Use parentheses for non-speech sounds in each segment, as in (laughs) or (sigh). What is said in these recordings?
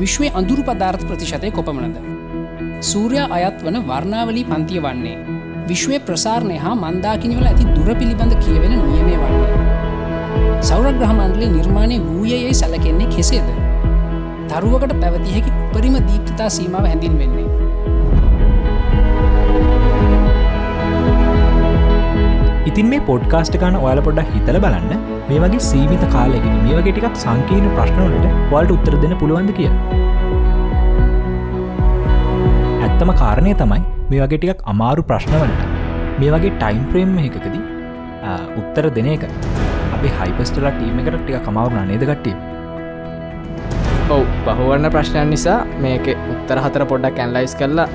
විශ්වය අඳුරු පදාර්ථ ප්‍රතිශතය කොපමණද. සූරයා අයත් වන වර්ණාවලී පන්තිය වන්නේ. විශ්වය ප්‍රසාරණය හා මන්දාකිනිවල ඇති දුර පිළිබඳ කියවෙන නියමය වන්නේ. සෞරග්‍රහමන්ඩලේ නිර්මාණය වූයයයි සැලකෙන්නේ කෙසේද. තරුවකට පැවති හැකි උපරිම දීප්තිතා සීමාව හැඳින් වෙන්නේ. ඉතින් මේ පොඩ්කාස්ට ගන ඔයාල පොඩ්ඩක් හිතල බලන්න. මේ වගේ සීමිත කාලෙකින් මේ වගේ ටිකක් සංකීර්ණ ප්‍රශ්නවලට වල්ට උත්තර දෙන පුළුවන්ද කිය ඇත්තම කාරණය තමයි මේ වගේ ටිකක් අමාරු ප්‍රශ්නවලට මේ වගේ ටයිම් ප්‍රේම් එකකදී උත්තර දෙන එක. අපි හයිපස්ටලා ටීම එකට ටික කමවරුණ නේදකට්ටිය ඔව් බහුවන්න ප්‍රශ්නයන් නිසා මේක උත්තර හතර පොඩ්ඩක් ඇන්ලයිස් කරලා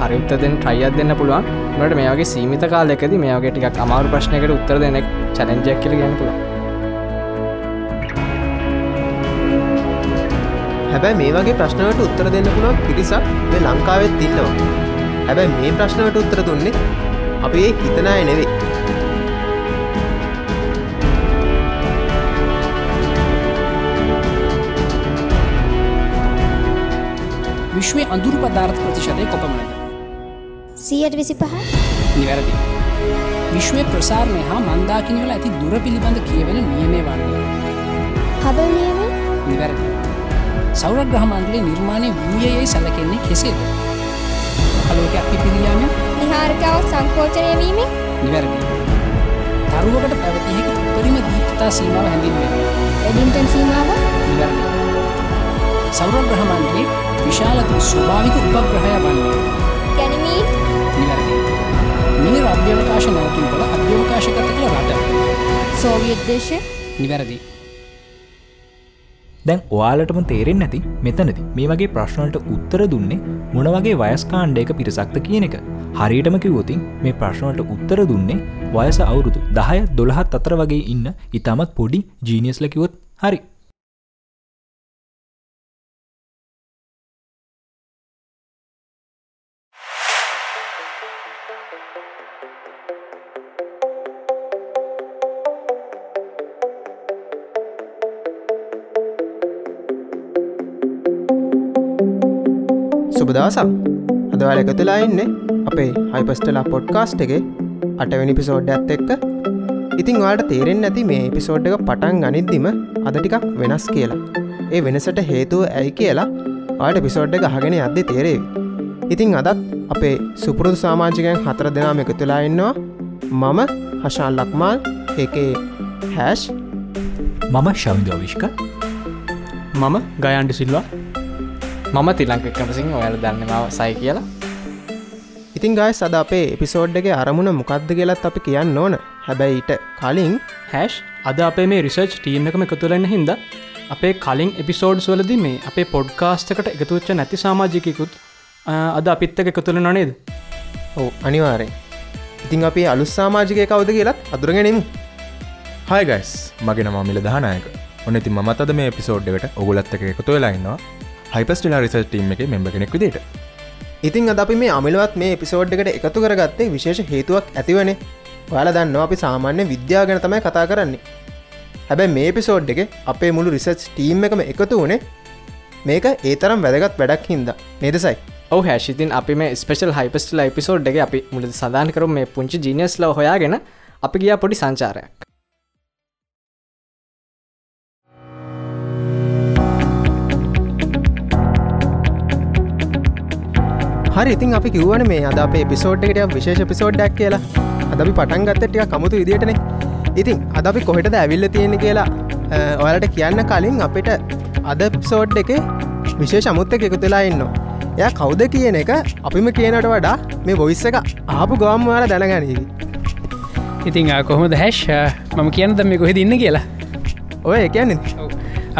හරි උත්තදෙන් ට්‍රයියත් දෙන්න පුළුවන්. නට මේ වගේ සීමිත කාලෙකද මේ වගේ ටික් අමාරු ප්‍රශ්නයකට උත්තර දෙනෙක් චලෙන්ජක් කියල ගැන පුළුව හැබැයි මේ වගේ ප්‍රශ්නවට උත්තර දෙන්න පුළුවන් පිරිසක් මේ ලංකාවෙත් ඉන්නවා. හැබැයි මේ ප්‍රශ්නවට උත්තර දුන්නේ අපි ඒ හිතනාය නෙවෙයි. විශ්වය අඳුරු පදාර්ථ ප්‍රතිශතය කොපමණද. සියයට විසි පහ නිවැරදි. විශ්වය ප්‍රසාරණය හා මන්දාකිනිවල ඇති දුර පිළිබඳ කියවෙන නියමේ වන්නේ. හබල් නියම නිවැරදි. සෞරග්‍රහමන්ඩලේ නිර්මාණය වූයයයි සැලකෙන්නේ කෙසේද. අලෝක අපි පිරියාම නිහාරිකාවක් සංකෝචනය වීම නිවැරදි. තරුවකට පැවති හැකි උපරිම දීප්තා සීමාව හැඳින්වෙන. එඩින්ටන් සීමාව නිවැරදි. සෞරග්‍රහමන්ඩලේ විශාලත ස්වභාවික උපග්‍රහය වන්නේ. ගැනීම නිවැරදි. මේ අභ්‍යවකාශ නවතුන් කළ අභ්‍යවකාශකත කළ රට සෝවියත් දේශ නිවැරදි. දැන් ඔයාලටම තේරෙන් නැති මෙතනති මේ වගේ ප්‍රශ්නවලට උත්තර දුන්නේ මොන වගේ වයස්කාණ්ඩයක පිරිසක්ත කියන එක හරියටම කිවෝතින් මේ ප්‍රශ්නවලට උත්තර දුන්නේ වයස අවුරුදු දහය දොළහත් අතර වගේ ඉන්න ඉතාමත් පොඩි ජීනියස්ලකිවොත් හරි සුබදවසක් අදවල එකතුලා ඉන්න අපේ හයිපස්ටලා පොඩ්කාස්ට් එක අටවැනි පිසෝඩ් ඇත් එක්ක. ඉතිං වාට තේරෙන් නැති මේ පිසෝඩ් එක පටන් ගනිද්දිම අද ටිකක් වෙනස් කියලා. ඒ වෙනසට හේතුව ඇයි කියලා ආට පිසෝඩ් එක හගෙන අද්දි තේරේවි. ඉතිං අදත් අපේ සුපුරුදු සාමාජිකයන් හතර දෙනාම එකතුලා ඉන්නවා. මම හශාන් ලක්මාල් ඒකේ හැෂ් මම ශවිදවිශ්ක මම ගයන්ඩ සිල්වා මම තිලංක එකමසින් ඔයාල දන්නමාව සයි කියලා. ඉතින් ගයි සද අපේ එපිසෝඩ්ඩගේ අරමුණ මොකක්ද කියලත් අපි කියන්න ඕන. හැබැයිට කලින් හැෂ් අද අපේ මේ රිසර්ච් ටීම් එකම එකතුලන්න හිද අපේ කලින් එපිසෝඩ්ස් වලද මේ අපේ පොඩ්කාස්ටකට එකතුච්ච නැති සාමාජිකකුත් අද අපිත්තක එකතුල නනේද ඕ අනිවාරෙන් ඉතින් අපි අලුස් සාමාජිකය කවුද කියලත් අදුරගෙනෙමු හයිගයිස් මගේ නම මිල දහනායක ඔන්න ඉතින් මත් අද මේ පිසෝඩ්ඩකට ඔගුලත් එක එකතු වෙලාන්නවා හයිපස්ටලා රිසල් ටීම් එක මෙම්බ කෙනෙක් විදිට ඉතින් අද අපි මේ අමිලවත් මේ පිසෝඩ්ඩකට එකතු කරගත්තේ විශේෂ හේතුවක් ඇතිවන. ඔයාල දන්න අපි සාමාන්‍ය විද්‍යා ගැන තමයි කතා කරන්නේ. හැබැ මේ පිසෝඩ් එක අපේ මුළු රිසර්ච් ටීම් එකම එකතු වනේ මේක ඒ තරම් වැදගත් වැඩක් හින්ද. නේදසයි ඔහ හැශිතින් අපි මේ ස්පේෂල් හයිපස්ටල එපිසෝඩ් එක අපි මුලද සඳහන් කරු මේ පුංචි ජීනියස් ලව හොයාගෙන අපි ගියා පොඩි සංචාරයක් හරි ඉතින් අපි කිව්වන මේ අද අපේ පිසෝඩ්ඩකට විශේෂ පිසෝඩ්ඩක් කියලා. අදපි පටන් ගත්තටිය කමුතු විදිටන ඉතින් අද අපි කොහෙට ඇවිල්ල තියෙන කියලා ඔයාලට කියන්න කලින් අපිට අද පිසෝඩ් එක විශේෂ අමුත්ත එකතුලා ඉන්න එය කවුද කියන එක අපිම කියනට වඩා මේ බොයිස්ස එක ආපු ගොම් වාල දැනගනීවි ඉතිං කොහොමද හැෂ් මම කියන්න දම කොහෙ ඉන්න කියලා. ඔය එකන්නේ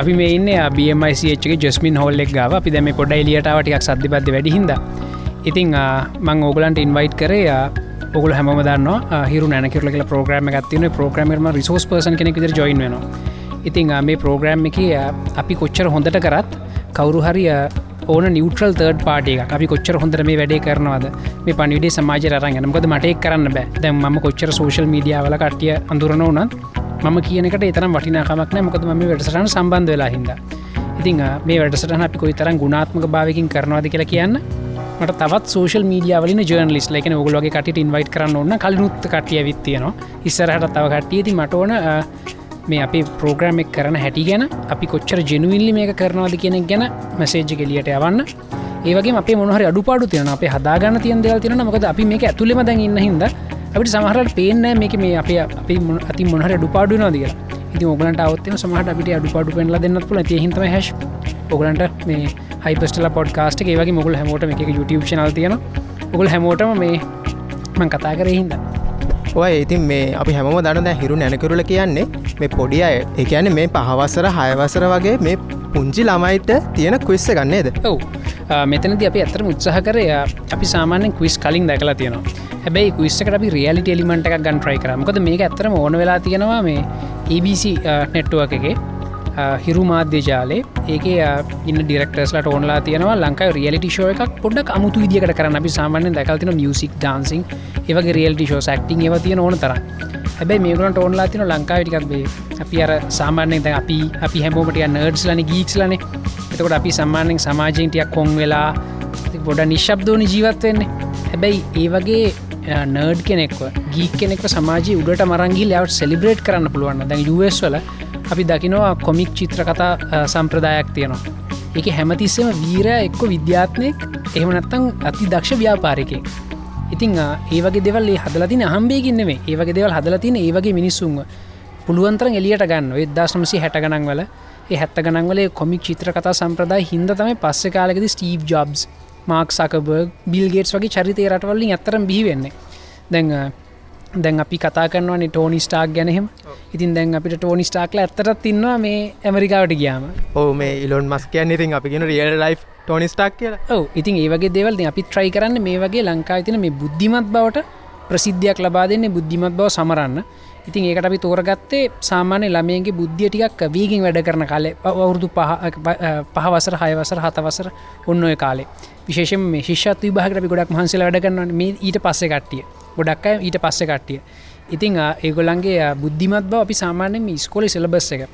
අපි මේ ඉන්න බමයිචගේ ජස්මින් හොල්ලෙක් ගාව. අපි දැම පොඩ එලියටාවටික් සද්ධිපද වැඩිහිද ඉතිං මං ඕගලන්ට ඉන්වයිට් කරේ ඔගුල හැම දන්න හිරු නැනකිරල කියල ප්‍රෝග්‍රම ගත්තින ප්‍රෝග්‍රමර්ම රිසෝස් පර්සන් කෙනෙ විදර ජොයින් වෙන ඉතිං මේ ප්‍රෝග්‍රම් එක අපි කොච්චර හොඳට කරත් කවරු හරිය ඕන නිවටල් තර්ඩ් පාටිය අපි කොච්චර හොඳර මේ වැඩේ කරනවාද? මේ පනිවිඩේ සමාජ රරගෙන මොකද මටක් කරන්න බෑ. දැම් ම කොච්චර සෝශල් මීඩියාවල කටිය අඳුරන වනත් මම කියනකට එතරම් වටිනාකමක් නෑ. මොකද ම වැඩසටන සම්බන්ධ වෙලා හිද ඉතිං මේ වැඩසටන අපි කොයි තරම් ගුණාත්මක භාවකින් කරනවාද කියලා කියන්න. මට තවත් සෝෂල් මීඩියාවලින් ජර්නලිස් ලයිකන ඔගුලගේ කට ඉන්වයිට කරන්න ඔන්න කලනුත් කටිය විත්තියනවා ඉස්සරහට තව කට්ටියති මට ඕන මේ අපි ප්‍රෝග්‍රම් එක් කරන හැටි ගැන අපි කොච්චර ජනුවිල්ලි මේක කරනවාද කියෙනෙක් ගැන මැසේජ් ගෙලියට යවන්න. ඒවගේ අපේ මොහර අඩුපාඩු තියන අප හදාගන්න තියන් දෙල් තින මකද අපි මේක ඇතුළෙම දැන් ඉන්න හිද අපිට සමහරට පේන මේක මේ අප අපි අති මොහර අඩුපාඩු නදික ඉති ඔගලට අවත්තම සමහට අපිට අඩුපාඩු පෙන්ලා දෙන්නත් පුල හිතම හැශ් ඔගලන්ට මේ හයිපස්ටල පොඩ්කාස්ට ඒවගේ මොගල හැමෝට එක YouTube චනල් තියෙන ඔගුල් හැමෝටම මේ මං කතා කර හින්ද. ඔය ඉතින් මේ අපි හැම දන්න හිරු නැනකරුල කියන්නේ මේ පොඩි අය. එකන මේ පහවසර හයවසර වගේ මේ පුංචි ළමයිට තියෙන කුස්ස ගන්නේද ඔව්. මෙතනද අපි ඇතර උත්සාහ කරය අපි සාමානෙන් කුයිස් කලින් දැකලා තියෙනවා. හැබැයි කුස්සක අපි රියලිට එලිමට එකක් ගන් ට්‍රයි කරමකද මේක ඇතරම ඕන වෙලා තියෙනවා මේ ABC නෙට්ටුවක් එකේ හිරු මාධ්‍ය ජාලේ. ඒක ඉන්න ඩිරෙක්ටර්ස්ලට ඕනලා තියෙනවා ලංකා රියලිටි ෂෝ එකක් පොඩක් අමුතු විදිකට කරන්න. අපි සාමාන්‍ය දැකල්තින මියසික් ඩාන්සිං ඒවගේ රියල්ටි ෂෝ සක්ටිං ඒව තියෙන ඕන තර හැබැයි මේකලට ඕනලා තින ලංකාවිටිකක්බේ අපි අර සාමාන්‍යය දැ අපි අපි හැමෝමටිය නර්ඩ්ස් ලන ගීක්ස් ලන. එතකොට අපි සම්මානෙන් සමාජීන්ටයක් කොන් වෙලා ගොඩ නිශ්ශබ්දෝනි ජීවත් වෙන්නේ. හැබැයි ඒ වගේ නර්ඩ් කෙනෙක්ව ගී කෙනෙක් සමාජී උඩට මරංගි ලවට සෙලිබ්‍රේට් කරන්න පුළුවන් දැන් US වල අපි දකිනවා කොමික් චිත්‍ර කතා සම්ප්‍රදායක් තියෙනවා. එක හැමතිස්සම වීර එක්ක විද්‍යාත්නයෙක් එහෙමනත්තං අති දක්ෂ ව්‍යාපාරිකෙක් ඉතිං ඒවගේ දෙවල්ේ හදලතින හම්බේගින්නෙේ ඒවගේ දෙවල් හදලතින ඒවගේ මිනිස්සුන්ව. පුළුවන්තරන් එලියට ගන්න එදදා සමසි හැට ගනන් වල ඒ හැත්ත ගනන්වලේ කොමික් චිත්‍ර කතා සම්ප්‍රදාය හිද තම පස්සෙ කාලෙකද Steve Jobs Mark Zuckerberg Bill Gates වගේ චරිතය රටවල්ලින් ඇතරම් බිහිවෙන්නේ දැන් දැන් අපි කතා කරනවානේ ටෝනි ස්ටාක් ගැනහෙම ඉතින් දැන් අපිට ටෝනි ස්ටාක්ල ඇත්තරත් ඉන්නවා මේ ඇමරිකාවට ගියාම. ඕ මේ ඉලොන් මස් කියන්න ඉතින් අපි ගෙන රියල් ලයි් ටෝනි ස්ටාක් කියලා. ඔව ඉතින් ඒවගේ දෙවල් අපි ට්‍රයි කරන්න මේ වගේ ලංකා තින මේ බුද්ධිමත් බවට ප්‍රසිද්ධයක් ලබා දෙන්නේ බුද්ධිමත් බව සමරන්න ඉතින් ඒකට අපි තෝරගත්තේ සාමාන්‍ය ළමයන්ගේ බුද්ධිය ටිකක් වීගින් වැඩ කරන කාලේ අවුරුදු පහවසර හයවසර හතවසර ඔන්න ඔය කාලේ. විශේෂම මේ ශිෂත් විභාගට අපි ගොඩක් මහන්සල වැඩ කරන්න මේ ඊට පස්සේ කට්ටිය. ගොඩක් අය ඊට පස්සේ කට්ටිය. ඉතිං ඒගොල්ලන්ගේ බුද්ධිමත් බව අපි සාමාන්‍යම ස්කොලි සෙලබස් එක.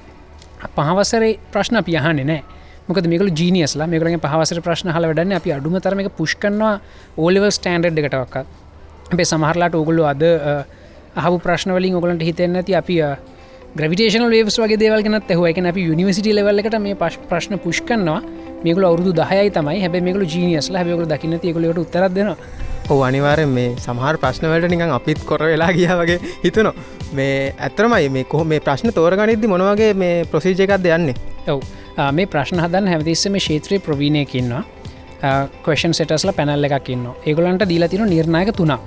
පහවසරේ ප්‍රශ්න අපි යහන්නේ නෑ. මොක මේකල ජීනියස්ලා මේකලගේ පහවසර ප්‍රශ්න හල වැඩන්න අපි අඩුම තරම එක පුෂ්කනවා ඕලෙවල් ස්ටන්ඩ් එකටවක්කත් අපේ සමහරලාට ඔගොල්ලු අද අහු ප්‍රශ්නවලින් ඔගලන්ට හිතෙන්න ඇති අපි ග්‍රවිටේෂන වේස් වගේ දේවල්ගෙනත් ඇහුව. එක අපි යනිවසිට ලෙවල්ලකට මේ පශ් ප්‍රශ්න පුෂ්කන්නවා මේකල අවුදු දහයයි තමයි. හැබ මේකල ජීනියස්ල හැබකල දකින්න ඒකලට උත්තරදෙනවා ඔ අනිවාරෙන් මේ සමහර ප්‍රශ්නවලට නිකන් අපිත් කොර වෙලා ගිය වගේ හිතනවා මේ ඇත්තරමයි මේ කොහ මේ ප්‍රශ්න තෝරගනිද්දි මොනවගේ මේ ප්‍රසිජ එකක් දෙයන්නේ ඔව්. මේ ප්‍රශ්න හදන් හැමතිස්ස මේ ශේත්‍රය ප්‍රවීණයකින්නවා කවේෂන් සෙටස්ල පැනල්ල එකක්කින්න ඒගොලන්ට දීලතින නිර්ණයක තුනා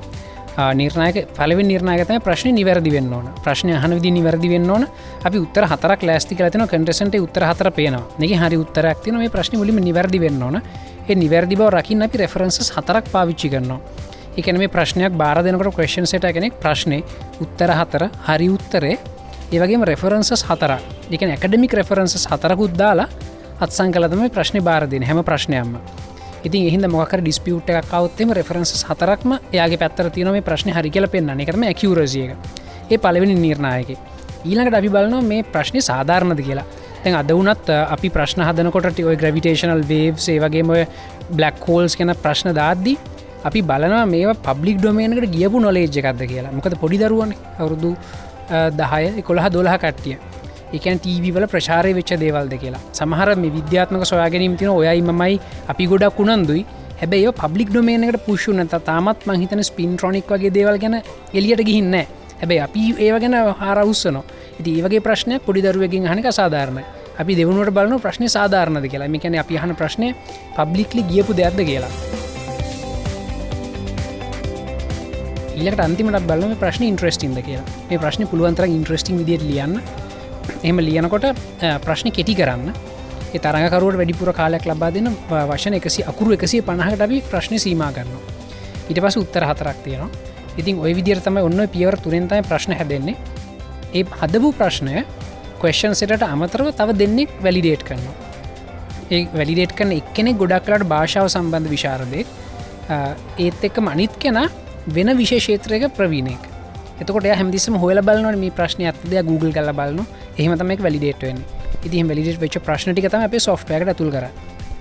නිර්ණයක පලව නිර්ණයකතම ප්‍රශ්න නිවැරදි වෙන්න ඕන. ප්‍රශ්න හන විදි නිවැරදි වෙන්න ඕන. අපි උත්තර හතරක් ලෑස්ති කලතින කටසට උත්තර හතර පේනවා. නෙ හරි උත්තරක් තින මේ ප්‍රශ්න මුලින් නිවැරදි වෙන්න ඕන. ඒ නිවැරදි බව රකින්න අපි රෙෆරන්සස් හතරක් පාවිච්චි කරනවා. එකන මේ ප්‍රශ්නයක් බාර දෙනකට ක්‍රේෂන් සට කෙනෙක් ප්‍රශ්නය උත්තර හතර හරි උත්තරේ. ඒවගේම රෙෆරන්සස් හතර එක ඇකඩමික් රෙෆරන්සස් හතරකුත් දාලා අත්සං කලතම ප්‍රශ්න බාරදින හැම ප්‍රශ්නයම්ම ඉතින් එහිද මොක ඩිස්පියුට් එකක් කවත්තෙම රෙෆරන්සස් හතරක්ම යාගේ පැත්තර තියන මේ ප්‍රශ්න හරි කියල පෙන්න්න එකරම ඇකිවරසියක ඒ පලවෙනි නිර්ණයක. ඊළඟට අපි බලනවා මේ ප්‍රශ්නය සාධාරණද කියලා. තැන් අද වනත් අපි ප්‍රශ්න හදනකොට ඔය ග්‍රවිටේශනල් වේව් සේවගේම ඔය බ්ලක් හෝල්ස් කෙන ප්‍රශ්න දාද්දී අපි බලනවා මේ පබ්ලික් ඩොමේනකට ගියපු නොලේජ් එකක්ද කියලා. මොකද පොඩි දරුවන. අවුරුදු දහය කොළහ දොලහ කට්ටිය. එකන් ටීවවල ප්‍රශාරය වෙච්ච දේවල්ද කියලා. සමහර මේ විද්‍යාත්මක සොයාගැනීම තින ඔයයි මයි අපි ගොඩක් වුණන්දුයි හැබැයි පබ්ලික් ඩොමේනකට පුෂු නත තාමත් මහිතන ස්පින් ට්‍රොනික් වගේ දේවල් ගැන එලියට ගිහින්න හැබැයි අපි ඒව ගැන හාරවස්සනවා ඉති ඒවගේ ප්‍රශ්නය පොඩි දරුවකින් හනික සාධාරණ අපි දෙවුණට බලන ප්‍රශ්න සාධාරණද කියලා. මිකැන අපි හන ප්‍රශ්නය පබ්ලික්ලි ගියපු දෙයක්ද කියලා. ඊලට අන්තිමට බලම ප්‍රශ්න ඉන්ට්‍රස්ටින්ද කියලා. මේ ප්‍රශ්න පුළුවන්තර ඉන්ට්‍රස්ටිං විදිට ලියන්න. එහම ලියනකොට ප්‍රශ්න කෙටි කරන්න. තරකරුවට වැඩිපුර කාලයක් ලබා දෙන වශන එකසි අකුරු එකසේ පණහට අපි ප්‍රශ්න සීම කරන්න ඉට පස උත්තර හතරක් තියෙනවා. ඉතින් ඔය විදිර තමයි ඔන්න පියවර තුරෙන්තයි ප්‍රශ්න හැදෙන්නේ. ඒ හදපු ප්‍රශ්නය කොස්ෂන් සෙට අමතරව තව දෙන්නෙක් වැලිඩේට් කරනවා. ඒ වැලිඩේට් කන එක්කෙනෙ ගොඩක්ලට භාෂාව සම්බන්ධ විශාරදය ඒත් එක්ක මනිත් කෙන වෙන විශේෂේත්‍රයක ප්‍රවීණෙක් එතකොට හැමදිසම හොල බලන මේ ප්‍රශ්නය ඇත්දය Google කල බලන එහෙමතමක් වැලිඩේට්වෙන් ඉතින් වැලිට වෙච් ප්‍රශ්නටි තම අපේ සොෆ්ට්වකට තුල් කර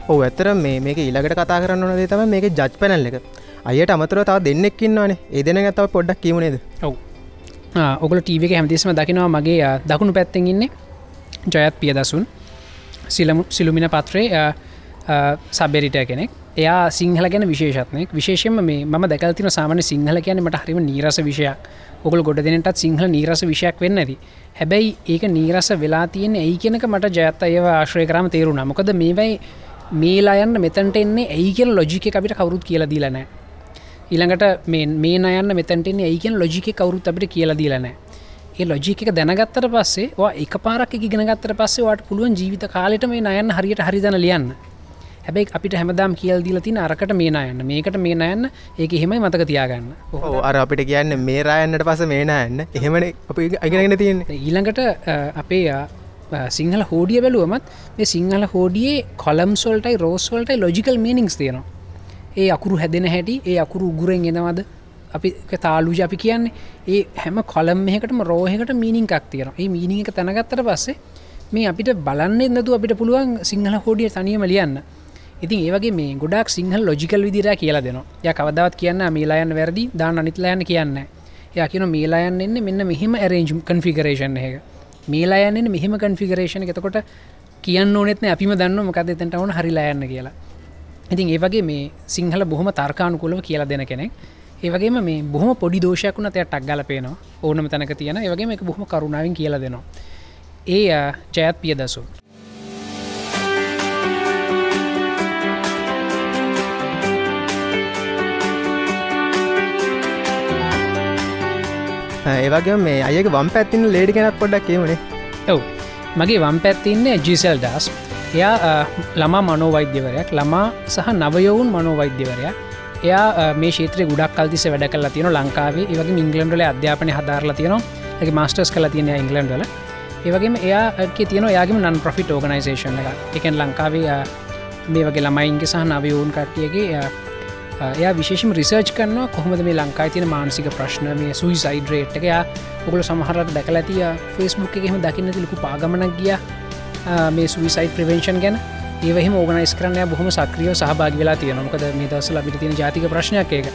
ඕ ඇතර මේ මේක ඉලකට කතා කරන්න ඕනදේ තම මේක ජජ් පැනල් එක. අයට අමතර තාව දෙන්නෙක්කින්නවානේ ඒ දෙන ඇතාව පොඩ්ඩක් කිවුණේද ඔව්. ඔගල ටීවක හැමතිස්ම දකිනවා මගේ දකුණු පැත්තෙන් ඉන්නේ ජයත් පියදසුන්. සිලමු සිලුමින පත්‍රේ සබෙරිට කෙනෙක් එයා සිංහල ගැන විශේෂත්නයක් විශේෂම මේ ම දැකල්තින සාමන සිංහල කියන මට හරිම නීරස විෂයක්. ඔගල ගොඩ දෙනටත් සිංහල නීරස විෂයක් වෙන්න ඇති. හැබැයි ඒක නීරස වෙලා තියෙන ඇයි කෙනක මට ජයත්ත ඒව ආශ්‍රය කරම තේරුණ. මොකද මේවයි මේලායන්න මෙතැන්ට එන්නේ ඇයි කියල ලොජික අපිට කවරුත් කියලා දීලනෑ ඊළඟට මේ මේ අයන්න මෙතැන්ටෙන ඒකෙන් ලොජික කවරුත් අපිට කියලා දීලනෑ ඒ ලොජික දෙනගත්තර පස්සේ එක පාරක් ඉගෙනගත්තර පස්සේ වාට පුළුවන් ජීවිත කාලෙට මේ අයන්න හරියට හරිදන ලියන්න. හැබැයි අපිට හැමදාම් කියල් දීල තින අරකට මේ අයන්න මේකට මේ අයන්න ඒක එහෙමයි මතක තියාගන්න. ඕ අර අපිට කියන්න මේ රායන්නට පස මේනයන්න එහෙමන අප අගෙනගෙන තියෙන ඊළඟට අපේ සිංහල හෝඩිය බැලුවමත් මේ සිංහල හෝඩියේ කොලම් සොල්ටයි රෝස්වල්ටයි ලොජිකල් මීනිික්ස් තියෙනවා. ඒ අකුරු හැදෙන හැටි ඒ අකුරු උගුරෙන් එනවද? අපි තාලූජ අපි කියන්නේ. ඒ හැම කොලම් එකටම රෝහකට මීනිින්කක් තියෙන ඒ මීනිික තැනගත්තට පස්සේ මේ අපිට බලන්න නතු අපිට පුළුවන් සිංහල හෝඩිය තනියම ලියන්න ඉතින් ඒවගේ මේ ගොඩක් සිංහල් ලොජිකල් විදිර කියලා දෙනවා. ය කවදවත් කියන්න මේලායන් වැරදි දාන අනිත්ලයන්න කියන්න. ය කියන මේලායන් එන්න මෙන්න මෙහෙම ඇරේජම් කන්ෆිගරේෂන් එක මේලායන්න මෙහෙම කන්ෆිගරේෂණ එතකොට කියන්න ඕනෙත්න අපිම දන්න මොකද තැට වන හරිලායන්න කියලා. ඉතින් ඒවගේ මේ සිංහල බොහොම තර්කානුකුලව කියලා දෙන කෙනෙක්. ඒවගේම මේ බොහම පොඩි දෝෂයක් වුණ තයට ටක් ගල පේනවා. ඕනම තැනක තියෙන. ඒවගේ එක බොහම කරුණාවෙන් කියලා දෙනවා. ඒ අ, ජයත් පිය දසු (laughs) ඒවගේ මේ අයක වම් පැත්තින ලේඩි කෙනක් පොඩ්ඩක් කියවනේ ඔව්. මගේ වම් පැත්තින්නේ ජිසල් ඩස් එයා අ, ළමා මනෝවෛද්‍යවරයක්. ළමා සහ නවයවුන් මනෝවෛද්‍යවරයක්. එයා අ, මේ ශේත්‍රය ගුඩක් කල්තිස වැඩ කල තියෙන ලංකාවේ. ඒවගේ ඉංගලන්ඩල අධ්‍යාපන හදාරලා තියෙනවා. එක මස්ටර්ස් කල තියෙන ඉංගලන්ඩල ඒවගේම එයාගේ තියෙන යාගේම නන් ප්‍රොෆිට් ඕගනයිසේෂන් එක එකන් ලංකාවේ අ, මේ වගේ ළමයින්ගේ සහ නවයවුන් කට්ටියගේ අ, අ, එයා විශේෂම රිසර්ච් කරනවා කොහොමද මේ ලංකායි තියෙන මානසික ප්‍රශ්න මේ සුයිසයිඩ්‍රේට් එක. යා ඔගුල සමහරට දැකල ඇතිය ෆස්බුක් එකෙම දකින්න තිලකු පාගමනක් ගිය. මේ සුවිසයි් ප්‍රවේශන් ගැන. ඒවහම ඕගනයිස් කරන්න බොහම සක්‍රියව සහභාග වෙලා තියෙනමකද මේ දවසල අපිට තියෙන ජාතික ප්‍රශ්නයක් එක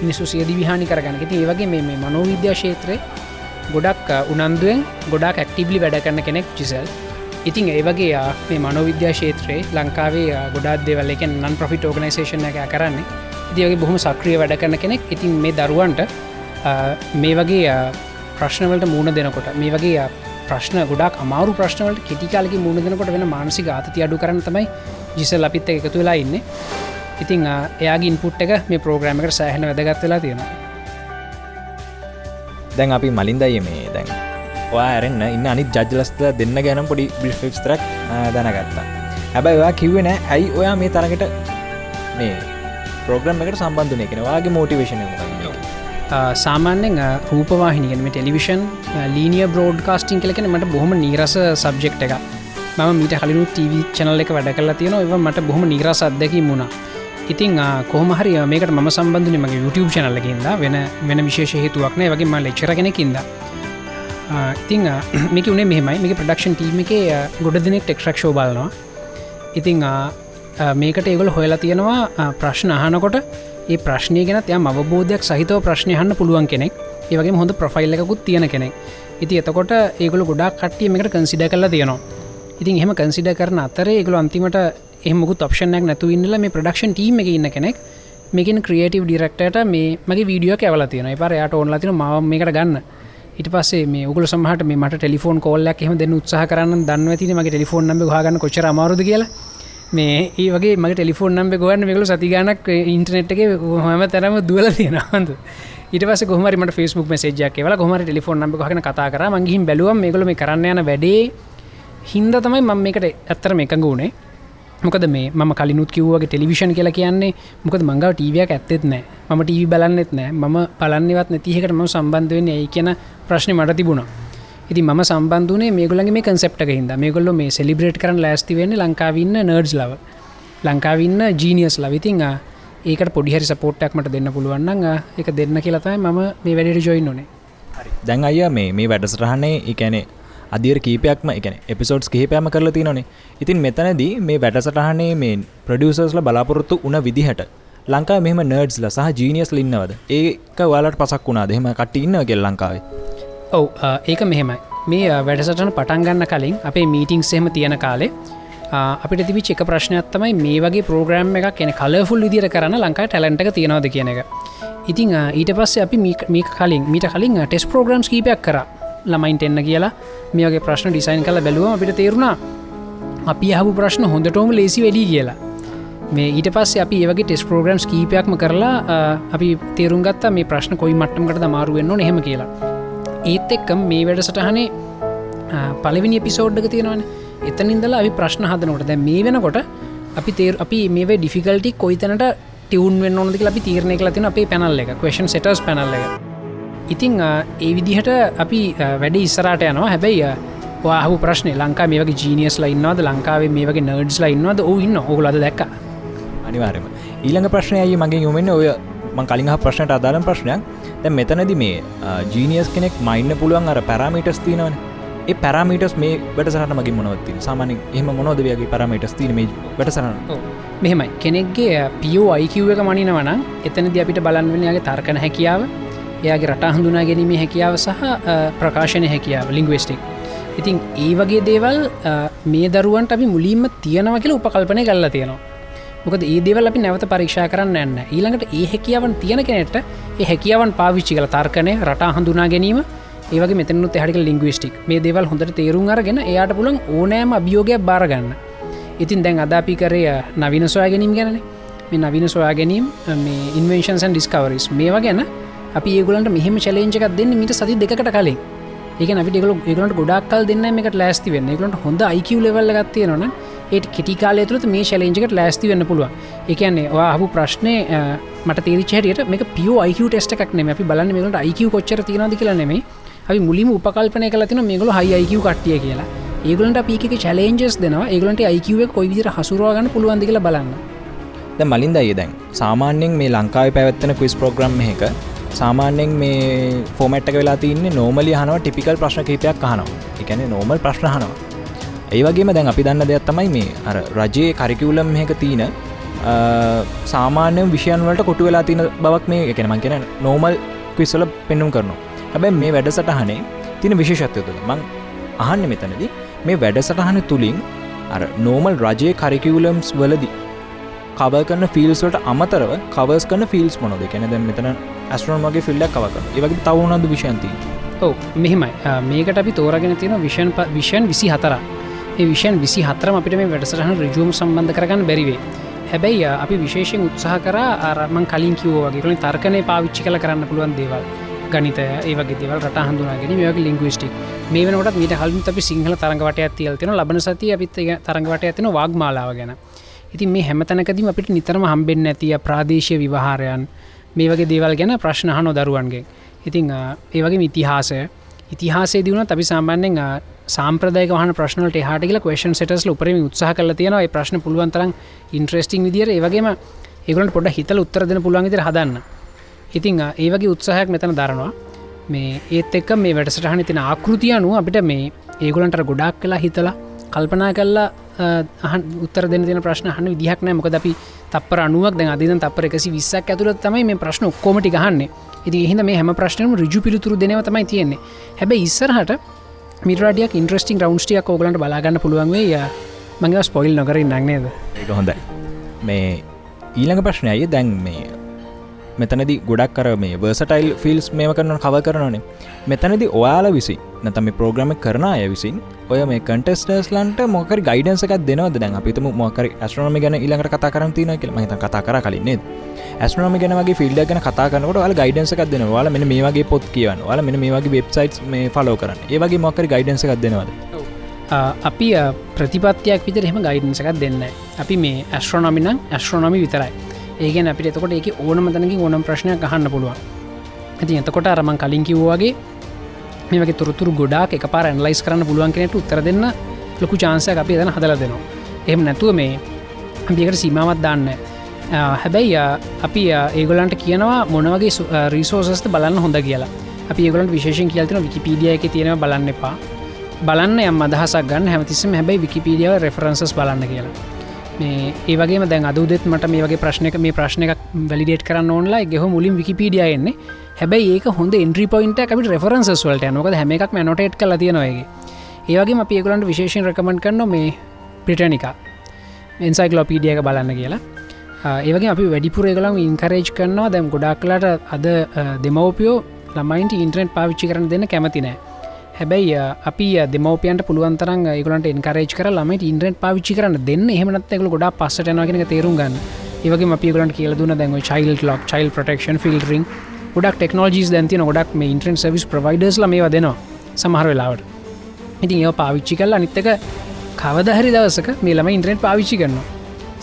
මිනිසු සියදි විහානි කරගන්න. ති ඒවගේ මේ මේ මනෝවිද්‍යා ශේත්‍රය ගොඩක් අ, උනන්දුවෙන් ගොඩක් ඇක්ටිබලි වැඩ කරන්න කෙනෙක් ජිසල් ඉතින් ඒ වගේ ආ, මේ මනෝවිද්‍යා ශේත්‍රයේ ලංකාවේ ආ, ගොඩක් දෙවල් එක නන් ප්‍රෆිට ඕගනයිසේෂන එක කරන්නේ. ඉතිවගේ බොහොම සක්‍රිය වැඩ කරන කෙනෙක්. ඉතින් මේ දරුවන්ට ආ, මේ වගේ ආ, ප්‍රශ්නවලට මූුණ දෙනකොට මේ වගේ ආ, ප්‍රශ්න ගොඩක් අමාරු ප්‍රශ්නවලට කෙටිකාලක මුණ දෙනකොට වෙන මානසි ගාතති අඩු කරන්න තමයි ජිසල් අපිත් එක එකතු වෙලා ඉන්න. ඉතිං ආ, එයාගේ ඉන්පුට් එක මේ ප්‍රෝග්‍රම එකට සෑහන වැදගත් වෙලා තියෙනවා. දැන් අපි මලින්දය මේ දැන් ඔයා ඇරෙන්න්න ඉන්න අනිත් ජජලස්ත දෙන්න ගැනම් පොඩි බිෆික්ස්තරක් දැනගත්තා. හැබැයි ඔයා කිව්වෙ නෑ ඇයි ඔයා මේ තරකට මේ ප්‍රෝග්‍රම් එකට සම්බන්ධනය කෙන වාගේ මෝටිවේශන ආ, සාමාන්‍යෙන් ආ, රූපවාහිනිගෙනම ටෙලිවිෂන් ලීනිය බ්‍රෝඩ් කාස්ටිං කලකෙන මට බොහොම නිරස සබ්ජෙක්් එක ම මීට හලිනු TV චනල එක වැඩ කලා තියෙන එව මට බොහොම නිරස අදැකි මුණා ඉතින් කොහමහරි මේකට ම සම්බන්ධන මගේ YouTube චනල්ලකින්ද වෙන වෙන විශේෂ හේතුවක්න වගේ ම ලෙක්ෂර කෙනෙකින්ද ඉතිං (clears throat) මේක උනේ මෙහමයි. මේක ප්‍රඩක්ෂන් ටීම එක ගොඩ දෙනෙක් ටෙක්රක්ෂෝ බලනවා. ඉතිං ආ, ආ, මේකට ඒගොල හොයලා තියෙනවා ආ, ප්‍රශ්න අහනකොට ඒ ප්‍රශ්නය ගෙන යම් අවබෝධයක් සහිතව ප්‍රශ්නයහන්න පුළුවන් කෙනෙක්. ඒවගේ හොඳ ප්‍රෆයිල් එකකුත් තියෙන කෙනෙක්. ඉති එතකොට ඒගොල ගොඩක් කට්ටිය මේකට කන්සිඩ කරලා තියෙනවා. ඉතින් එහෙම කන්සිඩ කරන අතර ඒගොල අන්තිමට එහමුකුත් ඔප්ෂණයක් නැතු ඉන්නල මේ ප්‍රඩක්ෂන් ටීම එක ඉන්න කෙනෙක්. මේකින් ක්‍රියටව ඩිරක්ටට මේ මගේ වීඩියෝ කැවල තියෙන පර යට ඔන්ලා තින ම මේකට ගන්න. ඉට පස්සේ මේ උගල සමහට මේ මට ටෙලිෆෝන් කෝල්ලක් එහම දෙන්න උත්සාහ කරන්න දන්න ඇතින මගේ ටෙලිෆෝන් නම්බ හගන්න කොචර අමාරුද කියලා. මේ ඒ වගේ මගේ ටෙලිෆෝන් නම්බ ගොන්න මේකල සතිගනක් ඉන්ටනෙට් එක හම තරම දුවල තියෙනවන්ද ඊට පස කොහමරට ෆස්බුක් මසේජයක් වල කොමර ටෙලිෆෝන් නම්බ හන කතා කර. මගහිම බැලුවම් මේකල මේ කරන්න යන වැඩේ හින්ද තමයි මම මේකට ඇත්තර මේ එකඟ වුණේ මොකද මේ ම කලිනුත් කිව්වගේ ටෙලිවිෂන් කියලා කියන්නේ මොකද මංගව ටීවයක් ඇත්තෙත් නෑ ම ටීවි බලන්නෙත් නෑ ම පලන්නවත් නැතිහකට ම සම්බන්ධ වෙන්නේ ඒ කියන ප්‍රශ්න මට තිබුණා. ඉති ම සම්බන්ධනේ මේගොලගේ මේ කන්සෙප්ට හිද මේගොල්ල මේ සෙලිබ්‍රේට් කරන ලෑස්ති වෙන්න ලංකාවන්න නර්ඩ්ස් ලව. ලංකාවන්න ජීනියස් ලවිතිං ඒකට පොඩිහරි සපෝට්ටක් මට දෙන්න පුළුවන්න එක දෙන්න කියලතයි ම මේ වැඩට ජොයින් නොනේ දැන් අය මේ මේ වැඩසටහනේ එකැනේ අධිර කීපයක්ම එකන එපිසෝඩ්ස් කිහිපයම කරලා තිනනේ ඉතින් මෙතනදී මේ වැඩසටහනේ මේ ප්‍රඩියසර්ස්ල බලාපොරොත්තු උන විදිහට ලංකා මෙම නර්ඩ්ස්ල සහ ජීනියස් ලින්නවද ඒක වලට පසක් වුණා දෙහෙම කටඉන්න ගෙල් ලංකාවේ? ඔව් ඒක මෙහෙමයි. මේ වැඩසටන පටන්ගන්න කලින් අපේ මීටිං සෙම තියෙන කාලේ අපිට තිබි චෙක ප්‍රශ්නයක් තමයි මේ වගේ ප්‍රෝග්‍රම් එක කෙන කලෆුල් විදිර කරන්න ලංකා ටැලන්ට එක තියෙනවද කියන එක. ඉතිං ඊට පස්සේ අපි මේ කලින් මීට කලින් ටෙස් ප්‍රෝග්‍රම්ස් කීපයක් කර. ළමයින්ට එන්න කියලා මේගේ ප්‍රශ්න ඩිසයින් කළ බැලුවම අපිට තේරුණා අපි හපු ප්‍රශ්න හොඳටෝම ලේසි වැඩි කියලා. මේ ඊට පස්සේ අපි ඒවගේ ටෙස් ප්‍රෝග්‍රම්ස් කීපයක්ම කරලා අපි තේරුම් ගත්තා මේ ප්‍රශ්න කොයි මට්ටමකට මාරුවෙන්න්න නෙහෙම කියලා. ඒත් එක්කම් මේ වැඩසටහනේ පලවිනි පිසෝඩ්ඩක තියෙනවන. එතනින්දලා අපි ප්‍රශ්න හදනකොට දැ මේ වෙනකොට අපි තේර අපි මේ ඩිෆිකල්ටි කොයිතනට ටියවන් වෙන්න ඕනදක අපි තීරණය කලතින අපේ පැනල් එක කවේෂන් සෙටර්ස් පැනල්ල එක. ඉතිං ඒ විදිහට අපි වැඩ ඉස්සරට යනවා. හැබැයි වාහු ප්‍රශ්න ලංකා මේක ජීනියස් ලයින්නවාද ලංකාවේ මේ වගේ නර්ඩ්ස් ලයින්නවාද ඕ ඉන්න ඔහුලද දැක්ක. අනිවාරම ඊළඟ ප්‍රශ්නයයි මගේ යොමෙන් ඔය මං කලින් ප්‍රශ්නට අදාලම් ප්‍රශ්නයක්. දැ මෙතනද මේ ජීනියස් කෙනෙක් මයින්න පුළුවන් අර පැරමිටස් තිනවන ඒ පැරමිටස් මේ වැඩසරට මගේ මොනවත්ති සාමාන එහම මොනොද වගේ පරමිටස් තින මේ වැඩසරන්න මෙහෙමයි. කෙනෙක්ගේ පියෝ අයිකිව් එක මනිනවනම් එතනද අපිට බලන්වනයාගේ තර්කන හැකියාව එයාගේ රට හඳුනා ගැනීම හැකියාව සහ ප්‍රකාශනය හැකියාව ලිංගවස්ටික් ඉතින් ඒ වගේ දේවල් මේ දරුවන්ට අපි මුලින්ම තියෙනව කියලා උපකල්පනය කල්ලා තියෙනවා. මොකද ඒ දෙවල් අපි නැවත පරීක්ෂා කරන්න ඇන්න ඊළඟට ඒ හැකියාවන් තියෙන කෙනෙට ඒ හැකියාවන් පාවිච්චි කල තර්කනය රට හඳුනා ගැනීම ඒවගේ මෙතනුත් හඩි ලිංගවිස්ටික් මේ දේවල් හොඳට තේරුම් අරගෙන එයාට පුළන් ඕනෑම අභියෝගයක් බාරගන්න ඉතින් දැන් අදාපි කරය නවින සොයා ගැනීම ගැන මේ නවින සොයා ගැනීම මේ ඉන්වේශන්සන් ඩිස්කවරිස් මේවා ගැන අපි ඒගලන්ට මෙහම චලේජකක් දෙන්න මිට සති දෙකට කලින්. ඒක අපිට එකල ඒගලට ගොඩක්කල් දෙන්න එකට ලෑස්ති වෙන්න. එකලට හොඳ අයිකව ලෙවල්ල ගත්තියෙනවන ඒට කෙටිකාල තුරත් මේ ශලෙන්ජකට ලෑස්ති වෙන්න පුළුව එකන්නේ හපු ප්‍රශ්නය මට තේරිචහට මේ පිය අයික ටෙස්ට එකක් නෙම අපි බලන්න මේකට අයික කොච්චර තිනද කියලා නෙමේ අපි මුලිම උපකල්පනය කලතින මේගල හයි අයික කට්ටිය කියලා. ඒගලට අපික චලෙන්ජස් දෙනවා. ඒගලට අයිකව කොයි විදිර හසුරවාගන්න පුළුවන්ද කියලා බලන්න. ද මලින්ද ඒ දැන්. සාමාන්‍යෙන් මේ ලංකාව පැවත්තන ක්විස් ප්‍රෝග්‍රම් එක සාමාන්‍යෙන් මේ ෆෝමට්ක වෙලා තින්නේ නෝමලි හනව ටිපිකල් ප්‍රශ්න කහිපයක් අහනවා. එකන නෝමල් ප්‍රශ්න හනවා ඒවගේම දැන් අපි දන්න දෙයක් තමයි මේ අර රජයේ කරිකිවුලම් මේක තියන සාමාන්‍ය විෂයන් වලට කොටු වෙලා තින බවක් මේ එකන මං කියෙන නෝමල් ක්විස්සල පෙන්නුම් කරනවා. හැබැයි මේ වැඩසටහනේ තින විශේෂත්වය තුළ මං අහන්න මෙතනද මේ වැඩසටහන තුළින් අර නෝමල් රජයේ කරිකිවුලම්ස් වලදී කව කන්න ෆිල්ස්වට අමතරව කවස් කන්න ෆිල්ස් මොනොද කැන දැ මෙතන ඇස්ට්‍රෝන්මගේ ෆිල්ඩක් කවකන ඒවගේ තවුනද විෂන්ති ඔව මෙහෙමයි. මේකට අපි තෝරගෙන තියෙන විෂන් විෂන් විසි හතර ඒ විෂන් විසි හතරම අපිට මේ වැඩසටහන රජුම් සම්බන්ධ කරගන්න බැරිවේ හැබැයි අපි විශේෂෙන් උත්සාහ කර අරමන් කලින් කිවෝගේ කලින් තර්කනය පාවිච්චි කල කරන්න පුළුවන් දේවල්. ගනිත ඒවගේ දෙවල් රට හඳුනාගෙන මේක ලිංගවිස්ටික් මේ වනට මීට හල්ම අපි සිංහල තරගවට ඇතියල්තින ලබන සති අපිත් තරගවට ඇතින වාග්මාලාව ගැන. ඉතින් මේ හැමතැනකදීම අපිට නිතරම හම්බෙන් ඇතිය ප්‍රාදේශය විවාහාරයන් මේ වගේ දේවල් ගැන ප්‍රශ්නහනො දරුවන්ගේ. ඉතිං ඒවගේ ඉතිහාසය. ඉතිහාසේ දියුණ අපි සාමාන්‍යෙන් සාම්ප්‍රදායක වහන ප්‍රශ්නට හට කියල කවේෂන් සටස් උපරම උත්සාහ කල තියෙනවා. ප්‍රශ්න පුළුවන්තරන් ඉන්ට්‍රස්ටිං විදිර ඒවගේම ඒගලට පොඩ හිතල උත්තරදන පුළුවන්ගතර හදන්න. ඉතිං ඒවගේ උත්සාහයක් මෙතන දරනවා. මේ ඒත් එක්ක මේ වැඩසටහන තින ආකෘතිය අනුව අපිට මේ ඒගොලන්ට ගොඩක් කලා හිතලා කල්පනා කල්ලා උත්තර දෙන තින ප්‍රශ්න හන විදිහක් නෑ මොකද අපි තපර අනුවක් දැ අදින තපර එකසි විස්සක් ඇතුරත් තමයි මේ ප්‍රශ්න ඔක්කොමටි ගහන්නේ ඉති එහිද මේ හැම ප්‍රශ්නම රජු පිළිතුරු දෙනව තමයි තියෙන්නේ. හැබ ඉස්සරහට මිරඩියක් ඉන්ට්‍රස්ටිං රවන්ස්ටියක් ඕගලන්ට බලාගන්න පුළුවන්වේ ය මඟ ස්පොයිල් නොකර නන්නේද ඒක හොඳයි. මේ ඊළඟ ප්‍රශ්නය අය දැන් මේ මෙතනදි ගොඩක් කර මේ වර්සටයිල් ෆිල්ස් මේම කරන කව කරනනේ මෙතනදි ඔයාල විසි නැතම ප්‍රෝග්‍රම කරන අය විසින් ඔය මේ කටස්ටස්ලන්ට මොකර ගයිඩන්සක දෙනවද? දැන් අපිතම මොකර ඇස්ට්‍රනම ගැන ඉළඟට කතා කරන තින කියල. මහිත කතා කර කලින්නේ ඇස්ට්‍රනම ගැනගේ ෆිල්ඩ ගැන කතා කනකට ල ගයිඩන්සක දෙන වාල මෙ මේ වගේ පොත් කියවන වාල මෙ මේ වගේ වෙබ්සයිට් මේ ෆලෝ කරන්න. ඒවගේ මොකර ගයිඩන්සක දෙනවද? අපි ප්‍රතිපත්තියක් විතර එහෙම ගයිඩන්සකත් දෙන්න අපි මේ ඇස්ට්‍රෝනොමිනම් ඇස්ට්‍රෝනොමි විතරයි. ඒගෙන අපිට එතකොට ඒක ඕනම තැනකින් ඕනම් ප්‍රශ්නයක් ගහන්න පුළුවන්. ඇති එතකොට අරමන් කලින් කිව්වාගේ මේ වගේ තොරතුරු ගොඩාක් එක පාර ඇන්ලයිස් කරන්න පුළුවන් කෙනෙට උත්තර දෙන්න ලොකු චාන්සය අපි දන හදල දෙනවා. එහම නැතුව මේ අපිකට සීමාවත් දාන්න හැබැයි අපි ඒගොලන්ට කියනවා මොනවගේ රීසෝසස්ත බලන්න හොඳ කියලා. අපි ඒගලන් විශේෂෙන් කියල්තින විකිපීඩිය එක තියෙනව බලන්න එපා. බලන්න යම් අදහසක් ගන්න හැමතිස්සම හැබයි විකිපීඩියාව රෙෆරන්සස් බලන්න කියලා. මේ ඒවගේ දැන් අදුදෙත් මට මේ වගේ ප්‍රශ්නක මේ ප්‍රශ්නයක් වැලිඩේට කරන්න ඕන්ලා ගෙහ මුලින් විකිපීඩිය එන්නේ. හැබැයි ඒක හොඳ ඉන්ද්‍රි පොයින්ට අපි රෙෆරන්සස් වලට නොක හැම එකක් නොටේට් කල තියෙනවගේ ඒවගේ අපි ඒකලන්ට විශේෂෙන් රකමන් කරන්න මේ පිටනිකා එන්සයිකලෝපීඩියක බලන්න කියලා. ඒවගේ අපි වැඩිපුර ගලම් ඉන්කරේජ් කරනවා. දැම් ගොඩක්ලට අද දෙමවපියෝ ළමයින්ට ඉන්ට්‍රනෙට් පාවිච්චි කරන දෙන්න කැමතිනෑ හැබැයි අපි දෙමෝපියන්ට පුළුවන්තරන් ඒකලට එන්කරේජ් කර ළමට ඉන්ට්‍රනෙට් පාවිච්චි කරන්න දෙන්න. එහමනත් එකකු ගොඩා පස්සටනගෙන තේරුම් ගන්න. ඒවගේ අපිකලට කියල දුන්න දැන් child lock child protection filtering ගොඩක් ටෙක්නෝජිස් දැන්තින ගොඩක් මේ ඉන්ට්‍රන් සවිස් ප්‍රවයිඩර්ස් මේවා දෙනවා සමහර වෙලාවට. ඉතින් ඒ පාවිච්චි කල්ල අනිත්තක කවදහරි දවසක මේ ළම ඉන්ට්‍රනෙට් පාවිච්චි කරනවා.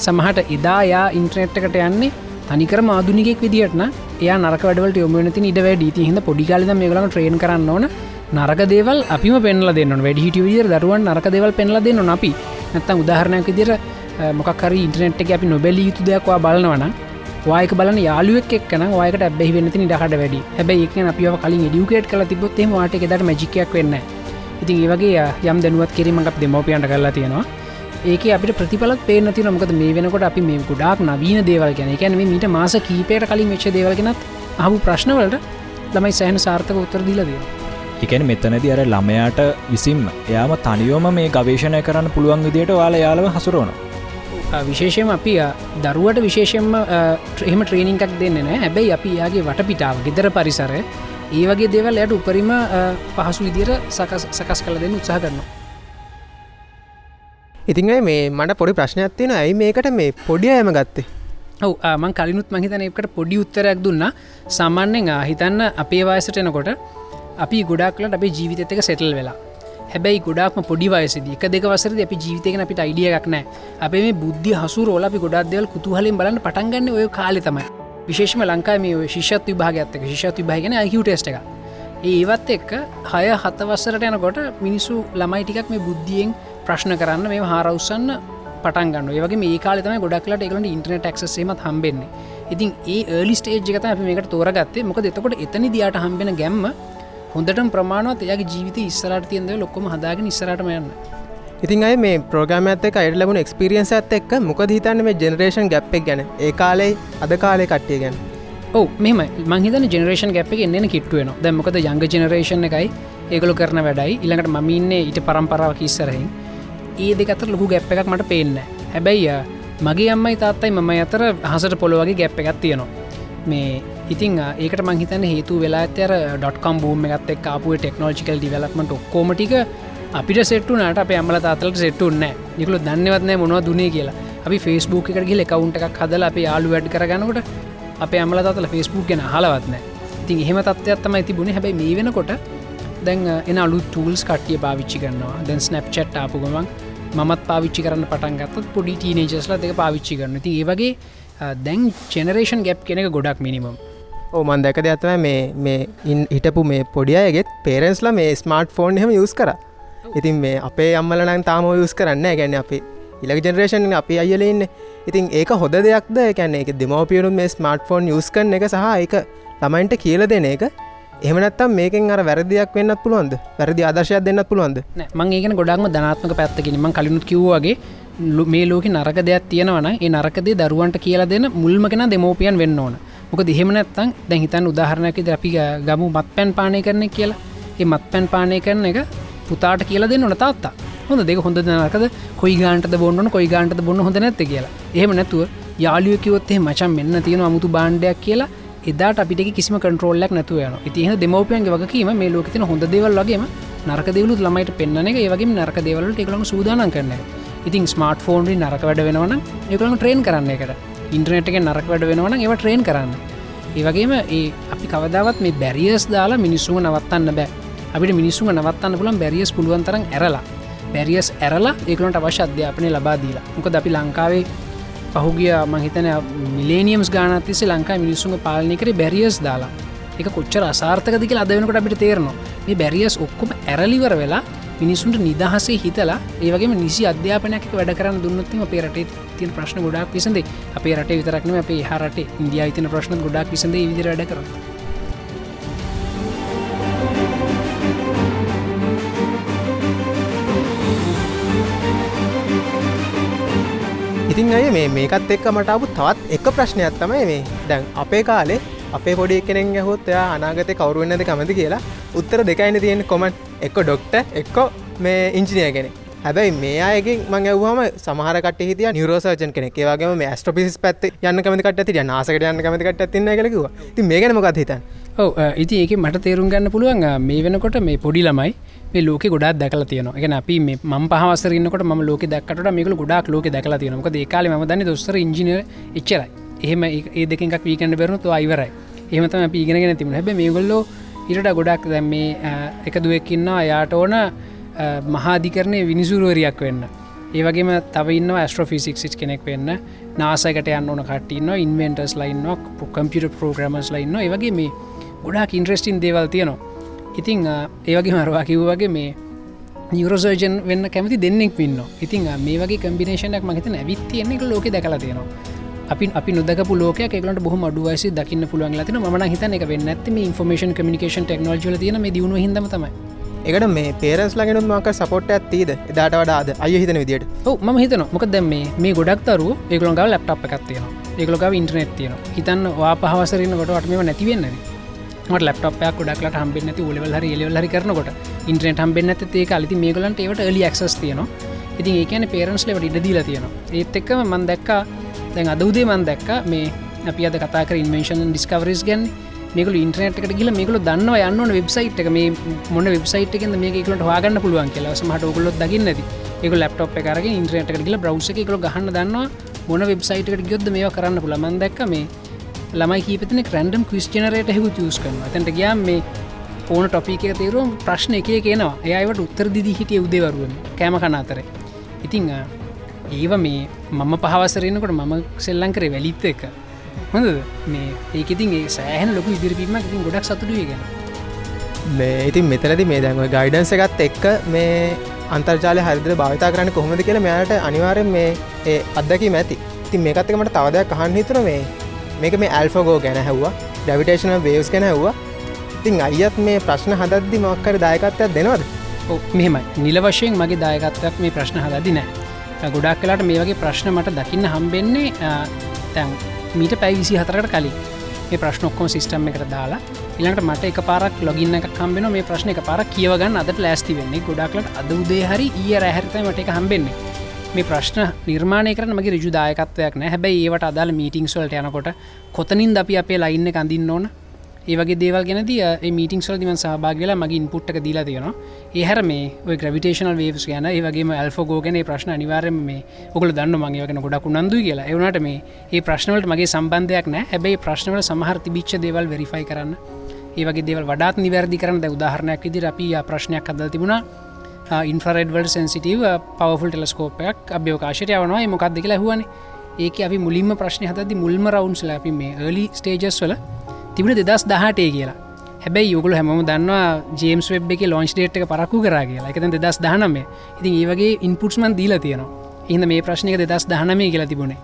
සමහට එදා යා ඉන්ට්‍රනෙට් එකට යන්නේ තනිකර මාදුනිකෙක් විදිටන එයා නරක වැඩවලට යොමනති ඉඩ වැඩ. හිද පොඩිකාලද මේ ගලම ට්‍රේන් කරන්න ඕන. නරක දේවල් අපිම පෙන්ල දෙන්න වැඩිහිට විදිර දරුවන් නරක දෙවල් පෙන්ල දෙන්න අපි නැත්තම් උදාහරණයක් විදිර මොකර ඉන්ටනෙට් එක අපි නොබැලිය යුතු දෙයක්වා බලනවන වායක බලන යාලුවක් එක්න වායකට ඇබැහි වෙනති නිඩහට වැඩි. හැබැයි එක අපිව කලින් ඩියුකේට් කල තිබොත් එම වාට එකෙදට මජිකයක් වෙන්න ඉතින් ඒවගේ යම් දැනුවත් කිරීමක් දෙමෝපියන්ට කරලා තියෙනවා. ඒක අපිට ප්‍රතිපලත් පේනති නොමකද මේ වෙනකොට අපි මේ ගොඩක් නවීන දේවල් ගැන එකැන මීට මාස කීපයට කලින් වෙච්ච දේවල්ගෙනත් අහු ප්‍රශ්නවලට ළමයි සෑහන සාර්ථක උත්තර දීලදේ එකන මෙතනති අර ළමයාට විසින්ම එයාම තනියෝම මේ ගවේශණය කරන්න පුළුවන් විදියට වාල යාලව හසුරුවන විශේෂයෙන් අපි දරුවට විශේෂෙන්ම ට්‍රේම ට්‍රේනිංකක් දෙන්න නෑ හැබැයි අපි යාගේ වටපිටාව ගෙදර පරිසරය ඒ වගේ දේවල් යට උපරිම පහසු විදිර සකස් කළ දෙන්න උත්සාහ කරනවා. ඉතින් මේ මට පොඩි ප්‍රශ්නයක් තියෙන ඇයි මේකට මේ පොඩිය ඇම ගත්තේ? ඔව මං කලිනුත් මහිතන එකට පොඩි උත්තරයක් දුන්න. සාමාන්‍යෙන් හිතන්න අපේ වයසට එනකොට අපි ගොඩක්ලට අපි ජීවිතක සෙටල් වෙලා. හැබැයි ගොඩක්ම පොඩි වයසද එක දෙක වසරද අපි ජීවිතයක අපිට අයිඩියක් නෑ අපේ මේ බුද්ධ හසු රෝල අපි ගොඩක් දෙවල් kutuහලින් බලන්න පටන්ගන්න ඔය කාලෙ තමයි. විශේෂම ලංකා මේ ශිෂත් විභාගත්තක ශිෂත් විභාගෙන අයිහු ටෙස්ට එක ඒවත් එක්ක හය හතවස්සරට යනකොට මිනිස්සු ළමයි ටිකක් මේ බුද්ධියෙන් ප්‍රශ්න කරන්න මේ හාරවස්සන්න පටන්ගන්න ඒවගේ මේ කාලතම ගොඩක්ලට එකලට ඉන්ටර්නෙට ක්සේමත් හම්බෙන්නේ. ඉතින් ඒ ඒලි ස්ටේජ්ගත අපි මේකට තෝරගත්තේ. මොක එතකොට එතනි දියට හම්බෙන ගැම්ම හොඳට ප්‍රමාණවත් එයාගේ ජීවිත ඉස්සරට තියන්ද ලොක්කොම හදාගෙන ඉස්සරටම යන්න. ඉතින් අයි මේ ප්‍රෝග්‍රම ඇත එක අයට ලබුණ එක්ස්පිරියන්ස ඇත් එක් මොක හිතන්න මේ ජෙනරේෂන් ගැප්පෙක් ගැන? ඒ කාලේ අද කාලේ කට්ටිය ගැන? ඔව මෙම මහිත ජනරේෂන් ගැප් එක එන්න කිට්ටුවන දැමකද යංග ජනරේෂන් එකයි ඒගොලු කරන වැඩයි. ඉළඟට මමින්නේ ඊට පරම්පරාවක් ඉස්සරහින්. ඒ දෙකතර ලොකු ගැප් එකක් මට පේන්න හැබැයි මගේ අම්මයි තාත්තයි මම අතර හසට පොළොවගේ ගැප් එකත් තියෙනවා මේ ඉතින් ඒකට මංහිතන හේතු වෙලා ඇතර ඩොට්කම් බූම එකත් එක් කාපුේ ටෙක්නෝජිකල් ඩිවලක්මට ඔක්කෝමටික අපිට සෙට්ටුනාට අප අම්ල තාතලට සෙට්ටුන්න නිකළු දන්නවත්නෑ මොවා දුනේ කියලා. අපි ෆස්බුක් එකට ගිල කවුන්ට එකක් හදල අප යාලු වැඩ කරගනකොට අප අම්ල තාතල ෆස්බුක් ගෙන හලවත්න ඉතින් එහෙම තත්වයක් තමයි තිබුණ. හැබයි මේ වෙනකොට දැන් එන අලු ටූල්ස් කටිය පාවිච්චි කරනවා. දැන් ස්නප් චට් ආපු ගමන් මත් පාවිච්චි කරන්න පටන් ගත්තත් පොඩි ටීනේජස්ල දෙක පාවිච්චි කරන ති ඒවගේ දැන් ජෙනරේෂන් ගැප් කෙනෙක ගොඩක් මිනිමම් ඕමන් දැක දෙයක්තම මේ මේ ඉන් හිටපු මේ පොඩියයගෙත් පේරෙන්ස්ල මේ ස්මාර්ට් ෆෝන් හෙම යස් කර ඉතින් මේ අපේ අම්මලනන් තාම යස් කරන්න ගැන්න අපේ ඉලක ජෙනරේෂන් අපි අයලඉන්න ඉතින් ඒක හොද දෙයක්ද? කැන්නේ එක දෙමෝපියනු මේ ස්මාර්ට් ෆෝන් යස් කරන එක සහ එක ළමයින්ට කියල දෙන එක. එහමනත්තම් මේකෙන් අර වැරදියක් වෙන්නත් පුළුවන්ද? වැරදි ආදර්ශයක් දෙන්න පුළුවන්ද? මං ඒකන ගොඩක්ම ධනාත්මක පැත්තකින මං කලිනුත් කිව්වාගේ මේ ලෝක නරක දෙයක් තියෙනවන ඒ නරකදේ දරුවන්ට කියලා දෙන්න මුල්මගෙන දෙමෝපියන් වෙන්න ඕන. මොක දෙහෙමනැත්තං දැන් හිතන් උදාහරණයක අපි ගමු මත් පැන් පානය කරන කියලා. ඒ මත් පැන් පානය කරන එක පුතාට කියලා දෙන්න ඕන තාත්තා. හොඳ දෙක හොඳ නරකද? කොයි ගාන්ට බොන්න කොයි ගාන්ට බොන්න හොඳ නැත්ත කියලා. එහෙම නැතුව යාලියකිවොත්තේ මචන් මෙන්න තියෙන අමුතු බාණ්ඩයක් කියලා එදාට අපිට කිසිම කටරෝල්ලක් නැතුව යන ඉතිහ දෙමවපයන්ගේ වගකීම මේ ලෝකතින හොඳ දෙවල් වගේම නරක දෙවලුත් ළමයිට පෙන්න්න එක. ඒවගේ නරක දෙවලට එකළම සූදානන් කරන ඉතින් ස්මාර්ට ෆෝන්ඩි නරක වැඩ වෙනවන එකළම ට්‍රේන් කරන්න එකට ඉන්ට්‍රනට් එක නරක වැඩ වෙනවන ඒව ට්‍රේන් කරන්න. ඒවගේම ඒ අපි කවදාවත් මේ බැරිියස් දාලා මිනිස්සුම නවත්තන්න බෑ. අපිට මිනිස්සුම නවත්තන්න පුළන් බැරිියස් පුළුවන්තරන් ඇරලා. බැරිියස් ඇරලා ඒකලට අවශ්‍ය අධ්‍යාපනය ලබා දීලා. මොකද අපි ලංකාවේ පහුගිය මහිතන මිලේනියම්ස් ගානතිසේ ලංකා මිනිස්සුම පාලනය කර බැරිියස් දාලා. එක කොච්චර අසාර්ථකදික අදවෙනකට අපිට තේරනවා. මේ බැරිියස් ඔක්කොම ඇරලිවර වෙලා මිනිසුන්ට නිදහසේ හිතලා ඒවගේ නිසි අධ්‍යාපනයක් වැඩ කරන්න දුන්නත්තිම අපේ රටේ තියන ප්‍රශ්න ගොඩක් පිසඳේ අපේ රට විතරක්න අපේ හරට ඉන්දියා තින ප්‍රශ්න ගොඩක් පිසඳ විදිර වැඩ කර ඉතින් අය මේකත් එක්ක මටපු තවත් එක ප්‍රශ්නයක් තමයි මේ. දැන් අපේ කාලේ අපේ පොඩි කෙනෙන් ඇහොත් එයා අනාගත කවරුවෙන්නද කමති කියලා උත්තර දෙකයින තියෙන කොමන් එක්ක ඩොක්ට එක්කෝ මේ ඉංජිනය කෙනෙ හැබැයි මේ අයගේ මං ඇවවාම සමහරකට හිතිය නිරෝසර්ජන් කෙනෙක්. වගේ මේ ස්ට්‍රපිස් පැත් යන්න කමතිකට ඇති නාසකට යන්න කමතිකට තින්න කලකිව ති මේ ගැනමකත් හිතන් ඔව ඉති ඒක මට තේරුම් ගන්න පුළුවන් මේ වෙනකොට මේ පොඩි ළමයි මේ ලෝක ගොඩක් දැකල තියන එක අපි ම පහසරන්නකට ම ලෝක දක්කට මේක ගොඩක් ලෝක දැකලා තියනක ඒකාල ම දන්න දොස්තර ඉජින එච්චරයි. එහෙම ඒ දෙකක් වීකන්න බැරුණු අයිවරයි එහමතම අපි ඉගෙනගෙන තිබුණ. හැබ මේ ගොල්ලෝ ඉරට ගොඩක් දැම් මේ එක දුවක්කින්නා යාට ඕන මහාධිකරණය විනිසුරුවරයක් වෙන්න. ඒවගේම තවන්න ස්ට්‍රෆිසික් සිට් කෙනෙක් වෙන්න. නාසකට යන්න ඕන කටන්න ඉන්වෙන්ටස් ලයින්ක් කම්පියට ප්‍රෝග්‍රමස් ලයින්න ඒවගේ මේ ගොඩක් ඉන්ට්‍රස්ටින් දේවල් තියනවා. ඉතිං ඒවගේ මරවා කිව් වගේ මේ නිවරෝසර්ජන් වෙන්න කැමති දෙන්නෙක් පින්න ඉතින් මේ වගේ කම්බිනේෂනක් මහිත ඇවිත් තියෙනෙක ලෝක දැකලා තියෙනවා. අපි අපි නොදක ලෝක එකලට බොහ අඩුවයිසි දකින්න පුළුවන් ලතින ම හිතන එක වෙන්න ඇතිම ඉන්ෆර්මේෂන් කමිකේෂන් ටෙක්නෝජල තියන දියුණු හිදම තමයි. එකට මේ පේරස් ලගෙනුත් මක සපොට් ඇත්තිීද එදාට වඩාද අය හිතන විදිට ම හිතන මොක දැම මේ ගොඩක් තරු ඒකලොගව ලප්ටප් එකක්තියන ඒකලොගව ඉන්ටනෙත් තියන හිතන්න වා පහවසරන්න කොට අටම නැතිවෙන්නේ ලප්ටපයක් ඩක්ලට හම්බෙන්න ඇති ලවල් හරි එලවල් කරනකොට. ඉන්ට්‍රට හම්බෙන්න ඇති අලිති මේගලන්ට ඒවට එලි ක්ස් තියනවා. ඉතින් ඒකන පේරන්ස් ලවට ඉඩ දීලා තියෙනවා. ඒත් එක්කම මන් දැක්කා දැන් අද උදේ මන් දැක්ක මේ අපි අද කතා කර ඉන්වේශන් ඩිස්කවරස් ගැන්. මේකල ඉන්ටනට එකට කියල මේකල දන්නවා යන්න වෙබ්සයිට් එක. මේ මොන වෙබ්සයිට් එක මේක එකලට හගන්න පුළුවන් කියලා. මට ඔගලොත් දකින්නද? ඒක ලප්ටප් එකරගේ ඉන්ට්‍රනට එකල බ්‍රව්ස එකල ගහන්න දන්නවා මොන වෙබ්සයිට් එකට ගොද මේ කරන්න පුළමන් දැක්ක මේ ළමයි කීපතන කරන්ඩම් ක්‍රිස්ටිනරයට හෙකු තියස් කරන තැට ගයාම් මේ ඕන ටොපික තේරුම් ප්‍රශ්න එක කියනවා එයවට උත්තර දිදි හිටිය උදේවරුවන් කෑම කනාතර ඉතිං ඒව මේ මම පහවසරයනකොට මම සෙල්ලං කරේ වැලිත්ත එක. හොඳ මේ ඒකඉතින් ඒ සෑහන ලොකු ඉදිරිපීම ඉතින් ගොඩක් සතුටුවගෙන මේ ඉතින් මෙතනති මේ දැන්ව ගයිඩන්ස එකත් එක්ක මේ අන්තර්ජාල හරිද භාවිතා කරන්න කොහොමද කියල මෙයාට අනිවාරෙන් මේ ඒ අදකි මැති ඉතින් මේකත්තකමට තවදයක් කහන් හිතර මේ මේක මේ ඇල්ෆගෝ ගැන හැව්වා ඩැවිටේශන වේවස් ගැන ඇව්වා ඉතින් අයිත් මේ ප්‍රශ්න හදද්දි මක්කර දායකත්වයක් දෙනවද? මෙහෙමයි. නිල වශයෙන් මගේ දායකත්වයක් මේ ප්‍රශ්න හදදි නෑ ගොඩක් කලාට මේ වගේ ප්‍රශ්න මට දකින්න හම්බෙන්නේ තැන් මීට පැවිසි හතරකට කලින්. මේ ප්‍රශ්නොක්කොම සිිස්ටම් එකට දාලා ඉළඟට මට එක පාරක් ලොගින්න එක කම්බෙන මේ ප්‍රශ්න එක පාර කියවගන්න අද ලෑස්ති වෙන්නේ. ගොඩක්ලට අද උදේ හරි ඊය රැහැරිතයි මට එක හම්බෙන්නේ. මේ ප්‍රශ්න නිර්මාණය කරන මගේ රජුදායකත්වයක් නෑ. හැබැයි ඒවට අදාල මීටිංස්වලට යනකොට කොතනින් අපි අපේ ලයින්න කඳින්න ඕන? ඒවගේ දේවල් ගැනද මීටිං සල් දිම සහභාගලා මගින් පුට්ටක දීලා තියෙනවා. ඒහැර මේ ඔය ග්‍රවිටේෂනල් වේස් ගැන ඒවගේ ඇල්ෆෝගෝගෙන ප්‍රශ්න අනිවාරම මේ ඔකල දන්න මගේගෙන ගොඩක් නන්දු කියලා. එවනට මේ ඒ ප්‍රශ්නවලට මගේ සම්බන්ධයක් නෑ හැබැයි ප්‍රශ්නවල සමහර තිබිච්ච දේවල් වෙරිෆයි කරන්න. ඒවගේ දේවල් වඩාත් නිවැරදි කරන්න. උදාහරණයක් ඉදිර අපි ප්‍රශ්නයක් අදල් තිබුණා. ඉන්ෆරඩවල් සෙන්සිටව පවෆුල් ටෙලස්කෝපයක් අභ්‍යෝකාශයට යවනවා. මොකක්ද කියලා හුවන ඒක අපි මුලින්ම ප්‍රශ්න හතදි මුල්ම රවන්ස් ලැපි මේ ලි ස්ටේජස් වල තිබුණ දෙදස් දහටේ කියලා. හැබැයි යුගල හැම දන්නවා ජේම්ස් වෙබ් එක ලොන්ච් ඩේට් එක පරක්කු කරා කියලා. එකත දෙදස් දහනමේ ඉතින් ඒවගේ ඉන්පුට්ස්මන් දීලා තියෙනවා. ඉහද මේ ප්‍රශ්නක දෙදස් දහනමේ කියලා තිබුණේ.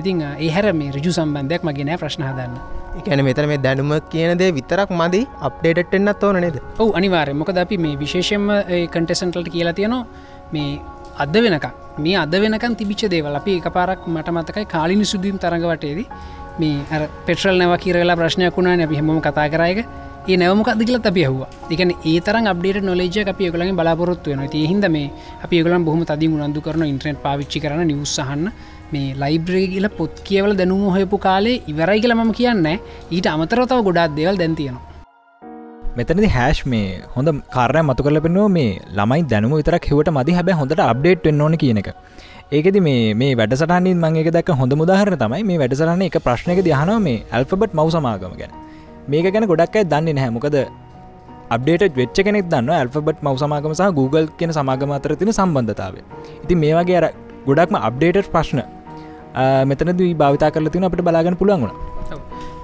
ඉතින් ඒහැර මේ රජු සම්බන්ධයක් මගේ නෑ ප්‍රශ්න හදන්න. එකන මෙතර මේ දැනුම කියනදේ විතරක් මදි අප්ඩේටෙන්න්නත් ඕන නේද? ඔහු අනිවාරය මොකද අපි මේ විශේෂෙන්ම කටෙසන්ටල්ට කියලා තියෙනවා මේ අද වෙනක මේ අද වෙනකන් තිබිච්ච දේවල්. අපි එක පාරක් මට මතකයි කාලිනි සුදීම් තරඟවටේදී මේ පෙටරල් නැව කියරලා ප්‍රශ්නයක් වුණා අපි හම කතා කරයක ඒ නැවමක් අදිකල අපි හව එකන ඒ තරන් අප්ඩේට නොලෙජ අපි යකලින් බලාපොරොත්තු වෙන ති හිද මේ අපි යකලන් බොහම තදි උනන්දු කරන ඉන්ට්‍රෙන්ට් පාවිච්චි කරන නිවස්සහන්න මේ ලයිබ්‍රේ කියල පොත් කියවල දැනුම හොයපු කාලේ ඉවරයි කියල මම කියන්න ඊට අමතරතාව ගොඩාත් දෙවල් දැන්තියනවා මෙතනදි හැෂ් මේ හොඳ කාරය මතු කරල පෙන්නුව මේ ළමයි දැනුම විතරක් හෙවට මදි. හැබැ හොඳට අප්ඩේට් වෙන්න ඕන කියන එක. ඒකෙද මේ මේ වැඩසටනින් මංගේ දැක් හොඳ මුදාහර තමයි මේ වැඩසරන්න එක ප්‍රශ්නක දහනව මේ ඇල්ෆබට් මව සමාගම ගැන. මේක ගැන ගොඩක්යි දන්නේ නැහැ. මොකද අප්ඩේට වෙච්ච කෙනෙක් දන්න ඇල්ෆබට් මව සමාගම සහ Google කියෙන සමාගම අතර තින සම්බන්ධතාව ඉතින් මේ වගේ අර ගොඩක්ම අප්ඩේට ප්‍රශ්න මෙතන දී භාවිතා කරල තින අපට බලාගන්න පුළුවන් වුණ.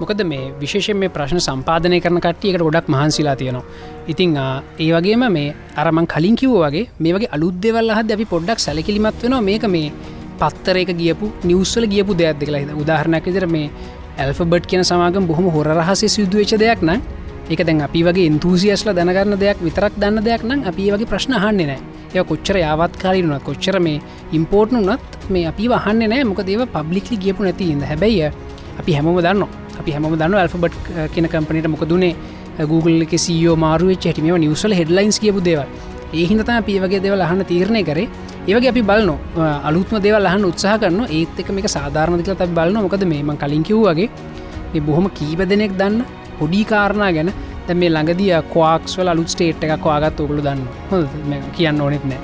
මොකද මේ විශේෂෙන් මේ ප්‍රශ්න සම්පාදනය කරන කට්ටියකට ගොඩක් මහන්සිලා තියෙනවා. ඉතිං ඒ වගේම මේ අරමං කලින් කිව් වගේ මේ වගේ අලුද්දෙවල් හද අපි පොඩ්ඩක් සැලකිලිමත් වෙනවා. මේක මේ පත්තරයක ගියපු නිවස්සල ගියපු දෙයක් දෙකලා උදාහරණයක් ඉදිර මේ ඇල්ෆබට් කියන සමාගම් බොහොම හොර රහසේ සිදුවච්ච දෙයක් නම් එක දැන් අපි වගේ ඉන්තුසියස්ල දැනගන්න දෙයක් විතරක් දන්න දෙයක් නම් අපි වගේ ප්‍රශ්න හන්නේ නෑ එය කොච්චර යාවත් කාලීනුනත් කොච්චර මේ ඉම්පෝර්ට්න වනත් මේ අපි වහන්න නෑ මොක දේව පබ්ලික්ලි ගියපු නැති ඉද හැබැයි අපි හැමෝම දන්න අපි හැම දන්න ඇල්ෆබට් කියන කම්පනට මොක දුනේ Google එක සෝ මාරුව චටම නිවසල හෙඩලයින්ස් කියපු දේව ඒහිදත අපි වගේ දෙවල් අහන්න තීරණය කරේ. ඒවගේ අපි බලන අලුත්ම දේව ලහන්න උත්සාහ කරන්න ඒත් එක මේක සාධාරණදික තයි බලන මොකද මේම කලින් කිව්වගේ මේ බොහොම කීප දෙනෙක් දන්න පොඩි කාරණා ගැන. දැ මේ ළඟදිය කවාක්ස්වල අලුත් ස්ටේට් එකක් වාගත් ඔගුලු දන්න හො කියන්න ඕනෙත් නෑ.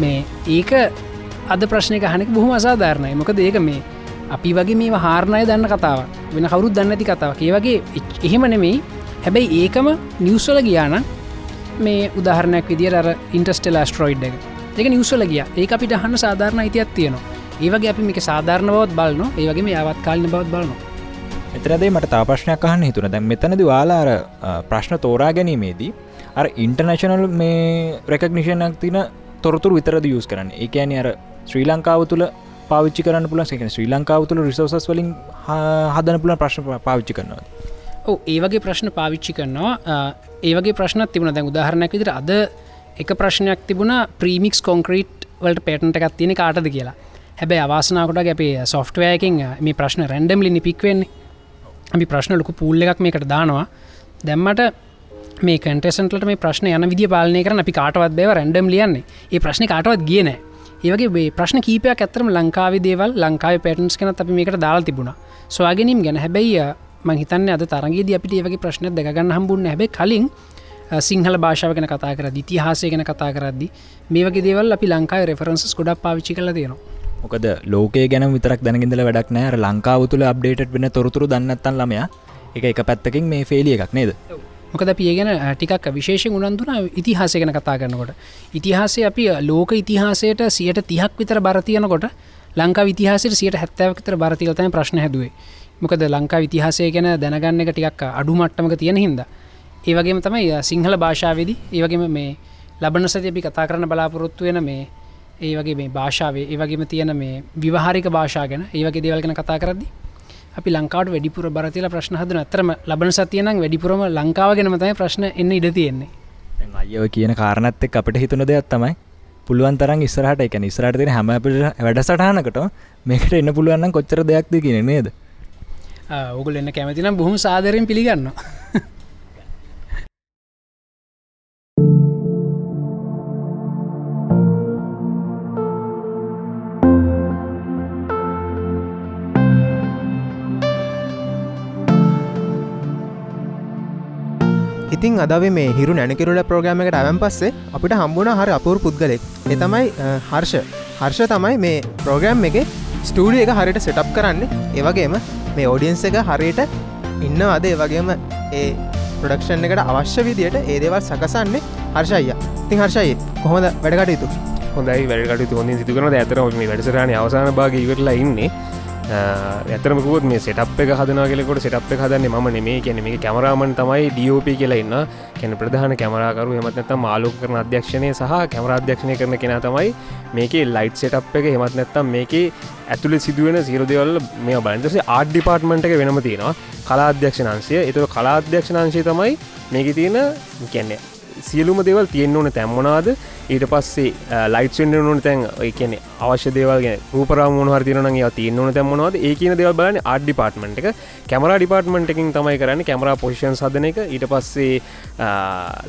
මේ ඒක අද ප්‍රශ්නක හනෙක් බොහොම අසාධාරණය. මොකද ඒක මේ අපි වගේ මේ හාරණය දන්න කතාව වෙන කවරුත් දන්න ඇති කතාව ඒ වගේ එහෙම නෙමෙයි. හැබැයි ඒකම නිවස්වල ගියාන මේ උදාහරණයක් විදිර අර ඉන්ටස්ටෙල් ස්ට්‍රෝයිඩ් එක. එක නිවස්වල ගිය. ඒ අපිට හන්න සාධාරණ අයිතියක් තියෙනවා. ඒවගේ අපි මේක සාධාරණ බවත් බලන ඒවගේ මේ අවත් කාලන බවත් බලනවා. එතරදේ මට තා ප්‍රශ්නයක් අහන්න හිතුන දැන් මෙතනද වාලාර ප්‍රශ්න තෝරා ගැනීමේදී අර ඉන්ටර්නශනල් මේ රෙකක්නිෂණක් තින තොරතුර විතරද යස් කරන්න? ඒකෑන අර ශ්‍රී ලංකාව තුළ පාවිච්චි කරන්න පුල එක ශ්‍රී ලංකාව තුළ රිසෝසස් වලින් හදන පුල ප්‍රශ්න පාවිච්චි කරනවා ඕ ඒවගේ ප්‍රශ්න පාවිච්චි කරනවා. ඒවගේ ප්‍රශ්නත් තිබුණ. දැන් උදාහරණයක් විදිර අද එක ප්‍රශ්නයක් තිබුණ ප්‍රීමික්ස් කොන්ක්‍රීට් වලට පේටන්ට එකක් තියෙන කාටද කියලා. හැබැයි අවාසනාකොට අපේ සොෆ්ටවයකින් මේ ප්‍රශ්න රැන්ඩම්ලි නිපික්වෙන්නේ. අපි ප්‍රශ්න ලොකු පූල්ල එකක් මේකට දානවා. දැම්මට මේ කටෙසන්ටලට මේ ප්‍රශ්න යන විදි පාලනය කරන අපි කාටවත් බව රැන්ඩම් ලියන්නේ ඒ ප්‍රශ්න කාටවත් කියන ඒවගේ ප්‍රශ්න කීපයක් ඇතරම ලංකාව දේවල් ලංකාව පටන්ස් කන අපි මේකට දාල් තිබුණ. ස්වාගෙනම් ගැන හැබැයි මහිතන්න අද තරගේ අපිට ඒවගේ ප්‍රශ්න දෙගන්න හම්බුන්න හැබ කලින් සිංහල භාෂාව ගැන කතා කර ඉතිහාසය ගැන කතා කරද්දි මේ වගේ දේවල් අපි ලංකාව රෙෆරන්සස් ගොඩක් පාවිච්චි කල තියෙනවා. මොකද ලෝකේ ගැන විතරක් දැනගෙදල වැඩක් නෑර ලංකාව තුළ අප්ඩේට වෙන තොරතුරු දන්නත්තන් ළමයා එක එක පැත්තකින් මේ ෆෙලිය එකක් නේද? මොකද පියගෙන ටිකක් විශේෂ උනන්දුන ඉතිහාසය ගැන කතා කරනකොට. ඉතිහාසය අපි ලෝක ඉතිහාසයට සියට තිහක් විතර බරතියනකොට ලංකා විතිහාසයට සියට හැත්තෑවතර බරතිලතම ප්‍රශ්න හැදුවේ. මොකද ලංකා විතිහාසය ගැන දැනගන්න එක ටිකක් අඩු මට්ටමක තියෙන හින්ද. ඒවගේම තමයි සිංහල භාෂාවේදී ඒවගේම මේ ලබන සති අපි කතා කරන බලාපොරොත්තු වෙන මේ ඒ වගේ මේ භාෂාවේ ඒ වගේම තියෙන මේ විවාහාරික භාෂා ගැන ඒවගේ දේවල්ගෙන කතා කරදදි අපි ලංකාවට වැඩිපුර බරතිල ප්‍රශ්න හදන අතරම ලබන සතියනම් වැඩිපුරම ලංකාව ගෙනමතයි ප්‍රශ්න එන්න ඉඩ තියෙන්නේ. අයව කියන කාරණත් එක් අපට හිතුන දෙයක් තමයි පුළුවන් තරන් ඉස්සරහට එක නිස්රට හැම වැඩසටහනකට මේකට එන්න පුළුවන්න කොච්චර දෙයක්ද කියන නේද? ඔගුල එන්න කැමතිනම් බොහම සාදරෙන් පිළිගන්න ඉතින් අදව මේ හිරු නැනකිරුල ප්‍රෝග්‍රම එකට අයන් පස්සේ අපිට හම්බුණ හර අපූර් පුද්ගලෙක්. එතමයි හර්ෂ. හර්ෂ තමයි මේ ප්‍රෝග්‍රම් එක ස්ටඩිය එක හරිට සෙටප් කරන්න. ඒවගේම මේ ඕඩියන්ස එක හරියට ඉන්න අද වගේම ඒ ප්‍රඩක්ෂන් එකට අවශ්‍ය විදියට ඒදේවල් සකසන්නේ හර්ෂය තින් හර්ෂයි කොහොමද වැඩකටයුතු හොඳයි වැඩකට හොඳ සිදුකන ඇතර මේ වැඩසරන අවසාන භාග ඉවරලා ඉන්නේ. ඇතරමකුත් මේ සටප් එක හදනගෙලකොට සටප් එක හදන්නේ ම නෙමේ කියන මේ කැමරාමන් තමයි ඩෝප කියලා ඉන්න. කැන ප්‍රධාන කැමරාකරු එමත් නැතම් මාලෝක කරන අධ්‍යක්ෂණය සහ කැමරාධ්‍යක්ෂණය කරන කෙන තමයි මේක ලයිට් සටප් එක. හෙමත් නැත්තම් මේක ඇතුළ සිදුවෙන සිරදවල් මේ බලන්දස ආඩ් ඩිපාර්ට්මට එක වෙනම තියෙනවා. කලාධ්‍යක්ෂණන්සය එතුර කලාධ්‍යක්ෂණංශය තමයි මේක තියෙන කියන්නේ සියලුම දෙවල් තියෙන්න්න ඕන තැම්මනාද ඊට පස්සේ ලයිට්ෙන්ඩ නොන තැන් කියන අවශ්‍ය දේවල්ගේ රූපරම මොහර තිරනගේ තියන්න ඕන තැම්මනවාද ඒ කියන දෙවල් බලන අඩ් ඩිපාර්ට්මට එක. කැමර ඩිපාර්ට්මට එකින් තමයි කරන්න කැමර පොෂන් සදන එක. ඊට පස්සේ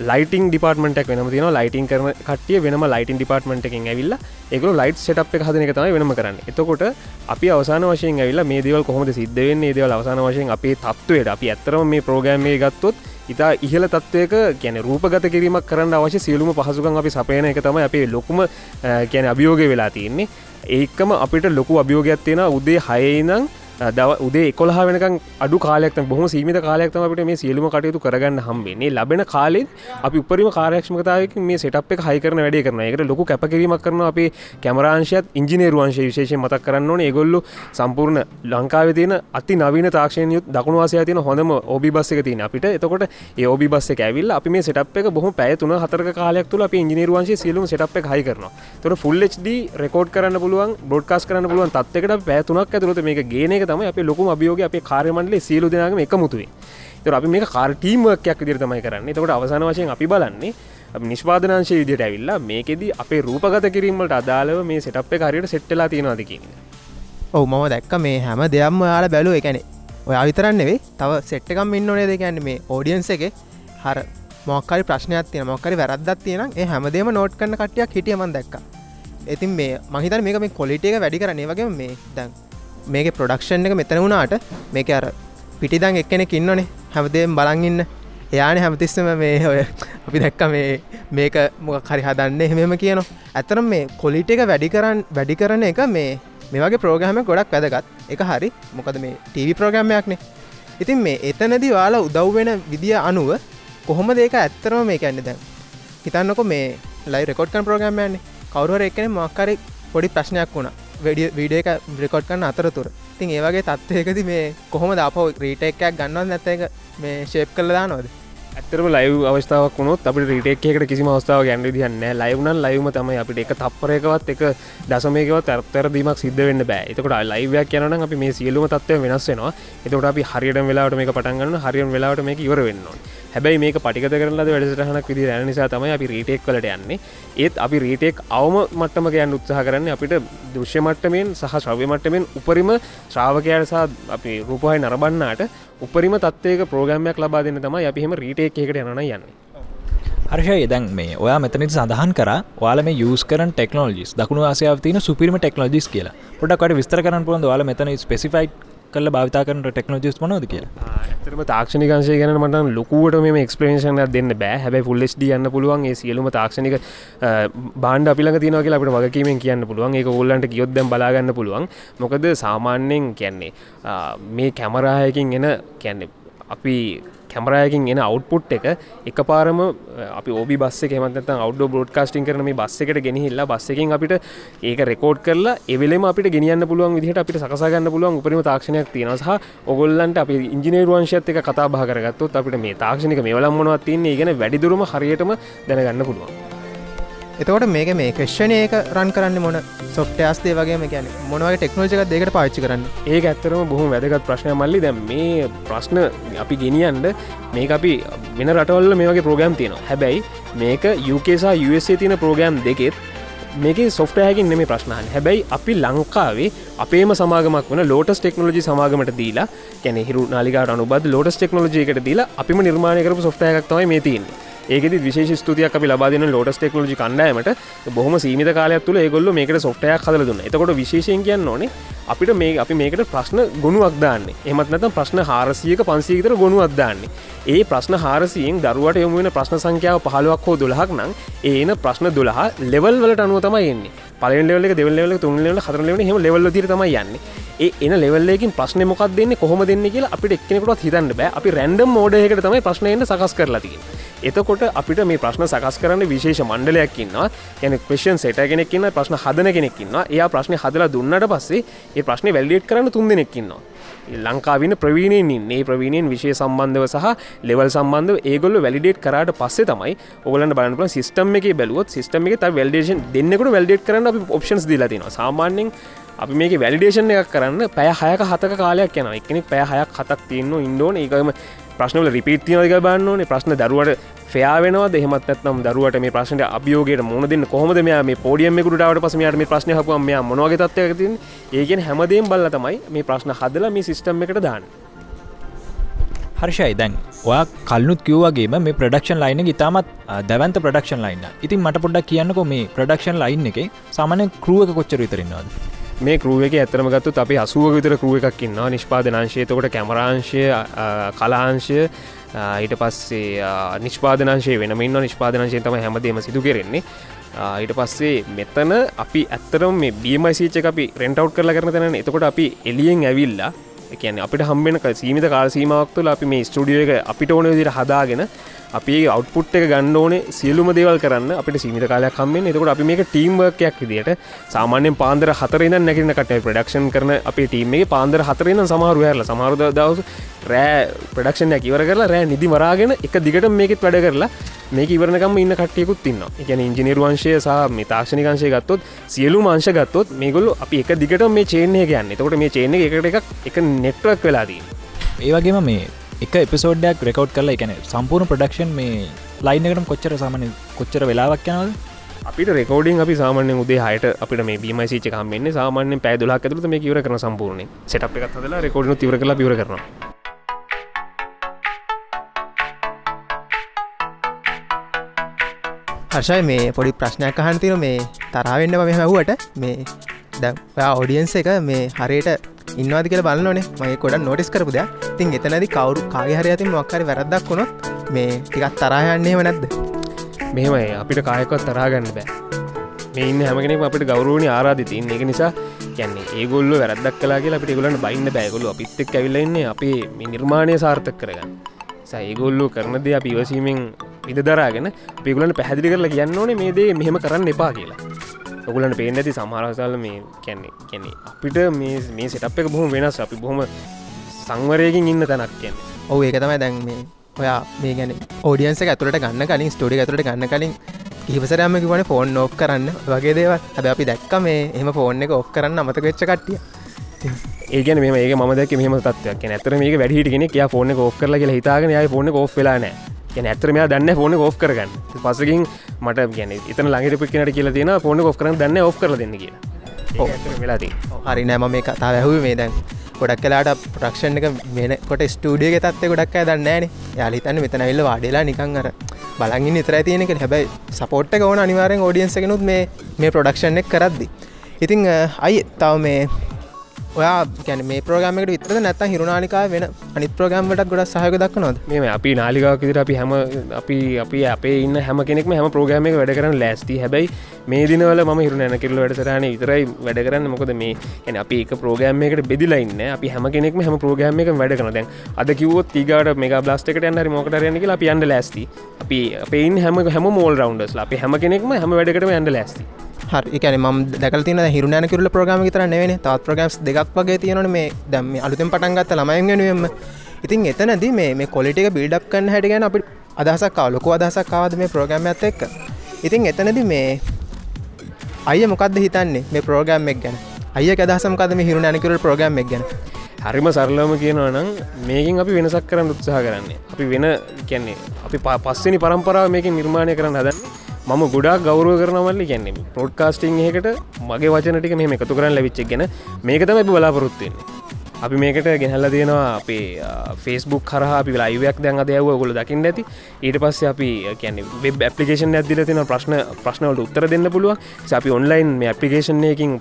ලයිටන් ඩිපාර්ටමට වෙන තින ලයිටන් කරන කටිය වෙනම ලයිටන් ඩිපාර්ටමට එකින් ඇවිල්ල එක ලයිට් සට් එක හදන එක තමයි වෙනම කරන්න. එතකොට අපි අවසාන වශයෙන් ඇවිල්ලා මේ දේවල් කොහොමද සිද්ධවෙන්නේ දේවල් අවසාන වශයෙන් අපේ තත්වයට අපි ඇත්තරම මේ ප්‍රෝගෑම්මේ ගත්තොත් ඉතා ඉහල තත්වයක ගැන රූපගත කිරීමක් කරන්න අවශ්‍ය සියලුම පහසුකන් අපි සපයන එක තමයි අපේ ලොකුම ගැන අභියෝගය වෙලා තියන්නේ. ඒකම අපිට ලොකු අභියෝගයක් තියෙන උදේ හයනං දව උදේ කොළහ වෙනක අඩු කාලයක් බොහම සීමිත කාලයක්තම අපට මේ සියලුම කටයුතු කරගන්න හම්බෙන්නේ. ලබෙන කාලෙත් අපි උපරිම කාරයක්ෂමතාවක මේ සටප් එක හයි කරන වැඩේ කරන එකට ලොකු කැපකිරීමක් කරන අපේ කැමරාංශයත් ඉංජිනේරුවන්ශය විශේෂය මතක් කරන්න ඕන. ඒගොල්ලු සම්පූර්ණ ලංකාව තියන අති නවීන තාක්ෂණයුත් දකුණවාසය තියන හොඳම ඔබි බස් එක තින අපිට. එතකොට ඒ ඔබි බස් එක ඇවිල් අපි මේ සටප් එක බොහම පැතුන හතර කාලයක් තුළ අප ඉංජිනේරුවන්ශය සියලුම සටප් එක හයි කරන තොර ෆුල් HD රෙකෝඩ් කරන්න පුළුවන් බොඩ්කාස් කරන්න පුළුවන් තත්කට පැතුනක් ඇතුරත මේක ගේන එක තම අප ලොකුම අභියෝග අපේ කාර්යමණ්ඩලේ සියලු දෙනාගම එකමුතුවේ තර අපි මේ කාර්ටීමක්යක් දිර තමයි කරන්න. තකට අවසාන වශයෙන් අපි බලන්නේ නිස්පාදනංශය විදිට ඇවිල්ලා මේකෙද අපේ රූපගත කිරීමට අදාළව මේ සටප් හරියට සෙට්ටලා තියෙනවාද කියන ඔව මම දැක්ක මේ හැම දෙයක්ම යාල බැලුව. එකනෙ ඔයා විතරන්නෙවේ තව සෙට්ටකම් ඉන්න ඕනේ. දෙකන්න මේ ඕඩියන්ස එක හර මොක්කරි ප්‍රශ්නයක් තියන මොක්කරි වැරද්දක් තියෙන ඒ හැමදේම නෝට් කන්න කටයක් හිටියමන් දැක්ක. ඉතින් මේ මහිතන මේක මේ කොලිට එක වැඩි කරන්නේ. වගේ මේ දැන් මේක ප්‍රොඩක්ෂන් එක මෙතන වුණාට මේක අර පිටිදං එක්කෙනෙ ඉන්නනේ හැමදේම් බලංඉන්න එයාන හැමතිස්සම මේ ඔය අපි දැක්ක මේ මේක මොක කරි හදන්න එහෙමම කියනවා. ඇතරම් මේ කොලිට එක වැඩි කරන්න වැඩි කරන එක මේ මේ වගේ ප්‍රෝග්‍රහම ගොඩක් වැදගත්. එක හරි මොකද මේ ටීවි ප්‍රෝග්‍රමයක්නේ ඉතින් මේ එතනදි වාලා උදව්වෙන විදිිය අනුව කොහොම දෙක ඇත්තරම මේ කැන්න දැන්? හිතන්නකො මේ ලයි රෙකොඩ්කන් ප්‍රෝග්‍රමයන්නේ කවරුවර එකන. මක්කරි පොඩි ප්‍රශ්නයක් වුණා. වැඩිය විඩිය එක රෙකොඩ් කන්න අතරතුර. තින් ඒවගේ තත්වයකති මේ කොහොම දප රීටෙක්කයක් ගන්නව නැත එක මේ ශේප් කළ දානොද ඇතරම ලයිව් අවස්ථාවක් වුණොත් අපට රිටෙක්කට කිසි අවස්ථාව ගැන්න දිහන්න ලයිවුනන් ලයිවම තමයි අපිට එක තප්පරයකවත් එක දසමයකවත් අර්තර දීමක් සිද්ධ වෙන්න බෑ. එතකොට ලයිවයක් කියනන අපි මේ සියලුම තත්වය වෙනස් වෙනවා. එතකොට අපි හරියට වෙලාට මේ පටන්ගන්න හරියන් වෙලාට මේ ඉවර වෙන්නවා හැබැයි මේක පටිකත කරලා වැඩසටහනක් විදි රැන නිසා තමයි අපි රීටෙක් කලට යන්නේ. ඒත් අපි රීටෙක් අවම මට්ටම කියන්න උත්සාහ කරන්න අපිට දෘශ්‍ය මට්ටමෙන් සහ ශ්‍රව්‍ය මට්ටමෙන් උපරිම ශ්‍රාවකයට සහ අපි රූපහයි නරබන්නාට උපරිම තත්වයක ප්‍රෝග්‍රමයක් ලබා දෙන්න තමයි අපිහෙම රීටෙක් එකට යන යන්නේ. හර්ෂය දැන් මේ ඔයා මෙතනට සඳහන් කර වාල මේ යස් කරන ටෙක්නෝජිස් දකුණු ආසයාව තින සුපිරිම ටෙක්නෝජිස් කියලා. පොඩක්ට විස්තර කරන පුොඳ වාල මෙතන ස්පෙසිෆයි කල භාවිතා කරන ටෙක්නෝජිස් මනෝද කියලා? ඇතරම තාක්ෂණිකංශය ගැන මට ලොකුවට මේ එක්ස්පලේෂන දෙන්න බෑ. හැබයි ෆුල්ලෙස්ඩ යන්න පුළුවන්. ඒ සියලුම තාක්ෂණික බාන්ඩ අපිල තිනක අපට වගකීමෙන් කියන්න පුළුවන්. ඒ ඔල්ලන්ට කියොත්දැම් බලාගන්න පුළුවන්. මොකද සාමාන්‍යයෙන් කියන්නේ මේ කැමරායකින් එන කියන්නේ අපි කැමරයකින් එන අවට්පුට් එක එක පාරම අපි ඔබි බස්ස මත අවඩ බෝඩ්කාස්ටිං කරන මේ බස්ස එකට ගෙනහිල්ලා බස්ස එකින් අපිට ඒක රෙකෝඩ් කරලා එවෙලම අපිට ගෙනියන්න පුළුවන් විදිහට අපිට සකසගන්න පුළුවන් උපරිම තාක්ෂණයක් තියෙන සහ ඔගොල්ලන්ට අපි ඉංජිනේරුවංශයත් එක කතා භා කරගත්තොත් අපිට මේ තාක්ෂණක මේ වලම් මොනවත් තින්නේ ගෙන වැඩිදුරම හරියටම දැනගන්න පුළුවන්. එතකොට මේක මේ ක්‍රශ්ණයක රන් කරන්න මොන සොෆ්ටස්දේ වගේ ගැන මොනවගේ ටෙක්නෝජක දෙකට පාච්චි කරන්න? ඒ ඇත්තරම බොහොම වැදගත් ප්‍රශ්නය මල්ලි දැ මේ ප්‍රශ්න අපි ගෙනියන්ට මේ අපි වෙන රටවල්ල මේ වගේ ප්‍රෝග්‍රම් තියෙනවා. හැබැයි මේක යුකේසා USA තියන ප්‍රෝග්‍රම් දෙකෙත් මේක සොෆ්ටයකින් නෙම ප්‍රශ්නහන් හැබැයි අපි ලංකාවේ අපේම සමාගමක් වන ලෝටස් ටෙක්නෝජි සමාගමට දීලා කැන හිරු නාලිකාට අනුබද ලෝටස් ටෙක්නෝජයකට දීලා අපිම නිර්මාණය කරපු සොෆ්ටයක්තවයි මේ තියන්නේ. ඒකෙද විශේෂ ස්තුතියක් අපි ලබාදන ලෝටස් ටෙක්නෝජි කණ්ඩෑමට බොහම සීමිත කාලයක් තුළ ඒගොල්ල මේකට සොෆ්ටයක් හදල දුන්න. එතකොට විශේෂයෙන් කියන්න ඕනේ අපිට මේ අපි මේකට ප්‍රශ්න ගොුණුවක් දාන්නේ. එමත් නැත ප්‍රශ්න හාරසියක පන්සීතර ගොුණුවක් දාන්නේ. ඒ ප්‍රශ්න හාරසියෙන් දරුවට යොමුවෙන ප්‍රශ්න සංඛ්‍යාව පහලුවක් හෝ දුලහක් නම් ඒන ප්‍රශ්න දුලහ ලෙවල් වලට අනුව තමයි එන්නේ. පලෙන් ලෙවල දෙවල්ල තුන්ලට හතරලවන හෙම ලෙවල්ල තිර තමයි යන්නේ. ඒ එන ලෙවල්ලකින් ප්‍රශ්න මොකක් දෙන්න කොහොම දෙන්න කියලා අපිට එක්කෙනෙකුට හිතන්න බෑ. අපි රැන්ඩම් මෝඩයකට තමයි ප්‍රශ්නයට සකස් කරලාතින් එතකොට අපිට මේ ප්‍රශ්න සකස් කරන්න විශේෂ මණ්ඩලයක්කින්නවා යන කේෂන් සට කෙනෙක්කින්න ප්‍රශ්න හදන කෙනෙක්කින්න එයා ප්‍රශ්න හදලා දුන්නට පස්සේ ඒ ප්‍රශ්න වැල්ඩේට් කරන්න තුන් දෙනෙක්කින්නවා ලංකාවින ප්‍රවීණයෙන් ඒ ප්‍රවීණයෙන් විශෂය සම්බන්ධව සහ ලෙවල් සම්බන්ධ ඒගොල්ල වැලිඩේට් කරට පස්සේ තමයි ඔගලන් බලපල සිස්ටම් එක බැලුවත් සිස්ටම එක වැල්ඩේෂන් දෙන්නෙකුට වැල්ඩේට් කරන්න අපි ඔප්ෂන්ස් දිලතින සාමාන්‍යෙන් අපි මේක වැලිඩේෂන් එකක් කරන්න පැය හයක හතක කාලයක් යන එකනෙ පැය හයක් හතක් තියන්න ඉන්ඩෝන ඒකම ප්‍රශ්නවල රිපීත්තියනක බන්න ඕනේ. ප්‍රශ්න දරුවට ෆයාාවෙනවා දෙහෙමත් ඇත්නම් දරුවට මේ ප්‍රශ්නට අභියෝගයට මුණ දෙන්න කොහොමද? මෙයා මේ පෝඩියම්මකුටාවට පස මයාට මේ ප්‍රශ්න හපුුවම මෙයා මොනවගේ තත්වයකතින් ඒගෙන් හැමදේම් බල්ල තමයි මේ ප්‍රශ්න හදල මේ සිිස්ටම් එකට දාන්න. හර්ෂයි දැන් ඔයා කල්නුත් කිව්වගේම මේ ප්‍රඩක්ෂන් ලයින ඉතාමත් දැවන්ත ප්‍රඩක්ෂන් ලයින්න ඉතින් මට පොඩ්ඩක් කියන්නකො මේ ප්‍රඩක්ෂන් ලයින් එක සාමනය කරුවක කොච්චර විතරන්නවාද මේ කරුවක ඇතරම ගත්තු අපි අසුව විතර කරුව එකක් ඉන්නවා. නිෂ්පාදනංශයතකොට කැමරාංශය කලාංශය ඊට පස්සේ නිෂ්පාදනංශය වෙනමන්න නිෂ්පාදනංශය තම හැමදේම සිදු කෙරෙන්නේ. ඊට පස්සේ මෙතන අපි ඇත්තරම් මේ බීමයිසිච අපි රෙන්ටව් කරලා කරන තැන එතකොට අපි එලියෙන් ඇවිල්ලා එකන අපිට හම්බෙන සීමිත කාලසීමාවක් තුළ අපි මේ ස්ටඩිය එක අපිට ඕන විදිර හදාගෙන අපි අවට්පුට් එක ගන්න ඕනේ සියලුම දේවල් කරන්න. අපට සීමිත කාලයක් කම්මෙන් එතකොට අපි මේක ටීම්වර්කයක් විදිට සාමාන්‍යෙන් පාන්දර හතරන්න නැකින කට ප්‍රඩක්ෂන් කරන අපේ ටීමේ පාන්දර හතරන්න සමහරු හැරල සමහරුද දවස රෑ ප්‍රඩක්ෂණය ඉවර කරලා රෑ නිදි මරාගෙන එක දිගට මේකෙත් වැඩ කරලා මේක ඉවරනකම ඉන්න කටයකුත් ඉන්න එකන ඉංජිනිරුවංශය සහ මේ තාක්ෂණිකංශය ගත්තොත් සියලු මාංශ ගත්තොත් මේගොල්ල අපි එක දිගට මේ චේනය කියන්න තකොට මේ චේන එකට එකක් එක නෙට්වක් වෙලාදී ඒවගේම මේ එක එපිසෝඩ්ඩයක් රෙකවඩ් කරලා එකන සම්පූර්ණ ප්‍රඩක්ෂන් මේ ලයින්නකටම කොච්චර සාමන කොච්චර වෙලාවක් යනවද? අපිට රෙකෝඩින් අපි සාමාන්‍ය උදේ හයට අපිට මේ බීමයිසිච කම්න්නේ සාමාන්‍ය පැදුලා ඇතුලත මේ කිවර කරන සම්පූර්ණ සට් එකත් හදලා රෙකෝඩන තිවර කලා පිවර කරනවා. හර්ෂය මේ පොඩි ප්‍රශ්නයක් අහන් තිර මේ තරාවෙන්න මෙ හැව්වට මේ ද ඔඩියන්ස එක මේ හරියට ඉන්නවාද කියල බලන්නනේ මගේ කොඩ නොටිස් කරපුද තින් එතනදි කවරු කාග හරි ඇතින් මොක්කරි වැරදක් වුණොත් මේ ටිකත් තරායන්නේ වනැද්ද මෙමයි අපිට කායකොත් තරාගන්න බෑ. මේ ඉන්න හැමගෙන අපට ගෞරුවනි ආරාධිතින් එක නිසා කියන්නේ ඒගොල්ල වැරදක් කලා කියලා අපිට ගොලන්න බයින්න බෑගොලු අපිත්තක් ඇවිල්ලන්නේ අපේ නිර්මාණය සාර්ථක කරගන්න. සයිගොල්ලු කරනද අප ඉවසීමෙන් විද දරාගෙන පිගුලන් පැහැදිලි කරලා කියන්න ඕනේ මේ දේ මෙහෙම කරන්න එපා කියලා. ඔගුලන් පේන ඇති සමහරසාල මේ කැන්නේ කැනෙ අපිට මේ මේ සටප් එක බොහොම වෙනස් අපි බොහොම සංවරයකින් ඉන්න තැනක් කියන්නේ. ඔව ඒක තමයි දැන් මේ ඔයා මේ ගැන ෝඩියන්ස ඇතුලට ගන්න කලින් ස්ටඩි ඇතුලට ගන්න කලින් කිවසරම කිවන ෆෝන් ඕ් කරන්න. වගේ දේව අද අපි දැක්ක මේ එම ෆෝන් එක ඔ් කරන්න අමතක වෙච්ච කට්ටිය. ඒගන මේ මදක මෙම තත්වයක් ඇතර මේ වැඩිටිගෙන කිය ෆෝන ෝ් කරලා කියලා හිතාගෙන ෆෝන ෝ් වෙලාන ඇතරම දන්න ෆෝන ෝ් කරගන්න පසකින් මට ගැන එතන ළඟට පික්නට කියලා තියෙන ෆෝන ෝ් කරන දන්න කර දෙන්න කියලා වෙලාදී හරි නෑම මේ කතා වැැහුව මේ දැන්. ගොඩක් කලාට ප්‍රක්ෂණ එක වෙන කොට ස්ටඩියක තත්ව ගොඩක් දන්නෑන යාලිතන්න මෙතන වෙල්ල වාඩලා නිකං අර බලගින් නිතර තියනෙක හැබැයි සපෝට් ඕන අනිවාරෙන් ෝඩියන්සගෙනුත් මේ මේ ප්‍රඩක්ෂණ එක කරද්දි. ඉතිං අයි තව මේ ඔයා ගැන මේ ප්‍රෝගමට විතර නැත හිරුණනාලිකා වෙන අනි ප්‍රෝගම්මට ගොඩ සහක දක් නොද මේ අපි නාලිකාකිදිර අපි හැම අපි අපි අපේ ඉන්න හැම කෙනෙක්ම හැම ප්‍රෝග්‍රම එක වැඩ කරන්න ලෑස්ති. හැබයි මේ දිනවල ම හිරු නැන කිරල වැඩසරන විතරයි වැඩ කරන්න. මොකද මේ එන අපි එක ප්‍රෝගෑම් එකට බෙදිලයින්න අපි හැම කෙනෙක්ම හැම ප්‍රෝගෑම් එක වැඩ කරන දැන් අද කිවොත් තිගට මේ බ්ලාස්ටකට යන්න මොකටරයන කියලා අපි අන්න ලෑස්ති. අපි අපේන් හැම හැම මෝල් රවන්ඩස් අපි හැම කෙනෙක්ම හැම වැඩකටම ඇන්න ලෑස්ති. හරි එකන ම දැකල් තින හිරුණන කරල ප්‍රගම තර නෙවෙන තාත් ප්‍රගම්ස් දෙකක් වගේ තියෙනන මේ. දැම අලුතෙන් පටන්ගත්ත ළමයිගෙනුවම ඉතින් එතනද මේ මේ කොලිටික බිල්ඩක් කන්න හැටිගෙන අපි අදහසක් ලොකු අදහසක් කාවද මේ ප්‍රෝග්‍රම ඇත එක්ක. ඉතින් එතනද මේ අය මොකක්ද හිතන්නේ මේ ප්‍රෝග්‍රම් එක් ගැන? අය අදහසමකද මේ හිරු නැනකර ප්‍රෝග්‍රම් එක් ගැන? හරිම සරලම කියනවා නම් මේකින් අපි වෙනසක් කරන්න උත්සාහ කරන්නේ. අපි වෙන කියන්නේ අපි පස්සනි පරම්පරාව මේක නිර්මාණය කරන්න හදන්නේ. මම ගොඩක් ගෞරුව කරනවල්ලි ගැන්නේ පොඩ්කාස්ටිං එකට මගේ වචනටික මේ එකතු කරන්න ලැවිච්චක් ගැන. මේක තමයි බලාපොරොත්තුවෙන්නේ අපි මේකට ගෙනල්ල තියෙනවා අපේ ෆෙස්බුක් කර අපි ලයිවයක් දැන් අදයව ගොල දකින්න ඇති. ඊට පස්ස අපි කියන වෙබ් ඇපලිකේෂන් ඇදිල තින ප්‍රශ්න ප්‍රශ්නවලට උත්තර දෙන්න පුළුව අපි ඔන්ලයින් මේ ඇපලිකේෂන්යකින්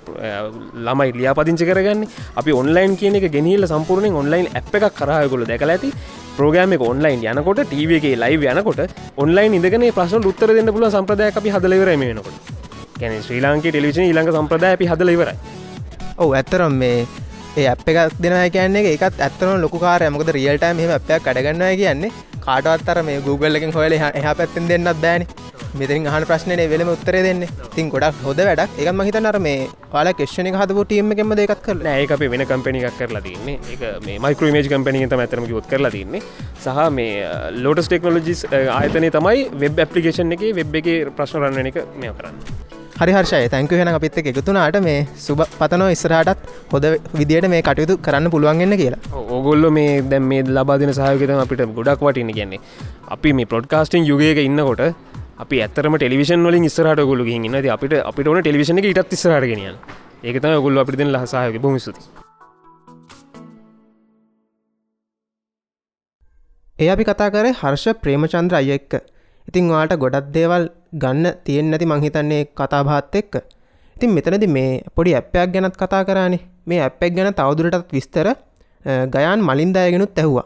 ළමයි ලියාපදිංචි කරගන්න. අපි ඔන්ලයින් කියන එක ගෙනහිල්ල සම්පූර්ණයෙන් ඔන්ලයින් ඇ් එකක් කරයගොල දැකල ඇති. ප්‍රෝගෑම එක ඔන්ලයින් යනකොට ටීවගේ ලයිව යනකොට ඔන්ලයින් ඉදගෙන ප්‍රශ්න උත්තර දෙන්න පුල සම්ප්‍රදායක් අපි හදලවරම වෙනකොට. ගැන ශ්‍රී ලාංකේ ටෙලිවිෂන් ඊළඟ සම්ප්‍රදාය අපි හදලවරයි ඔව ඇත්තරම් මේ ඒ අප එකක් දෙන කියන්නේ එකත් ඇත්තන ලොකු කාරය මොකද රියල්ටම මෙම අපයක් කඩගන්නවා කියන්නේ කාටවත්තර මේ Googleකින් හොල එහ පැත්තෙන් දෙන්නත් බෑන. මෙතින් අහන ප්‍රශ්නය වෙලම උත්තර දෙන්න. තින් ගොඩක් හොද වැඩක්. එක මහිතනර මේ පාල කෙශ්ෂණ හදපු ටීම එකම දෙකත් කර ඒ අප වෙන කම්පනික් කරලා තින්නේ. එක මේ මයිකරමේජ් කම්පනිගත ඇතරම යොත් කරලා තින්නේ. සහ මේ ලෝටස් ටෙක්නෝලජිස් ආයතනය තමයි වෙබ් ඇපලිකේෂන් එක වෙබ් එක ප්‍රශ්න රන්න එක මෙය කරන්න. හරි හර්ෂය. තැංක වෙන අපිත් එක එකතුනාට මේ සුබ පතනෝ ඉස්රහටත් හොද විදියට මේ කටයුතු කරන්න පුළුවන්ගන්න කියලා. ඕගොල්ල මේ දැම් මේ ලබාදින සහයකතම අපිට ගොඩක් වටින කියන්නේ. අපි මේ පොඩ්කාස්ටිං යුගයක ඉන්නකොට අපි ඇතරම ටෙලිවිෂන් වලින් ස්රට ගොලු ඉන්න අපිට අපිට ඕන ටෙලිවිෂන එක ඉටත් ස්රටගෙනියන් ඒකතම ගොල්ල අපිට ලහසාහක බොමිසුති ඒ අපි කතා කරේ හර්ෂ ප්‍රේමචන්ද්‍ර අය එක්ක. ඉතිං වාට ගොඩක් දේවල් ගන්න තියෙන් නැති මංහිතන්නේ කතාභාත් එක්ක. ඉතින් මෙතනද මේ පොඩි ඇප්පයක් ගැනත් කතා කරන්නේ මේ ඇප්පෙක් ගැන තවදුරටත් විස්තර ගයන් මලින්දායගෙනුත් ඇහවා.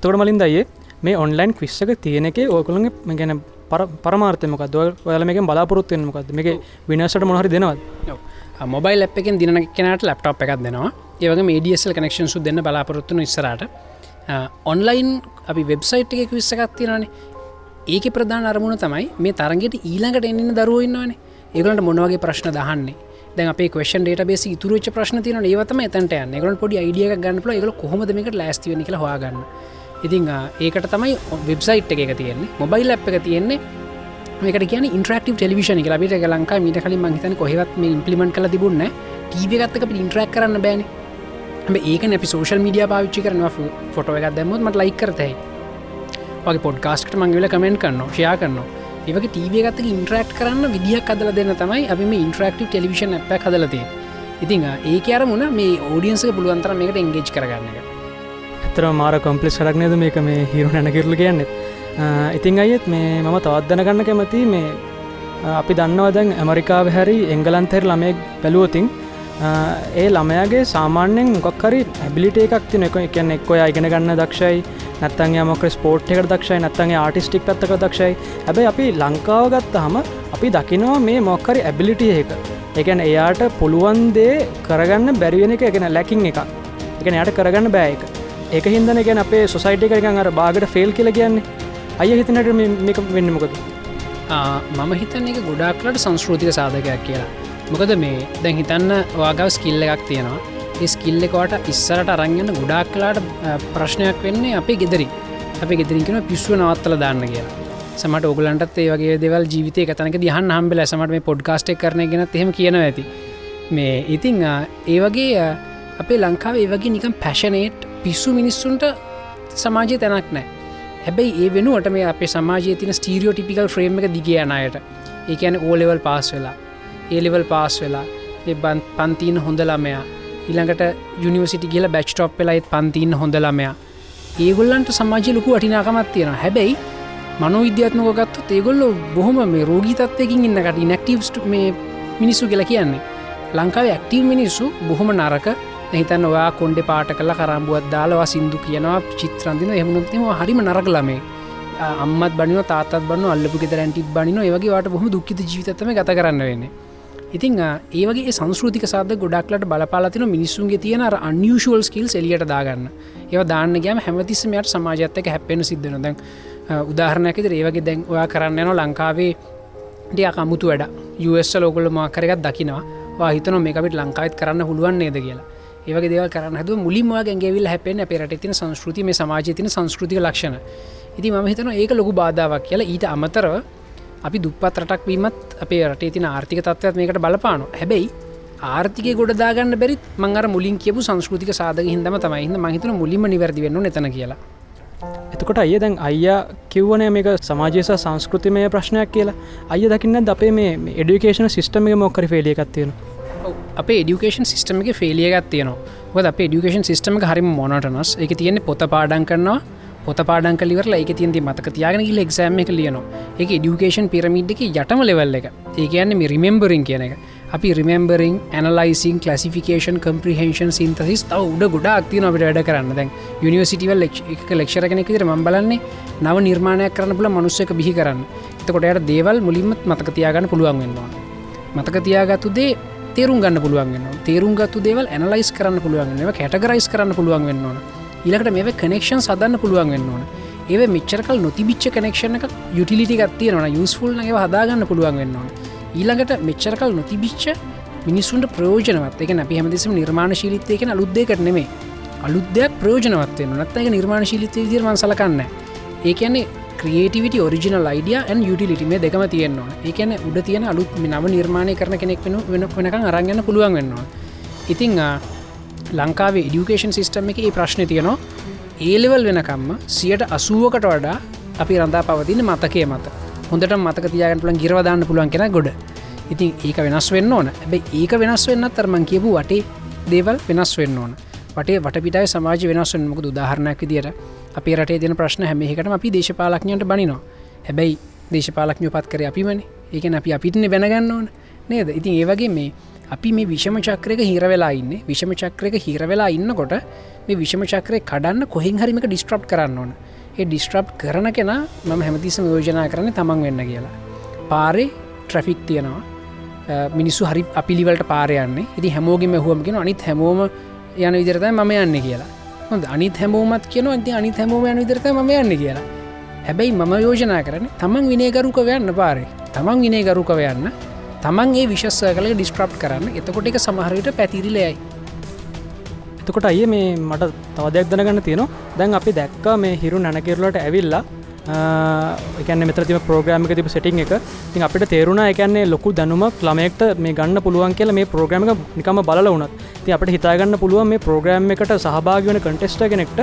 තොට මලින් දයේ මේ ඔන්ලයින් ක්විස්සක තියෙන එක ඕකළගේ ගැන පරමාර්තමක ඔයාලමක බලාපොරොත්තුවෙන් මොකද මේක විනසට මොහරි දෙනවත් මොබයිල් ලප් එකෙන් දින කෙනට ලප්ටප් එකක් දෙනවා. ඒවගේ මේඩියසල් කනෙක්ෂන් සු දෙන්න බලාපොරොත්තුන ඉස්සරට ඔන්ලයින් අපි වෙබ්සයිට් එක විස්සකත් තියෙනනේ ඒක ප්‍රධාන අරමුණ තමයි මේ තරගෙට ඊළඟට එන්න දරුවන්නවානේ ඒගලට මොනවගේ ප්‍රශ්න දහන්නේ දැ අපේ ක්වේෂන් ඩේට බේ තුරච ප්‍රශ්න තින ඒවතම එතන්ට ගල පොඩි අයිඩිය ගන්නල එක කොහොමදමකට ලෑස්තිවනි කළ හවාගන්න ඉතිං ඒකට තමයි වෙබ්සයිට් එක තියෙන්නේ. මොබයිල් අප් එක තියෙන්නේ. මේකට කියන ඉන්ට්‍රක්ටව ටෙලිවිෂන එක ලබිට ලංකා මීට කලින් මහිතන කොහෙවත් මේ ඉම්පලිමෙන්ට කළ තිබුන්න ටීවගත්තක ඉන්ට්‍රක් කරන්න බෑන. ඒක අපි සෝෂල් මීඩිය පාවිච්චි කරනවා ෆොටෝ එකක් දැමුත් මට ලයි කරතයි වගේ පොඩ්කාස්ට මංගල කමෙන්ට් කරන්න ෂයා කරන්න ඒවගේ ටීව ගත්ත ඉන්ට්‍රක්් කරන්න විදිහක් අදල දෙන්න තමයි අපි මේ ඉන්ට්‍රක්ටව ටෙලිවිෂන් ඇප හදලතිය ඉතිං ඒ අරමුණ මේ ෝඩියන්ස පුළුවන්තර මේකට එංගේජ් කරගන්න එක. ඇතර මාර කොම්පලෙස් කරක්නද මේක මේ හිරු නැනකිරල කියන්නෙත් ඉතිං අයත් මේ මම තවත්දන ගන්න කැමති මේ අපි දන්නවා දැන් ඇමරිකාව හැරි එංගලන්තෙර ළමයෙක් බැලුවතින් ඒ ළමයාගේ සාමාන්‍යෙන් මොකක්හරි ඇබිලිට එකක් තින එක. එකන්න එක් ඔය ඉගෙන ගන්න දක්ෂයි නැත්තන්ගේ මොක ස්පෝට් එකට දක්ෂයි නැත්තන්ගේ ආටිස්ටික් පැත්තක දක්ෂයි. හැබැයි අපි ලංකාව ගත්තහම අපි දකිනවා මේ මොක්කරි ඇබිලිටිය එක. එකන එයාට පුළුවන්දේ කරගන්න බැරිවෙන එක එකෙන ලැකින් එක එක යට කරගන්න බෑ එක එක හිදන ගැන අපේ සොසයිට එකගන් අර බාගට ෆෙල් කියල කියන්නේ. අය හිතනට මේක වෙන්න මොකද? මම හිතන්න එක ගොඩාක්ලට සංස්කෘතික සාධකයක් කියලා. මොකද මේ? දැන් හිතන්න වාගව ස්කිල්ල එකක් තියෙනවා. ඒ ස්කිල්ල එකට ඉස්සරට අරංගන්න ගොඩාක් කලාට ප්‍රශ්නයක් වෙන්නේ අපේ ගෙදරි අප ගෙදරිකෙන පිස්සුව නවත්තල දාන්න කියලා. සමට ඔගලන්ටත් ඒ වගේ දෙවල් ජීවිතය තනක දිහන් හම්බෙල සමට මේ පොඩ්කාස්ට් කරන ගෙන එහෙම කියනව ඇති. මේ ඉතිං ඒ වගේ අපේ ලංකාව ඒ වගේ නිකම් පැෂනේට් පිස්සු මිනිස්සුන්ට සමාජය තැනක් නෑ හැබැයි ඒ වෙනුවට මේ අපේ සමාජය තින ස්ටීරියෝ ටිපිකල් ෆ්‍රේම් එක දිගයනයට ඒකැන ඕලෙවල් පාස් වෙලා. ඒලෙවල් පාස් වෙලා බන් පන්තිීන හොඳ ළමයා. ඉළඟට යුනිවසිටි කියල බැච්ටොප් වෙලයිත් පන්තිීන්න හොඳ ළමයා. ඒගොල්ලන්ට සමාජය ලොකු අටිනාකමත් තියෙන හැබැයි මනෝ විද්‍යාත්මක ගත්තු ඒගොල්ලො බොහොම මේ රෝගීතත්වයකින් ඉන්නකට ඉනක්ටවස්ට මේ මිනිස්සු කියලා කියන්නේ. ලංකාව ඇක්ටව මිනිස්සු බොහොම නරක. හිතන්න ඔයා කොන්ඩ පාට කල කරම්බුවත් දාලවා සිින්දු කියනවා චිත්‍රන්දින එහමුණත්ම හරිම නරක ළමේ අම්මත් බනිව තාත් බන්න අල්ලපු ෙතරැන්ටි බනින ඒවගේ වාට බොහම දුක්කිත ජීවිතම ගත කරන්න වෙන්නේ. ඉතිං ඒවගේ සංස්ෘතික සාද ගොඩක්ලට බලපාලතින මිනිස්සුන්ගේ තියෙන අන්යුෂුවල් ස්කිල් එලියට දාගන්න. ඒව දාන්න ගෑම හැමතිස්සමයට සමාජත්තක හැපෙන සිද්ධන දැන් උදාහරණයකද ඒවගේ දැන් ඔයා කරන්න යන ලංකාවේ ඩියක් අමුතු වැඩ. යස් ලෝගල මාකරකත් දකිනවා. හිතන මේකවිට ලංකායිත් කරන්න පුළුවන් නේද? කියලා. ඒවගේ දේව කරන්න හද මුලින්වා ගැගේවිල් හැපෙන් පෙරට තින සංස්කෘති මේ සමාජතින සංස්කෘතික ලක්ෂණ. ඉති ම හිතන ඒක ලොකු බාධාවක් කියලා ඊට අමතරව අපි දුප්පත් රටක් වීමත් අපේ රටේ තින ආර්ථික තත්වත් මේකට බලපාන හැබැයි ආර්ථික ගොඩදාගන්න බැරිත් මංගර මුලින් කියපු සංස්කෘතික සාධක හිදම තමයිහිද මහිතන මුලින්ම නිවැරදි වෙන්න එතන කියලා. එතකොට අය දැන් අයියා කිව්වනය මේක සමාජයස සංස්කෘතිමය ප්‍රශ්නයක් කියලා. අය දකින්න අපේ මේ එඩිකේෂන සිිස්ටම එක මොක්කර ෆේලියකත්තියෙන අප ඩියුකේෂන් සිස්ටම එක ෆේලියගත් තියනවා. ොද අප ඩියුකේෂන් සිස්ටම හරිම මොනටනස් එක තියෙන්නේ පොත පාඩන් කරනවා පොත පාඩන් කලිවර ඒක තියන්ති මතක තියාගෙන ගිල එක්ෂෑම එක ලියනවා. එක ඩියුකේෂන් පිරමිඩ් එක යටම ලෙවල් එක. ඒ කියන්න මේ රිමෙම්බරින් කියන එක. අපි රිමෙම්බරින් ඇනලයිසින් කලසිෆිකේෂන් කම්ප්‍රහන්ෂන් සින්තසිස් තව උඩ ගොඩ අක්තිය නොට වැඩ කරන්න. දැන් යනිවසිටිවල් එක ලෙක්ෂර කෙනෙ විතර ම බලන්නේ නව නිර්මාණයක් කරන්න පුල මනුස්සක බිහි කරන්න. එතකොටයට දේවල් මුලින්මත් මතකතියාගන්න පුළුවන් වෙන්නවා මතකතියාගත්තු දේ තේරුම් ගන්න පුළුවන් තේරුම් ගත්තු දේවල් ඇනලයිස් කරන්න පුළුවන් කැටගරයිස් කරන්න පුළුවන් වෙන්න ඕන. ඉලකට මේ කනෙක්ෂන් සදන්න පුළුවන් වෙන්න ඕන. ඒ මිච්චරකල් නොතිබිච්ච කනෙක්ෂණ එක යුටිලිටි ගත්තියනවා යුස්ෆුල් ඒ හදාගන්න පුළුවන් වෙන්න ඕන. ඊළඟට මෙච්චරකල් නොතිබිච්ච මිනිස්සුන්ට ප්‍රෝජනවත් එක අපි හැමදිසම නිර්මාණ ශීලිතයක අලුද්දයකට නෙමේ අලුද්දයක් ප්‍රෝජනවත්වය නත්තක නිර්මාණ ශීලිතය දිර්මන් සලකන්න ඒකන්නේ creativity original idea and utility මේ දෙකම තියෙන්නවා ඒකන උඩ තියෙන අලුත් නව නිර්මාණය කරන කෙනෙක් වෙන වෙන වෙනකං අරගන්න පුළුවන් වෙන්නවා ඉතිං ලංකාවේ ඉඩියුකේෂන් සිිස්ටම් එක ප්‍රශ්න තියනවා. ඒලෙවල් වෙනකම්ම සියට අසුවකට වඩා අපි රඳා පවතින මතකය මත. හොඳට මතක තියාගන්න පුළන් ගිරවදාන්න පුළුවන් කෙන ගොඩ. ඉතින් ඒක වෙනස් වෙන්න ඕන. ඇබයි ඒක වෙනස් වෙන්න තරමන් කියපු වටේ දේවල් වෙනස් වෙන්න ඕන. වටේ වටපිටයි සමාජ වෙනස් වෙන මොකද උදාහරණයක් විදියට අපි රටේ දෙන ප්‍රශ්න හැමහිකට අපි දේශපාලක්ඥයට බනිනවා. හැබැයි දේශපාලක්ඥ පත් කර අපිමන. ඒකන අපි අපිටන බැනගන්න ඕන නේද? ඉතින් ඒවගේ මේ අපි මේ විෂම චක්‍රක හිරවෙලා ඉන්න. විෂම චක්‍රක හිරවෙලා ඉන්නකොට මේ විෂම චක්‍රය කඩන්න කොහෙන් හරිමක ඩිස්ට්‍රප් කරන්න ඕන. ඒ ඩිස්ට්‍රප් කරන කෙන මම හැමතිසම යෝජනා කරන තමන් වෙන්න කියලා. පාරේ ට්‍රෆික් තියෙනවා. මිනිස්සු හරි අපිලිවලට පාරයන්නේ ඉති හැමෝගම හුවමගෙන අනිත් හැමෝම යන විදිරතයි මම යන්න කියලා. හොඳ. අනිත් හැමෝමත් කියන ඇති අනිත් හැමෝම යන විදිරත ම යන්න කියලා. හැබැයි මම යෝජනා කරන තමන් විනේගරුකව යන්න පාරේ. තමන් විනේගරුකව යන්න. තමන් ඒ විශස්ස කළ ඩිස්ට්‍රප් කරන්න. එතකොට එක සමහරයට පැතිරිලයයි එතකොට අය මේ මට තවදයක් දැනගන්න තියෙනවා. දැන් අපි දැක්ක මේ හිරු නැනකිරලට ඇවිල්ලා එකන මෙතරතිම ප්‍රෝග්‍රමික තිබ සෙටිං එක. තින් අපිට තේරුණ එකන්නේ ලොකු දැනුමක් ළමෙක්ට මේ ගන්න පුළුවන් කියල මේ ප්‍රෝග්‍රම එක නිකම බල වුණත්. ති අපට හිතාගන්න පුළුවන් මේ ප්‍රෝග්‍රම් එකට සහභාග වන කටෙස්ට කෙනෙක්ට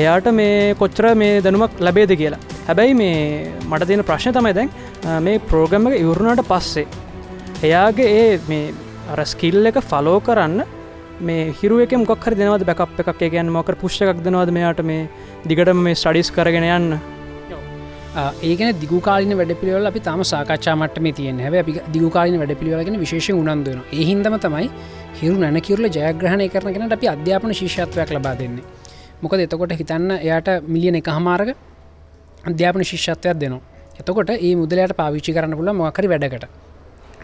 එයාට මේ කොච්චර මේ දැනුමක් ලැබේද කියලා. හැබැයි මේ මට තියෙන ප්‍රශ්න තමයි දැන් මේ ප්‍රෝග්‍රම එක ඉවරුණට පස්සේ එයාගේ ඒ මේ අර ස්කිල් එක ෆලෝ කරන්න මේ හිරුවක මොක්හර දෙනවද? බැකප් එකක් ගැන් මොක පුෂ්ෂ එකක් දෙනවද මෙයාට මේ දිගටම මේ ස්ටඩිස් කරගෙන යන්න? ඒකන දිගුකාලින වැඩ පිළිවල අපි තම සාකච්ඡා මටම තියෙන් හැව අපි දිගුකාලින වැඩ පිළිවලගෙන විශේෂ උනන්දුවන එහින්දම තමයි හිරු නැනකිරල ජයග්‍රහණය කරනගෙන අපි අධ්‍යාපන ශිෂත්වයක් ලබා දෙන්නේ. මොකද එතකොට හිතන්න එයාට මිලියන එක හමාරග අධ්‍යාපන ශිෂ්‍යත්වයක් දෙනවා. එතකොට ඒ මුදලයට පාවිච්චි කරන්න පුල මොකරි වැඩකට.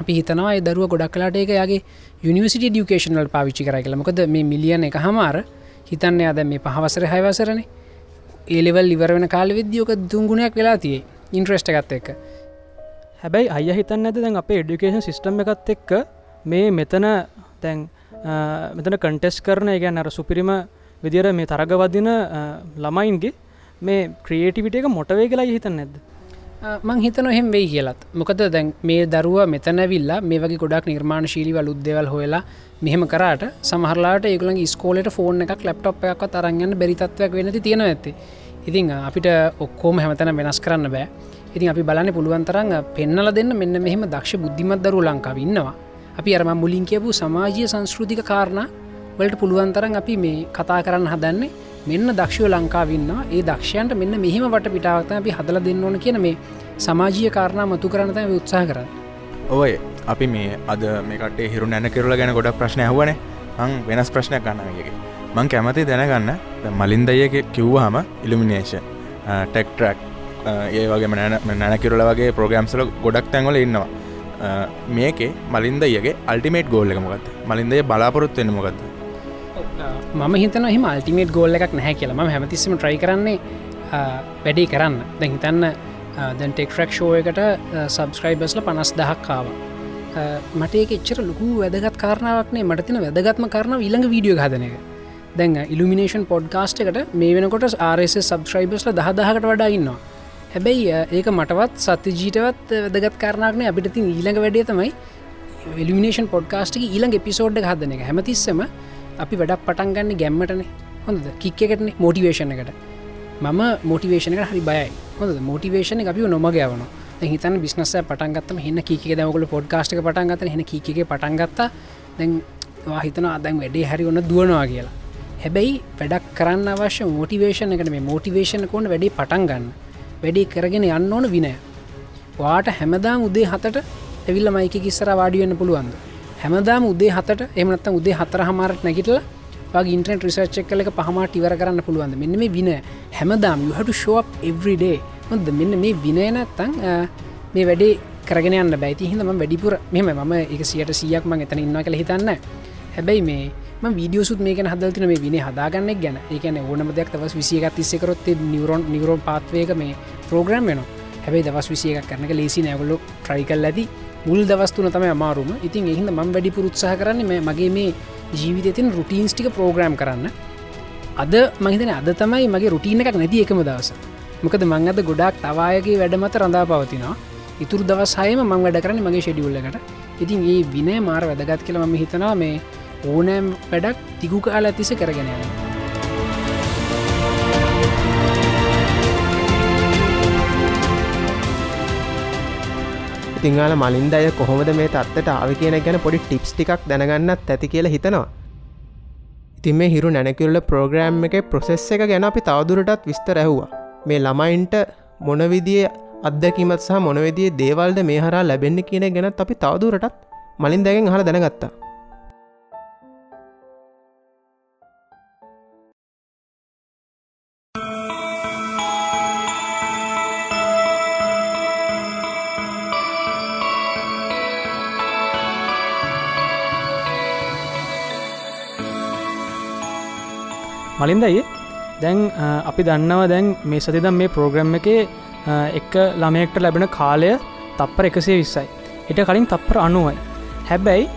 අපි හිතනවා දරුව ගොඩක් කලාට එක යාගේ යනිවසිට ඩියුකේෂනල් පාවිච්චි කර කියල. මොකද මේ මිලියන එක හමාර හිතන්න අද මේ පහවසර හයවසරනේ. ඒලෙවල් ඉවර වෙන කාල විද්‍යෝක දුංගුණයක් වෙලා තියේ ඉන්ට්‍රස්ට එකත් එක්ක. හැබැයි අය හිතන්න ඇද දැන් අපේ එඩිකේෂන් සිිස්ටම් එකත් එක්ක මේ මෙතන තැන් මෙතන කන්ටෙස් කරන ගැන අර සුපිරිම විදිර මේ තරගවදින ළමයින්ගේ මේ ක්‍රියේටිවිට එක මොටවේ කියලා හිතන්න නැද්ද? මං හිතන එහෙම වෙයි කියලත්. මොකද දැන් මේ දරුව මෙතැනවිල්ලා මේ වගේ ගොඩක් නිර්මාණ ශීලිවල් උද්දවල් හොලා මෙහෙම කරට සමහරලාට ඒගුලන් ස්කෝලට ෆෝන් එකක් ලප්ටප් එකක් තරගන්න බැරිතත්වයක් වෙනති තියෙන ඇති ඉතිං අපිට ඔක්කෝම හැමතැන වෙනස් කරන්න බෑ. ඉතින් අපි බලන්න පුළුවන්තරන් පෙන්නල දෙන්න මෙන්න මෙහෙම දක්ෂ බුද්ධිමත් දරු ලංකාව ඉන්නවා. අපි අරම මුලින් කියපු සමාජය සංස්කෘතික කාරණ වලට පුළුවන්තරන් අපි මේ කතා කරන්න හදන්නේ මෙන්න දක්ෂව ලංකාවන්නවා ඒ දක්ෂයන්ට මෙන්න මෙහෙම වට පිටාවත අපි හදල දෙන්න ඕන කියන මේ සමාජීය කාරණ මතු කරනත උත්සාහ කරන්න. ඔය අපි මේ අද මේකට හිරු නැන කරල ගැන ගොඩක් ප්‍රශ්න හවන අං වෙනස් ප්‍රශ්නයක් ගන්නගේ මං කැමති දැනගන්න. මලින් දයක කිව්වාහම ඉල්ිමිනේෂන් ටෙක්ටරක් ඒ වගේ නැන නැනකිරල වගේ ප්‍රෝග්‍රම්සල ගොඩක් තැන්වල ඉන්නවා. මේකේ මලින්දයගේ අල්ටිමේට් ගෝල්ල එකමගත් මලින්දය බලාපොරොත්තු වෙන මොකක්ද මම හිතන හිම අල්ටිමේට් ගෝල්ල එකක් නැහැ කියලා. ම හැමතිස්සම ට්‍රයි කරන්නේ වැඩේ කරන්න. දැ හිතන්න දැන් ටෙක්රක් ෂෝයකට සබස්ක්‍රයිබස්ල පනස් දහක් කාව මට එච්චර ලොකු වැදගත් කාරණාවක්නේ මට තින වැදගත්ම කරන ඉළඟ වීඩියෝ හදන එක. දැන් ඉල්ිනේෂන් පොඩ්කාස්ට එකට මේ වෙනකොට ආරස සබස්ක්‍රයිබස්ල දහදාහකට වඩා ඉන්නවා. හැබැයි ඒක මටවත් සත්‍ය ජීටවත් වැදගත් කාරණක්නේ අපිට තින් ඊළඟ වැඩේ තමයි එලිමිනේෂන් පොඩ්කාස්ටි ඊළඟ එපිසෝඩ් හදන එක. හැමතිස්සම අපි වැඩක් පටන්ගන්න ගැම්මටන. හොඳද? කික්කකටන මෝටිවේශන එකට. මම මෝටිවේෂනක හරි බයයි. හොඳ මෝටිවේෂන අපි නොමගයවන හිතන් බිස්නස පටන්ගත්තම හන්න කික දමකල පොඩ්කාස්ටක පටන්ගත හෙන කික පටන්ගත්ත දැන් හිතන අදැන් වැඩේ හැරි ඔන්න දුවනවා කියලා. හැබැයි වැඩක් කරන්න අවශ්‍ය මෝටිවේෂන එකට මේ මෝටිවේෂන කොන්න වැඩි පටන් ගන්න. වැඩි කරගෙන යන්න ඕන විනය. වාට හැමදාම් උදේ හතට ඇවිල්ල මයික කිස්සර වාඩියන්න පුළුවන්ද? හැමදාම උදේ හතට එමනත්ත උදේ හතර හමාරට නැගිටල වගේ ඉන්ට්‍රට රිසර්ච්චක් කලක පහමට ඉවර කරන්න පුළුවන්ද? මෙන්න මේ වින හැමදාම් යහට ශෝප් එවරිඩේ හොද මෙන්න මේ විනයනත්තං මේ වැඩේ කරගෙන බැති හිම වැඩිපුර මෙම ම එක සියට සියක් මං එතන ඉන්න කළ හිතන්න හැබැයි මේ වීඩියසුත් මේක හදල්තින මේ විනි හදාගන්නෙක් ගැන. ඒකන ඕනම දෙයක් දවස් විසියගත් තිස්සකරොත් නිවරෝන් නිවරෝන් පාත්වයක මේ ප්‍රෝග්‍රම් වෙන හැබයි දවස් විසියක කරනක ලේසි නැගලු ට්‍රයිකල් ඇති. මුල් දවස්තුන තම අමාරුම. ඉතින් එහිද මං වැඩි පුරුත්සාහ කරන්න මේ මගේ මේ ජීවිතතින් රුටීන්ස් ටික ප්‍රෝග්‍රම් කරන්න. අද මහිතන අද තමයි මගේ රුටීන එකක් නැති එකම දවස. මොකද මං අද ගොඩක් තවායගේ වැඩමත රඳා පවතිනවා ඉතුරු දවසයම මං වැඩ කරන මගේ ෂෙඩියුල්ලකට ඉතින් ඒ විනය මාර වැදගත් කියල ම හිතනවා මේ ඕනෑම් වැඩක් තිගු කාල ඇතිස කරගෙන යන්න ඉතිංගල මලින්ද අය කොහොමද මේ තත්වට ආව කියන ගැන පොඩි ටිප්ස් ටිකක් දැනගන්නත් ඇති කියලා හිතනවා. ඉතින් මේ හිරු නැනකිල්ල ප්‍රෝග්‍රෑම් එක ප්‍රොසෙස් එක ගැන අපි තවදුරටත් විස්තර ඇහුවා. මේ ළමයින්ට මොනවිදිය අදැකිමත් සහ මොනවෙදිේ දේවල්ද මේ හරා ලැබෙන්න කියන ගැනත් අපි තවදුරටත් මලින් දැගෙන් හර දැනගත්තා. මලින්දයි දැන් අපි දන්නවා දැන් මේ සතිදම් මේ ප්‍රෝග්‍රම් එක එක්ක ළමයෙක්ට ලැබෙන කාලය තප්පර එකසේ විස්සයි. එට කලින් තප්පර අනුවයි. හැබැයි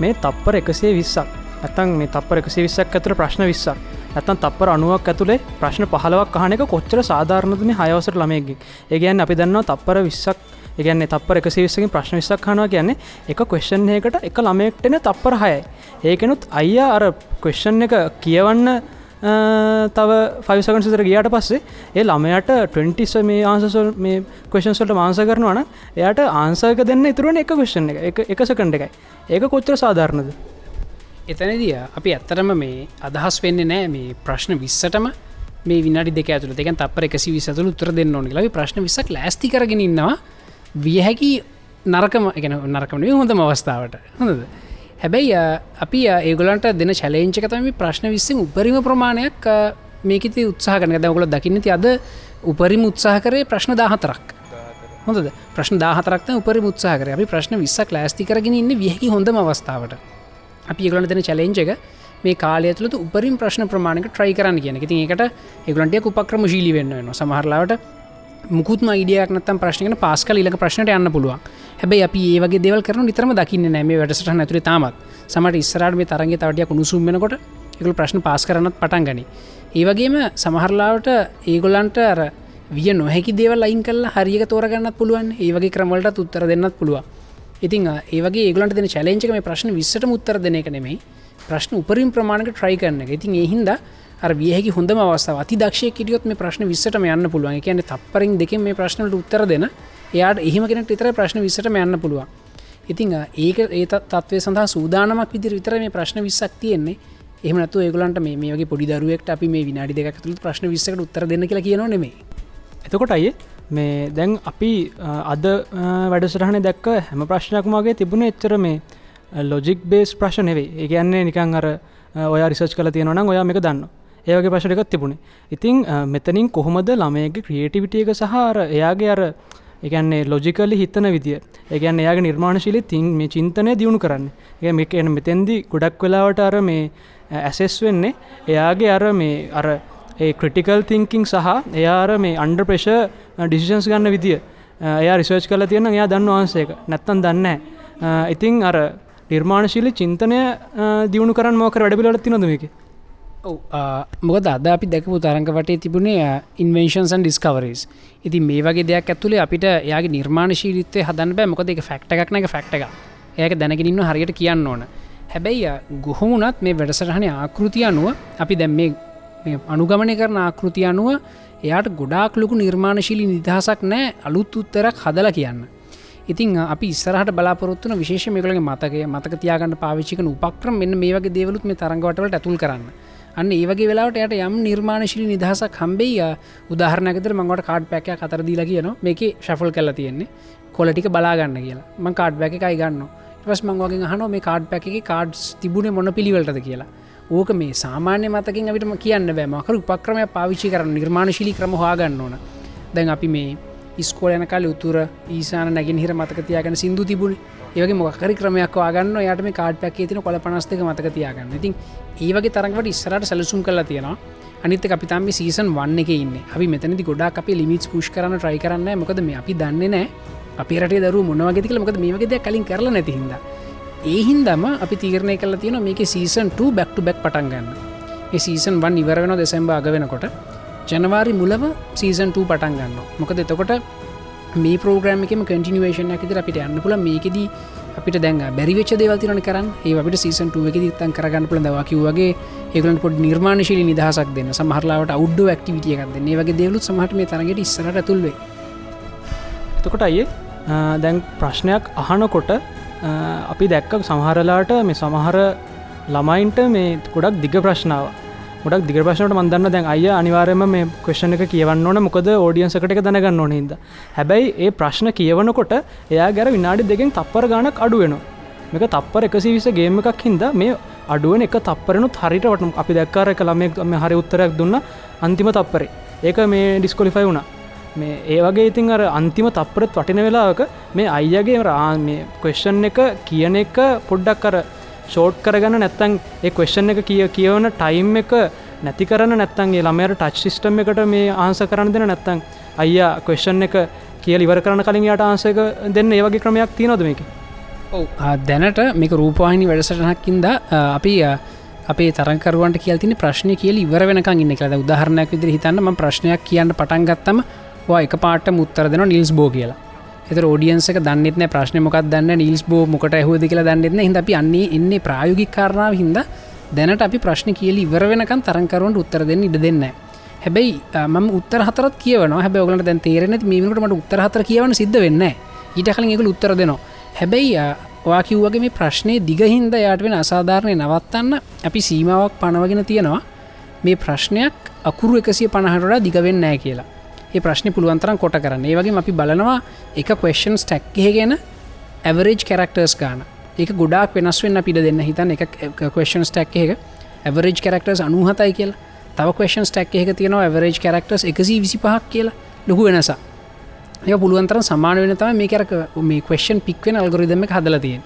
මේ තප්පර එකසේ විස්සක් ඇතන් මේ තප්පර එකසේ විස්සක් ඇතුර ප්‍රශ්න විස්සක් ඇතන් තප්පර අනුවක් ඇතුළේ ප්‍රශ්න පහලවක් කහනක කොච්චර සාධාරණද මේ හයවසට ළමයගේ ඒගැන් අපි දන්නවා තප්පර විස්සක් ඒගැන්නේ තප්පර එක සිවිස්සකින් ප්‍රශ්න විස්සක් කනවා කියන්නේ එක කොස්ෂන් එකට එක ළමයෙක්ටෙන තප්පර හයයි. ඒකනුත් අයියා අර කොස්ෂන් එක කියවන්න තව ෆයිසකන් සිතර ගියට පස්සේ ඒ ළමයට 20ස මේ ආන්සසල් මේ කවේෂන්ස්වලට මාන්ස කරනවන එයට ආන්සක දෙන්න ඉතුරුවන එක කවේෂන් එක එක සකණ්ඩ එකයි. ඒක කොච්චර සාධාරණද? එතනදිය අපි ඇත්තරම මේ අදහස් වෙන්නේ නෑ. මේ ප්‍රශ්න විස්සටම මේ විනාඩි දෙක ඇතුළ දෙක තපර එකසි විසතුළ උත්තර දෙන්න ඕනි ලයි ප්‍රශ්න විසක් ලෑස්ති කරගෙන ඉන්නවා. විය හැකි නරකම එක නරකමන හොඳම අවස්ථාවට. හොඳද? හැබැයි අපි ඒගොලන්ට දෙන චලේංචකතම ප්‍රශ්න විස්සෙන් උපරිම ප්‍රමාණයක් මේකති උත්සාහ කන දවගොල දකින්නති අද උපරිම උත්සාහ කරේ ප්‍රශ්න දාහතරක්. හොඳ ප්‍රශ්න දාහතරක්ත උපරි උත්සාහ කර. අපි ප්‍රශ්න විස්සක් ලෑස්ති කරගෙන ඉන්න වියහකි හොඳම අවස්ථාවට. අපි ඒගලන දෙන චලෙන්ජ එක මේ කාලය තුළ උපරින් ප්‍රශ්න ප්‍රමාණක ට්‍රයි කරන්න කියන ති ඒකට ඒගලන්ටිය උපක්‍රම ශීලි වෙන්න වෙන සමහරලාවට මුකුත්ම ඉඩියක් නත්තම් ප්‍රශ්නක පාස්කල ඉලක ප්‍රශ්නට යන්න පුළුවන්. හැබයි අපි ඒවගේ දෙවල් කරන නිතරම දකින්න නෑම වැඩසට නැතුර තාමත්. සමට ඉස්සරට මේ තරගේ තවටිය කුණුසුම්මෙනකොට එකල ප්‍රශ්න පාස් කරන්නත් පටන් ගනි. ඒවගේම සමහරලාවට ඒගොල්ලන්ට අර විය නොහැකි දේවල් අයින් කල් හරික තෝරගන්නත් පුළුවන්. ඒවගේ ක්‍රමලට උත්තර දෙන්නත් පුළුවන්. ඉතින් ඒවගේ ඒගලන්ට දෙන චලෙන්චක මේ ප්‍රශ්න විස්සට උත්තර දෙන එක නෙමෙයි. ප්‍රශ්න උපරින් ප්‍රමාණක ට්‍රයි කරන්න එක. ඉතින් එහින්ද අර වියහකි හොඳම අවස්ථාව අති දක්ෂය කිටියොත් මේ ප්‍රශ්න විස්සට යන්න පුළුවන්. කියන තපරින් දෙක මේ ප්‍රශ්නට උත්තර දෙන එයාට එහෙම කෙනෙක් විතර ප්‍රශ්න විස්සට යන්න පුළුවන්. ඉතිං ඒක ඒ තත්වය සඳහා සූදානමක් විදිර විතර මේ ප්‍රශ්න විස්සක් තියෙන්නේ. එහමනතු ඒගලන්ට මේ වගේ පොඩි දරුවෙක්ට අපි මේ විනාඩි දෙක තුළ ප්‍රශ්න විස්සකට උත්තර දෙන්න කියලා කියනවා නෙමේ එතකොට අය මේ දැන් අපි අද වැඩසටහන දැක්ක හැම ප්‍රශ්නයක්මගේ තිබුණ එච්චර මේ ලොජික් බේස් ප්‍රශ්න නෙවේ ඒ කියන්නේ නිකං අර ඔය රිසච් කල තියෙනවන ඔයා මේක දන්න ඒවගේ ප්‍රශ්නකත් තිබුණේ. ඉතිං මෙතනින් කොහොමද ළමයගේ ක්‍රියේටිවිටියක සහර එයාගේ අර එකන්නේ ලොජිකලි හිතන විදිිය. ඒගැන් එයාගේ නිර්මාණශීලි තින් මේ චින්තනය දියුණු කරන්න. ඒ මේ එන මෙතැන්දි ගොඩක් වෙලාවට අර මේ ඇසෙස් වෙන්නේ එයාගේ අර මේ අර ඒ ක්‍රටිකල් තිංකින් සහ එයාර මේ අන්ඩ ප්‍රේශ ඩිසිෂන්ස් ගන්න විදිිය. එයා රිසර්ච් කල තියෙන එයා දන්න වහන්සේක නැත්තන් දන්න ඉතිං අර නිර්මාණශීලි චින්තනය දියුණු කරන්න මෝකර වැඩබිලට තිනොදමක මොකද අද අපි දැකපු තරංග වටේ තිබුණේ ඉන්වේන්ශන්සන් ඩිස්කවරස් ඉති මේ වගේ දෙයක් ඇතුළේ අපිට යාගේ නිර්මාණ ශීරිත්තය හදන්න බෑ. මොකද එක ෆක්ට එකක් නැක ෆක්ට එක ඒක දැනගෙනන්න හරියට කියන්න ඕන. හැබැයි ගොහොමුණත් මේ වැඩසටහන ආකෘතිය අනුව අපි දැම් මේ අනුගමනය කරන ආකෘතිය අනුව එයාට ගොඩාක් ලොකු නිර්මාණශීලි නිදහසක් නෑ අලුත් උත්තරක් හදල කියන්න. ඉතින් අපි ඉස්සරහට බලාපොරත්තුන විශේෂ මේකලගේ මතකය මතක තියාගන්න පාවිච්චිකන උපක්‍රම මෙන්න මේ වගේ දේවලුත් මේ තරංගවටවලට ඇතුල් කරන්න. අන්න ඒවගේ වෙලාට යට යම් නිර්මාණශිලි නිදහසක් හම්බෙයි උදාහරනකතර මඟට කාඩ් පැක අතර දීලා කියන මේක ශෆල් කල තියෙන්නේ. කොලටික බලාගන්න කියලා. ම කාඩ් බැක එකයි ගන්න ටස් මංවගේ හන මේ කාඩ් පැක කාඩ්ස් තිබුණ මොන පිළිවලටද කියලා. ඕක මේ සාමාන්‍ය මතකින් අපිටම කියන්න බෑමකර උපක්‍රමය පාවිච්චි කරන්න නිර්මාණශිලි ක්‍රම හාගන්න ඕන. දැන් අපි මේ ඉස්කෝල යන කාල උතුර ඊසාන නැගින් හිර මතක තියාගෙන සිින්දු තිබුණ. ඒවගේ මොකරි ක්‍රමයක් වාගන්න යට මේ කාඩ් පැක් තින කොල පනස්තක මතක තියාගන්න. ඉතින් ඒවගේ තරඟට ඉස්සරට සැලසුම් කලා තියෙනවා. අනිත අපිතම සීසන් වන්න එක ඉන්න. අපි මෙතනති ගොඩක් අපි ලිමිස් පුෂ් කරන ට්‍රයි කරන්න මොකද මේ අපි දන්නේ නෑ අපි රට දරු මොනවගේතික මොකද මේකද කලින් කරල නැතිහිද ඒහින්දම අපි තීරණය කල තියෙන මේක සීසන් 2 බැක්ට බැක් පටන් ගන්න. ඒ සීසන් වන් ඉවර වෙන දෙසැම්බ අග වෙනකොට. ජනවාරි මුලව සීසන් 2 පටන් ගන්න මොකද එතකොට මේ ප්‍රෝග්‍රම එකම කටිනවේෂන ඇතිර අපිට යන්න පුල මේකෙද අපිට දැන් බැරිවෙච දේවතිරන කරන්න. ඒ අපිට සීසන් 2 එක තන් කරගන්න පුළ දවාකිවගේ ඒකලට පොඩ් නිර්මාණශීලි නිදහසක් දෙන්න. සමහරලාවට අවුඩ් ක්ටිවිටිය එකක්ද ඒ වගේ දෙවලුත් සමහට මේ තරගට ඉස්සරට තුල්වේ එතකොට අයේ දැන් ප්‍රශ්නයක් අහනකොට අපි දැක්ක සමහරලාට මේ සමහර ළමයින්ට මේ ගොඩක් දිග ප්‍රශ්නාව ගොඩක් දිග ප්‍රශ්නට මන්දන්න දැන් අය අනිවාරයම මේ කවේෂණ එක කියවන්න ඕන. මොකද ෝඩියන්සකට එක දැනගන්න ඕනහිද හැබැයි ඒ ප්‍රශ්න කියවනකොට එයා ගැර විනාඩි දෙකෙන් තප්පර ගණක් අඩුවෙන මේක තප්පර එකසි විස ගේම එකක් හින්ද මේ අඩුවෙන එක තප්පරනු හරිට වටම අපි දැක්කාර එක ළමෙක් මේ හරි උත්තරයක් දුන්න අන්තිම තප්පරේ. ඒක මේ ඩිස්කොලිෆයි වුණා. මේ ඒ වගේ ඉතින් අර අන්තිම තප්පරත් වටින වෙලාවක මේ අයියගේ රා මේ කොේෂන් එක කියන එක පොඩ්ඩක් කර ෂෝට් කරගන්න නැත්තං ඒ කොේෂන් එක කිය කියවන ටයිම් එක නැති කරන නැත්තන්ගේ ළමයට ටච් සිිස්ටම් එකට මේ ආන්ස කරන්න දෙන නැත්තං අයියා කොේෂන් එක කියල ඉවර කරන කලින් යට ආන්සක දෙන්න. ඒවගේ ක්‍රමයක් තියනොද මේක? ඔව. දැනට මේක රූපවාහිනි වැඩසටහක්කින්ද අපි අපේ තරකරුවන්ට කියල්තින ප්‍රශ්නය කියල ඉවර වෙනක ඉන්න කළ උදාහරණයක් විදිර හිතන්නම ප්‍රශ්නයක් කියන්න පටන්ගත්තම එක පාට මුත්තර දෙන නිල්ස් බෝ කියලා. එත ෝඩියන්සක දන්නෙත්න ප්‍රශ්න මොකක් දන්න නිල්ස් බෝ මොකට හෝද කියලා දන්නෙත්න හිද අපි අන්නේ එන්නේ ප්‍රායෝගික් කාරණාව හිද දැනට අපි ප්‍රශ්න කියල ඉවර වෙනකන් තරංකරුවන්ට උත්තර දෙන්න ඉඩ දෙන්න හැබැයි ම උත්තර හතර කියවන හැබ ඔගලට දැන් තේරෙන මීමට මට උත්තර හතර කියවන සිද්ධ වෙන්න ඊට කලින් එකක උත්තර දෙනවා. හැබැයි වා කිව්වගේ මේ ප්‍රශ්නය දිගහින්ද යාට වෙන අසාධාරණය නවත්තන්න අපි සීමාවක් පනවගෙන තියෙනවා. මේ ප්‍රශ්නයක් අකුරු එකසිය පණහටට දිගවෙන්න නෑ කියලා. ඒ ප්‍රශ්න පුළුවන්තරන් කොට කරන්න. ඒ වගේ අපි බලනවා එක කවස්න් ටැක්හ ගැන ඇවරේජ් කැරක්ටර්ස් ගාන ඒක ගොඩක් වෙනස් වෙන්න පිට දෙන්න හිතන් එක කවස්න් ටැක් එක ඇවරේජ් කැරක්ටර්ස් අනුහතයි කියලා. තව කවස්න් ටැක් එක තියෙනවා ඇවරේජ් කැරක්ටර්ස් එකසි විසි පහක් කියලා. ලොහු වෙනසා ඒ පුළුවන්තර සමාන වෙන තම මේ කරක මේ කවස්න් පික්වෙන අල්ගොරිදම හදලතියෙන්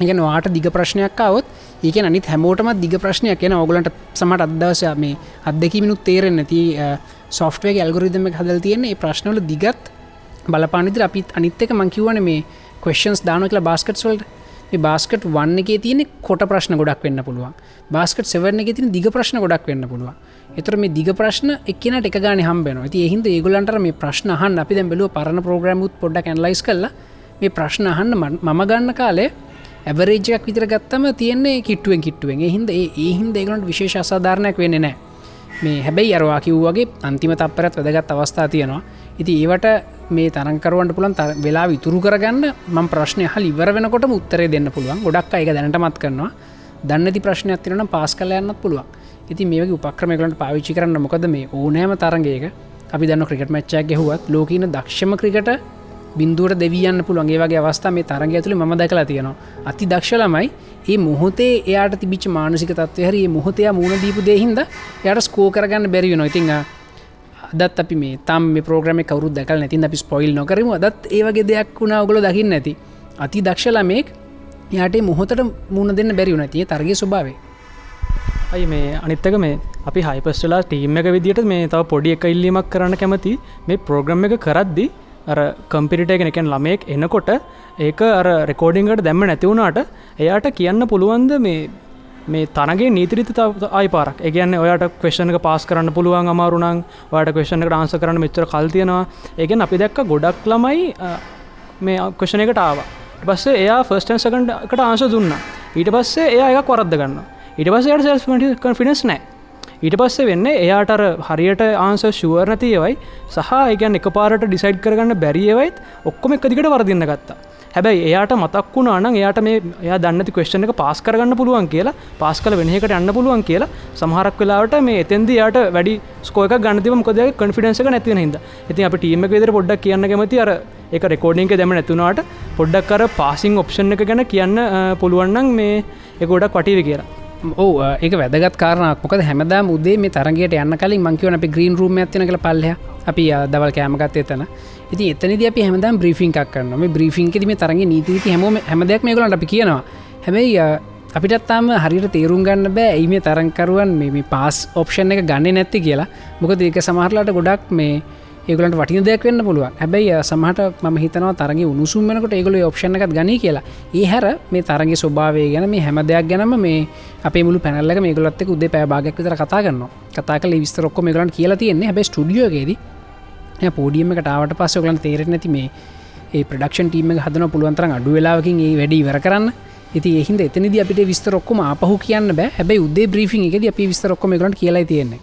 එක වාට දිග ප්‍රශ්නයක් අවොත් ඒක අනිත් හැමෝටම දිග ප්‍රශ්නයක්. කියෙන ඔගලන්ට සමට අදවස මේ අදදකි මිනුත් තේරෙන් නැති සොෆ්ටේ ඇල්ගොරිදම හදල් තියෙන්නේ. ප්‍රශ්නවල දිගත් බලපානිදිර අපිත් අනිත්තක මංකිවන මේ කවස්න්ස් දාන කියලා බාස්කට් වලට. බාස්කට් වන්න එක තියෙන කොට ප්‍රශ්න ගොඩක් වෙන්න පුළුවන්. බාස්කට් සෙවරන එක තින දිග ප්‍රශ්න ගොඩක් වෙන්න පුළුවන්. එතර මේ දිග ප්‍රශ්න එක්නට එක ගාන හම්බෙන ති එහින්ද ඒගොලන්ට මේ ප්‍රශ්න හන් අපි දැ බැලුව පරණ ප්‍රෝග්‍රමුත් පොඩ්ඩක් ඇන්ලයිස් කල්ල මේ ප්‍රශ්න අහන්න මම ගන්න කාලේ ඇවරේජයක් විතර ගත්තම තියන්නේ කිට්ටුවෙන් කිට්ටුවෙන්. හින්ද ඒ හින්ද ඒගලට විශේෂ අසාධාරණයක් වෙන්න නෑ මේ හැබැයි අරවා කිව්වගේ අන්තිම තපරත් වැදගත් අවස්ථා තියෙනවා. ඉති ඒවට මේ තරංකරුවන්ට පුළන් වෙලා විතුරු කරගන්න ම ප්‍රශ්නය හල් ඉවර වෙනකොට උත්තරේ දෙන්න පුළුවන්. ගොඩක් අයක දැනටමත් කරනවා. දන්නති ප්‍රශ්නයක් තිරන පාස් කල යන්නත් පුළුවන්. ඉති මේ උපක්‍රමයකලට පාවිච්චි කරන්න මොකද මේ ඕනෑම තරන්ගේක අපි දන්න ක්‍රිකට මච්චක් ගෙහුවත් ලෝකීන දක්ෂම ක්‍රිකට බින්දුවට දෙවියන්න පුළුවන්ගේ වගේ අවස්ථා මේ තරග ඇතුළ ම දැකලා තියෙනවා. අති දක්ෂලමයි ඒ මොහොතේ එයාට තිබිච මානසික තත්ව හරි මොහොතයා මුණ දීපු දෙහින්ද යට ස්කෝ කරගන්න බැරි නොඉතිං අදත් අපි මේ තම් ප්‍රෝග්‍රම කවරු දැකල් නැතින් අපි ස්පොයිල් නොකරම. අදත් ඒවගේ දෙයක් වුණා ඔගොල දකින්න නැති අති දක්ෂලමෙක් යාට මොහොතට මුණ දෙන්න බැරි වුණතිය තරගේ ස්වභාවේ අයි මේ අනිත්තක මේ අපි හයිපස්ටලා ටීම් එක විදිට මේ තව පොඩි එක ඉල්ලීමක් කරන්න කැමති මේ ප්‍රෝග්‍රම් එක කරද්දි අර කම්පිරිට එකෙන එකෙන් ළමයෙක් එනකොට ඒක අර රෙකෝඩිංගට දැම්ම නැතිවුණට එයාට කියන්න පුළුවන්ද මේ මේ තනගේ නීතිරිත අයි පාරක් ඒගන්න ඔයාට කවේෂණක පාස් කරන්න පුළුවන් අමාරුණං වාට කවේෂණක ඩාන්ස කරන්න මෙච්චර කල්තියෙනවා ඒගෙන් අපි දැක්ක ගොඩක් ළමයි මේ කවේෂණ එකට ආවා. පස්සේ එයා ෆස්ටන් සකන්ට ආංශ දුන්න. ඊට පස්සේ එයා එකක් වරද්ද ගන්න ඊට පස්ස යට සෙල්ස්මට කන්ෆිනස් නෑ ඊට පස්සේ වෙන්න එයාටර හරියට ආන්ස ශුවර් නැතියවයි සහ ඒගැන් එක පාරට ඩිසයිඩ් කරගන්න බැරියවයිත් ඔක්කොම එක දිකට වරදින්න ගත්තා. හැබැයි එයාට මතක් වුණාන එයාට මේ එයා දන්නති කවේෂණ එක පාස් කරගන්න පුළුවන් කියලා පාස් කල වෙනකට යන්න පුළුවන් කියලා සමහරක් වෙලාට මේ එතෙන්ද යාට වැඩි ස්කෝක ගන්නතිව මොකද කන්ෆිඩන්සක නැතිව හිද ඇති අප ටීම විදර පොඩ්ඩක් කියන්න කැමති අර එක රෙකෝඩිංක දෙම නැතුනාට පොඩ්ඩක් කර පාසිං ඔප්ෂන් එක ගැන කියන්න පුළුවන්නන් මේ එකගොඩක් වටිව කියලා. ඕ ඒක වැදගත් කාරනක් මොකද හැමදාම උදේ මේ තරගයට යන්න කලින් මංකිවන අපි ග්‍රීන් රූම් ඇතින කළ පල්ලහ. අපි දවල් කෑමගත් එතන. ඉති එතනද අපි හැමදාම් බ්‍රීෆිංක් කරන්න මේ බ්‍රීෆිංකෙදම තරග නීතිති හැම හැමදයක් මේ කලට අපි කියනවා. හැබැයි අපිටත්තාම හරිට තේරුම් ගන්න බෑ ඇයි මේ තරංකරුවන් මේ පාස් ඔප්ෂන් එක ගන්න නැති කියලා. මොකද ඒක සමහරලාට ගොඩක් මේ ඒගලට වටින දෙයක් වෙන්න පුළුව හැබැයි සමහට ම හිතනවා තරගේ උණුසුම් වෙනකට ඒගොල ඔප්ෂණ එකත් ගනී කියලා. ඒ හැර මේ තරගේ ස්වභාවය ගැන මේ හැම දෙයක් ගැනම මේ අප මුළු පැනල්ලක මේ ගොලත් උදේ පැබාගක් විතර කතා කරන්න කතා කල විස්තර ඔක්කො මේගලන් කියලා තියෙන්නේ. හැබ ස්ටඩියෝගේද පෝඩියම කටාවට පස්ස ගලන් තේර නැති මේ ඒ ප්‍රඩක්ෂන් ටීම හදන පුළුවන්තරන් අඩු වෙලාවකින් ඒ වැඩි වර කරන්න. ඉති එහින්ද එතනද අපිට විස්තරොක්කොම අපහු කියන්න බෑ. හැබයි උදේ බ්‍රීෆින් එකද අපි විස්තරොක්කොම ගලට කියලා තියෙන්නේ.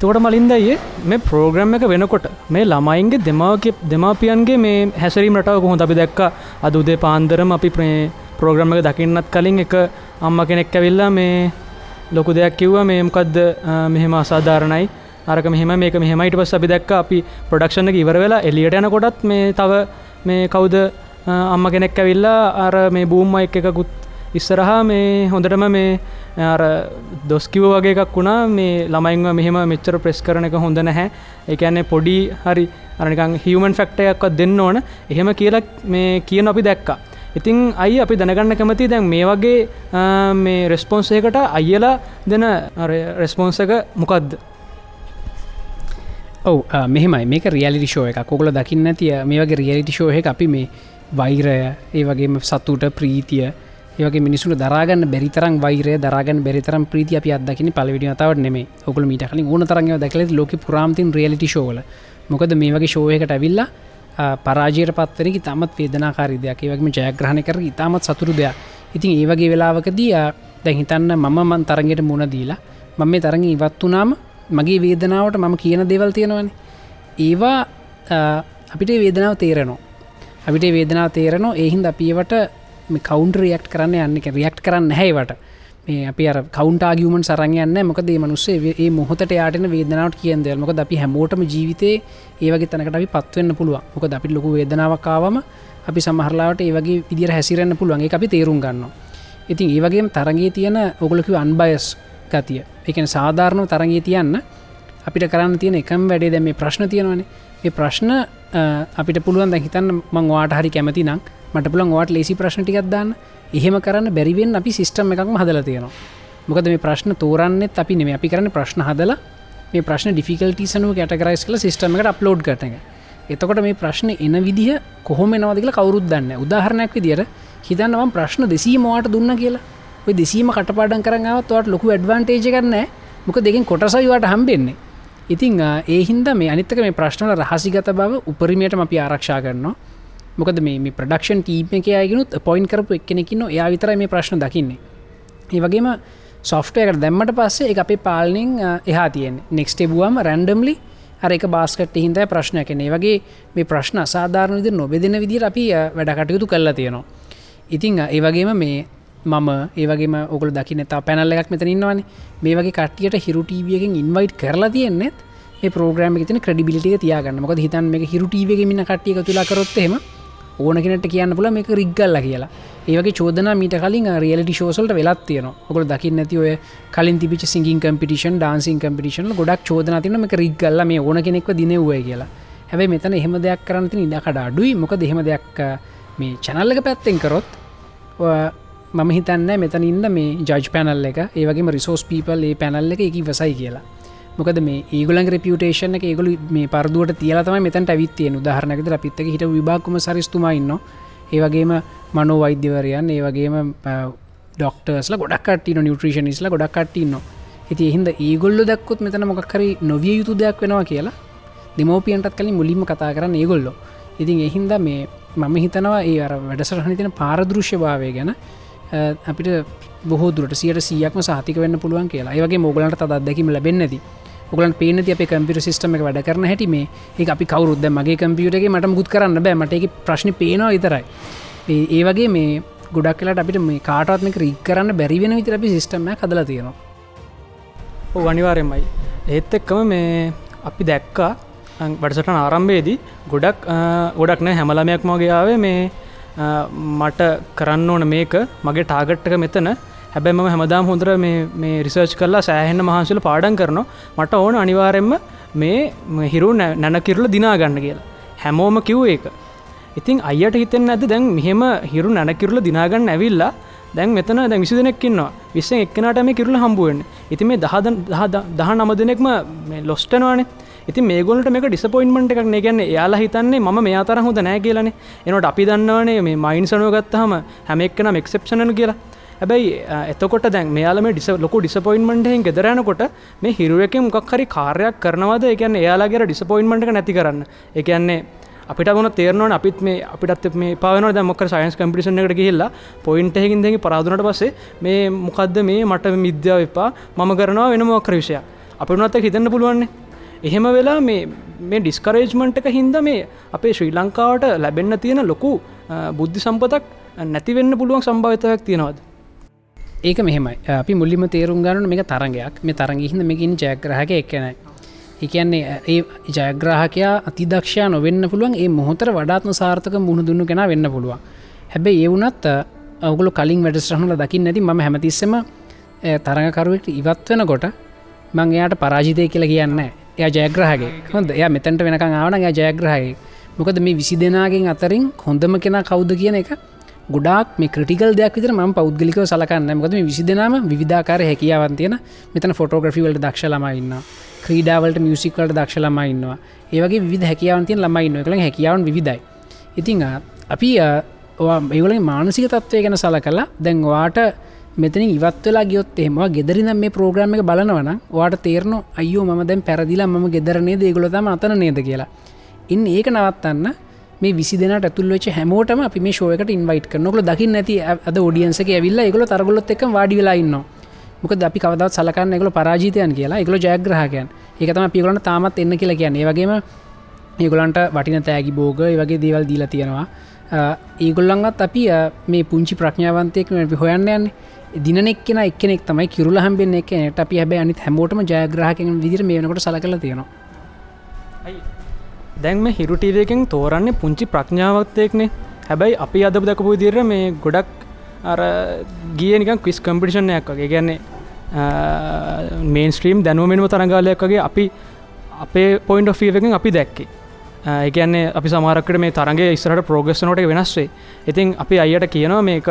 තෝට මලින්දයේ මේ ප්‍රෝග්‍රම් එක වෙනකොට මේ ළමයින්ගේ දෙමාක දෙමාපියන්ගේ මේ හැසරීම් රටාව කොහොඳ අපි දැක්ක? අද උදේ පාන්දරම අපි ප්‍රේ ප්‍රෝග්‍රම් එක දකින්නත් කලින් එක අම්ම කෙනෙක් ඇවිල්ලා මේ ලොකු දෙයක් කිව්ව. මේමකක්ද මෙහෙම අසාධාරණයි. අරක මෙහෙම මේක මෙහෙමයිට පස් අපි දැක්ක අපි ප්‍රඩක්ෂණ එක ඉවර වෙලා එලියට යන කොටත් මේ තව මේ කවුද? අම්ම කෙනෙක් ඇවිල්ලා අර මේ බූම්ම එක එකකුත් ඉස්සරහා මේ හොඳටම මේ දොස්කිව වගේ එකක් වුණා. මේ ළමයින්ව මෙහෙම මෙච්චර ප්‍රෙස් කරන එක හොඳ නැහැ. එකන්නේ පොඩි හරි අරනිකං හිවමන් ෆෙක්ටයක්වත් දෙන්න ඕන. එහෙම කියලා මේ කියන අපි දැක්කා. ඉතිං අයි අපි දැනගන්න කැමති දැන් මේ වගේ මේ රෙස්පොන්සයකට අයියලා දෙන රෙස්පොන්සක මොකක්ද ඔව මෙහෙමයි. මේක රියලිටි ෂෝ එක කොකල දකින්න තිය මේ වගේ රියලිටි ෂෝ එක අපි මේ වෛරය ඒ වගේම සතුට ප්‍රීතිය ඒවගේ මිනිසුන දරාගන්න බැරිතරම් වෛරය දරාගන්න බැරිතරම් ප්‍රීති අපි අදකින පලවිඩියතාවට නෙමේ ඔකුල මීට කලින් ඕන තරග දැකල ලෝක පුරාමතින් රියලිටි ෂෝල මොකද මේ වගේ ෂෝයකට ඇවිල්ලා පරාජයට පත්වනක තමත් වේදනාකාරි දෙයක්. ඒවගේම ජයග්‍රහණ කර ඉතාමත් සතුරු දෙයක්. ඉතින් ඒවගේ වෙලාවකදී දැන් හිතන්න මම මන් තරගෙට මුණ දීලා මම මේ තරග ඉවත් වනාම මගේ වේදනාවට මම කියන දෙවල් තියෙනවන. ඒවා අපිට වේදනාව තේරනවා. අපිට වේදනාව තේරනවා. එහින්ද අපිවට කවුන්ට රියක්් කරන්න යන්න එක රියක්් කරන්න හැවට මේ අපි කවන්ටාගියමන් සරගයන්න මොකදේ මනුස්සේ ඒ මොහොතට යාටන වේදනාවට කියන්ද මොක අපි හැමෝටම ජීවිතේ ඒවගේ තැනකට අපි පත්වවෙන්න පුළුව මොක අපි ලොකු වේදනාවකාවම අපි සමහරලාට ඒවගේ විදිර හැසිරන්න පුළුවන්ගේ අපි තේරුම් ගන්න ඉතින් ඒවගේ තරගේ තියෙන ඔගලකි අන්බයස් ගතිය. එකන සාධාරණව තරගේ තියන්න අපිට කරන්න තියෙන එකම් වැඩේ දැම ප්‍රශ්න තියෙනවනේ. ඒ ප්‍රශ්න අපිට පුළුවන් දැ හිතන්න මං වාට හරි කැමති නම් මට පුළන් වාට ලේසි ප්‍රශ්නටිකක්දන්න එහෙම කරන්න බැරිවෙන් අපි සිිස්ටම් එකක්ම හදල තියෙනවා. මොකද මේ ප්‍රශ්න තෝරන්නෙත් අපි නෙම අපි කරන ප්‍රශ්න හදලා මේ ප්‍රශ්න ඩිෆිකල්ටිසනුව කටගරයිස් කල සිිටමකට අප්ලෝඩ් කරන එතකොට මේ ප්‍රශ්න එන විදිහ කොහොම නවදිල කවරුත් දන්න උදාහරණයක් විදිර හිතන්නම් ප්‍රශ්න දෙසී මවාට දුන්න කියලා. ඔය දෙසීම කටපාඩන් කරන්නාවත්වට ලොකු ඇඩ්වන්ටේජ කරන්න මොක දෙකින් කොටසයිවට හම්බෙන්නේ. ඉතිං ඒහින්ද මේ අනිත්තක මේ ප්‍රශ්නල රහසිගත බව උපරිමයටම අපි ආරක්ෂා කරනවා. මොකද මේ ප්‍රඩක්ෂන් ටීප එක අයගෙනුත් පොයින් කරපු එක්කෙනෙකින්න එයා විතර මේ ප්‍රශ්න දකින්නේ. ඒ වගේම සොෆ්ටයකට දැම්මට පස්සේ එක අපේ පාලනිං එහා තියෙන් නෙක්ස්ට බුවම රැන්ඩම්ලි අරක බාස්කට හින්ද ප්‍රශ්න කෙනේ වගේ මේ ප්‍රශ්න අසාධාරණ විදි නොබෙදෙන විදිර අපි වැඩකටයුතු කල්ලා තියෙනවා. ඉතිං ඒ වගේම මේ මම ඒවගේම ඔකල දකි නතා පැනල්ල එකක් මෙතන ඉන්නවන. මේ වගේ කටියට හිරුටීවියකින් ඉන්වයිට් කරලා තියෙන්නෙත් මේ ප්‍රෝග්‍රම තින ක්‍රඩිබිලිටිය තියාගන්න. මොක හිතන් මේ හිරුටීවගේ මින්න කටිය තුලා කරොත්තෙම ඕන කෙනට කියන්න පුල මේක රික්ගල්ල කියලා. ඒවගේ චෝදන මීට කලින් රියලටි ශෝසල්ට වෙලත් තියන ඔකල දකින්න ඇති ඔය කලින් තිබිච සිංගින් කම්පිටිෂන් ඩාන්සින් කම්පිටිෂන් ගොඩක් චෝදන තින මේ රික්ගල්ල මේ ඕන කෙනෙක්ව දිනවය කියලා. හැබයි මෙතන එහෙම දෙයක් කරන්න තින ඉඩකට අඩුයි. මොක දෙහෙම දෙයක් මේ චැනල්ලක පැත්තෙන් කරොත් මම හිතන්න මෙතන ඉන්න මේ ජජ් පැනල් එක. ඒවගේ රිසෝස් පීපල් ඒ පැනල්ල එක එක වසයි කියලා. මොකද මේ ඒගුලන් රපියුටේෂන එක ඒගොල මේ පරදුවට තියලතම මෙතැට ඇවිත්තිය උදාහරනකද අපිත්තක හිට විභාක්කම සරිස්තුමයින්න ඒවගේම මනෝ වෛද්‍යවරයන් ඒවගේම ඩොක්ටර්ස්ල ගොඩක්ට නිියට්‍රේෂනිස්ල ගොඩක්ටන්න ඇති එහින්ද ඒගොල්ල දක්කොත් මෙතන මොකක්කරි නොවිය යුතු දෙයක් වෙනවා කියලා දෙමෝපියන්ටත් කලින් මුලින්ම කතා කරන්න ඒගොල්ලො. ඉතින් එහින්ද මේ මම හිතනවා ඒ අර වැඩසරහනි තින පාරදෘශ්‍ය භාවය ගැන අපිට බොහෝදුරට සියට සියක්ම සාතික වෙන්න පුළුවන් කියලා. ඒවගේ මොගලන්ට තත් දැකීම ලැබෙන්නද ඔගලන් පේන අප කම්පිට සිස්ටම එක වැඩ කරන හැටි මේ. ඒ අපි කවරුද්ද මගේ කම්පියුටගේ මට මුත් කරන්න බෑ. මට එක ප්‍රශ්න පේනවා විතරයි. ඒ වගේ මේ ගොඩක් කලට අපිට මේ කාටත්මක රික් කරන්න බැරිවෙන විතර අපි සිස්ටම කදලා තියෙනවා. වනිවාරෙන්මයි ඒත් එක්කම මේ අපි දැක්කා වැඩසට ආරම්භයේදී ගොඩක් ගොඩක් නෑ හැමලමයක් මගේාවේ මේ මට කරන්න ඕන මේක. මගේ ටාගට්ටක මෙතන. හැබැම හැමදාම් හොඳර මේ රිසර්ච් කරලා සෑහෙන්න මහන්සල පාඩන් කරනවා. මට ඕන අනිවාරෙන්ම මේ හිරු නැනකිරල දිනාගන්න කියලා. හැමෝම කිව් ඒක. ඉතින් අයට හිතෙන් ඇද දැන් මෙහෙම හිරු නැනකිරල දිනාගන්න ඇවිල්ලා දැන් මෙතන දැ විසි දෙනෙක්කින්නවා විස්ස එක්නට මේ කිරල හම්බුවෙන් ඉති මේ දහද දහ නම දෙනෙක්ම ලොස්ටනවානේ ඉති මේගොලට මේ ඩිස්පොයින්මට එකක් නැගන්න යාලා හිතන්නේ ම මේ අතර හොඳ නෑ කියලන. එනට අපි දන්නවනේ මේ මයින් සනුවගත්තහම හැම එක්කන එක්සප්ෂන කියලා. හැබැයි එතකොට දැන් මෙයාලම ඩිස ලොකු ඩිසපොයින්මටෙන් ගෙදරනකොට මේ හිරුවක මොකක් හරි කාර්යක් කරනවද? එකන්න එයාලාගේ ඩිසපොයින්මට නැති කරන්න. එකන්නේ අපිට ගුණ තේරනවන අපිත් මේ අපිටත් මේ පාවන මොක සයින්ස් කම්පිටිෂන් එකට ගහිල්ලා පොයින්ට එකින් දෙ පරාදුනට පස්සේ මේ මොකක්ද මේ? මට මිද්‍යාව එපා. මම කරනවා වෙන මොක්කර විෂය අපිනත් හිතන්න පුළුවන්නේ. එහෙම වෙලා මේ මේ ඩිස්කරේජ්මන්ට් එක හින්ද මේ අපේ ශ්‍රී ලංකාවට ලැබෙන්න තියෙන ලොකු බුද්ධි සම්පතක් නැතිවෙන්න පුළුවන් සම්භාවිතයක් තියෙනවද? ඒක මෙහෙමයි. අපි මුල්ලිම තේරුම් ගන්නන මේ තරගයක් මේ තරගහින්න මේකින් ජයග්‍රහක එක්කනයි එකන්නේ ඒ ජයග්‍රාහකයා අතිදක්ෂයා නොවෙන්න පුළුවන් ඒ මොහොතර වඩාත්ම සාර්ථක මුහුණ දුන්නු කෙන වෙන්න පුළුවන්. හැබැයි ඒ වුනත් ඔගුල කලින් වැඩස්රහල දකිින් නැති ම හැමතිස්සම තරඟකරුවට ඉවත් වෙන කොට මං එයාට පරාජිතය කියලා කියන්න එය ජයග්‍රහගේ හොඳ. එය මෙතැන්ට වෙනකං ආවන එය ජයග්‍රහගේ මොකද මේ විසි දෙනාගෙන් අතරින් හොඳම කෙනා කවුද කියන එක ගොඩක් මේ ක්‍රටිකල් දෙයක් විතර ම පෞද්ගලිකව සලකන්න මොකද විසිදනම විධාකාර හැකියාවන් තියෙන මෙතන ෆොටෝග්‍රෆිවලට දක්ෂ ළමයින්න ක්‍රීඩාවලට මියසිකල්ට දක්ෂ ළමයින්නවා ඒවගේ විධ හැකියාවන්තියන් ළමයින්න කළ හැකියාවන් විවිධයි. ඉතිං අපි ඒවලින් මානසික තත්වය ගැන සල කලා දැන්වාට මෙතන ඉවත්වෙලා ගියොත් එෙම ගෙදරිනම් මේ ප්‍රෝග්‍රම එක බලනවන වාට තේරන අයෝ ම දැන් පැරදිලා ම ගෙදරනේ දේගොලතම අතන නේද? කියලා. ඉන්න ඒක නවත්තන්න මේ විසි දෙනට ඇතුල්ලවෙච හැමෝටම අපි මේ ශෝයකට ඉන්වයිට කරනකල දකින්න නැති අද ෝඩියන්සක ඇවිල්ල එකගල තරගොලොත් එක වාඩි වෙලාඉන්න මොක අපි කවදත් සලකන්න එකගල පරාජීතයන් කියලා. එකගල ජයග්‍රහකයන්. ඒකතම පිගලන තාමත් එන්න කියලා කියන්නේ. වගේම ඒගොලන්ට වටින තෑගි බෝග වගේ දේවල් දීලා තියෙනවා. ඒගොල්ලන්ගත් අපි මේ පුංචි ප්‍රඥාවන්තයක හොයන්න යන්නේ. දිනෙක් කෙන එක්නෙක් තමයි කිරුල හම්බෙන් එකනට අපි හැබ අනිත් හැමෝටම ජයග්‍රහකෙන් විදිර මේනකට සල කල තියෙනවා. දැන් මේ හිරුටීවයකෙන් තෝරන්නේ පුංචි ප්‍රඥාවත්තයෙක්නේ. හැබැයි අපි අද දකපු දිර මේ ගොඩක් අර ගිය නිකන් කිස් කම්පිටිෂන්යක් වගේ. ගැන්නේ මේන් ස්ට්‍රීම් දැනුවමෙන්ම තරගාලයක් වගේ අපි අපේ පොයින්ට ෆීවකින් අපි දැක්කේ. ඒකන්නේ අපි සමාරකට මේ තරගේ ඉස්සරට ප්‍රෝගෙස්සනොට වෙනස්වේ ඉතින් අපි අයියට කියනවා මේක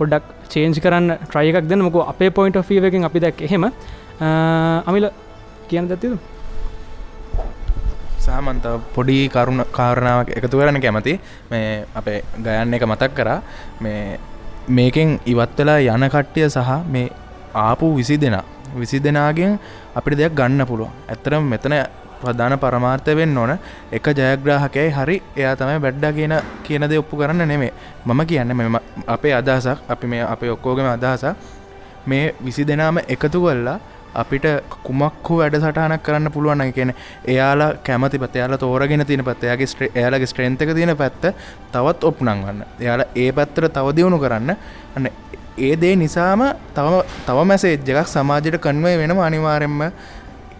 පොඩ්ඩක් චේන්ජි කරන්න ට්‍රයිකක් දෙන්න. මොක අපේ පොයින්ට ෆීවකින් අපි දැක් එහෙම. අමිල කියන්න දැතිද සාමන්ත පොඩි කරුණ කාරණාවක් එකතු කරන කැමති. මේ අපේ ගයන්න එක මතක් කරා. මේ මේකෙන් ඉවත් වෙලා යන කට්ටිය සහ මේ ආපු විසි දෙනා. විසි දෙනාගෙන් අපිට දෙයක් ගන්න පුළුවන්. ඇත්තරම් මෙතන ප්‍රධාන පරමාර්ථය වෙන්න ඕන. එක ජයග්‍රාහකයි හරි එයා තමයි බැඩ්ඩා කියන කියනද ඔප්පු කරන්න නෙමේ මම කියන්න මෙම අපේ අදහසක් අපි මේ අපේ ඔක්කෝගම අදහසක්. මේ විසි දෙනාම එකතු කොල්ලා අපිට කුමක් හෝ වැඩ සටහනක් කරන්න පුළුවන් කියෙන එයාලා කැමති පත් එයාලා තෝරගෙන තින පත් එයාගේ ස්ට්‍රේ එයාලගේ ස්ට්‍රේන්තක තියෙන පැත්ත තවත් ඔප්නංවන්න එයාලා ඒ පැත්තර තව දියුණු කරන්න. අන්න ඒ දේ නිසාම තව තව මැසේ ජගක් සමාජයට කන්වේ වෙනම අනිවාරෙන්ම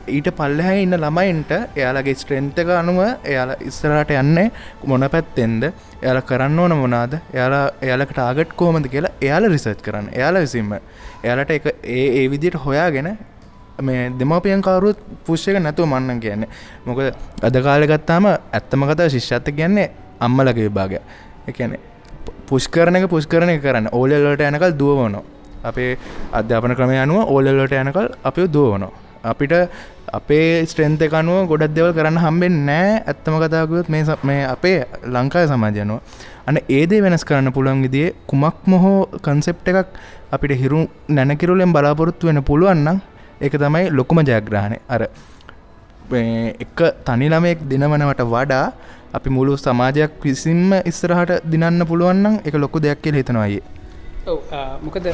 ඊට පල්ලහැ ඉන්න ළමයින්ට එයාලගේ ස්ට්‍රෙන්තක අනුව එයාල ඉස්සරට යන්නේ මොන පැත්තෙන්ද? එයාල කරන්න ඕන මොනාද? එයාලා එයාලකට ආගට් කෝමද කියලා එයාල රිසර්ච් කරන්න. එයාල විසින්ම. එයාලට එක ඒ ඒ විදියට හොයාගෙන මේ දෙමපියන් කවරුත් පුෂ්ක නැතුව මන්න කියන්න. මොකද අද කාලගත්තාම ඇත්තම කතා ශිෂ්‍යත්ත කියන්නේ අම්මලගේ විභාග එකන පුෂ්කරනක පුෂ්කරණය කරන්න. ඕලල්ලට යනකල් දුවවනෝ අපේ අධ්‍යාපන ක්‍රමය අනුව ඕලල්ලට යනකල් අප දුවනෝ අපිට අපේ ස්ට්‍රෙන්ත එකනුව ගොඩක් දෙවල් කරන්න හම්බෙන් නෑ. ඇත්තම කතාකුත් මේ මේ අපේ ලංකාය සමාජයනවා අන ඒදේ වෙනස් කරන්න පුළුවන් විදිේ කුමක් මොහෝ කන්සෙප් එකක් අපිට හිරු නැනකිරුලෙන් බලාපොරොත්තු වෙන පුළුවන්නම් එක තමයි ලොකුම ජයග්‍රහණය. අර එක තනිළමෙක් දිනවනවට වඩා අපි මුළු සමාජයක් විසින්ම ඉස්සරහට දිනන්න පුළුවන්නම් එක ලොකු දෙයක් කියල හිතනවායේ මොකද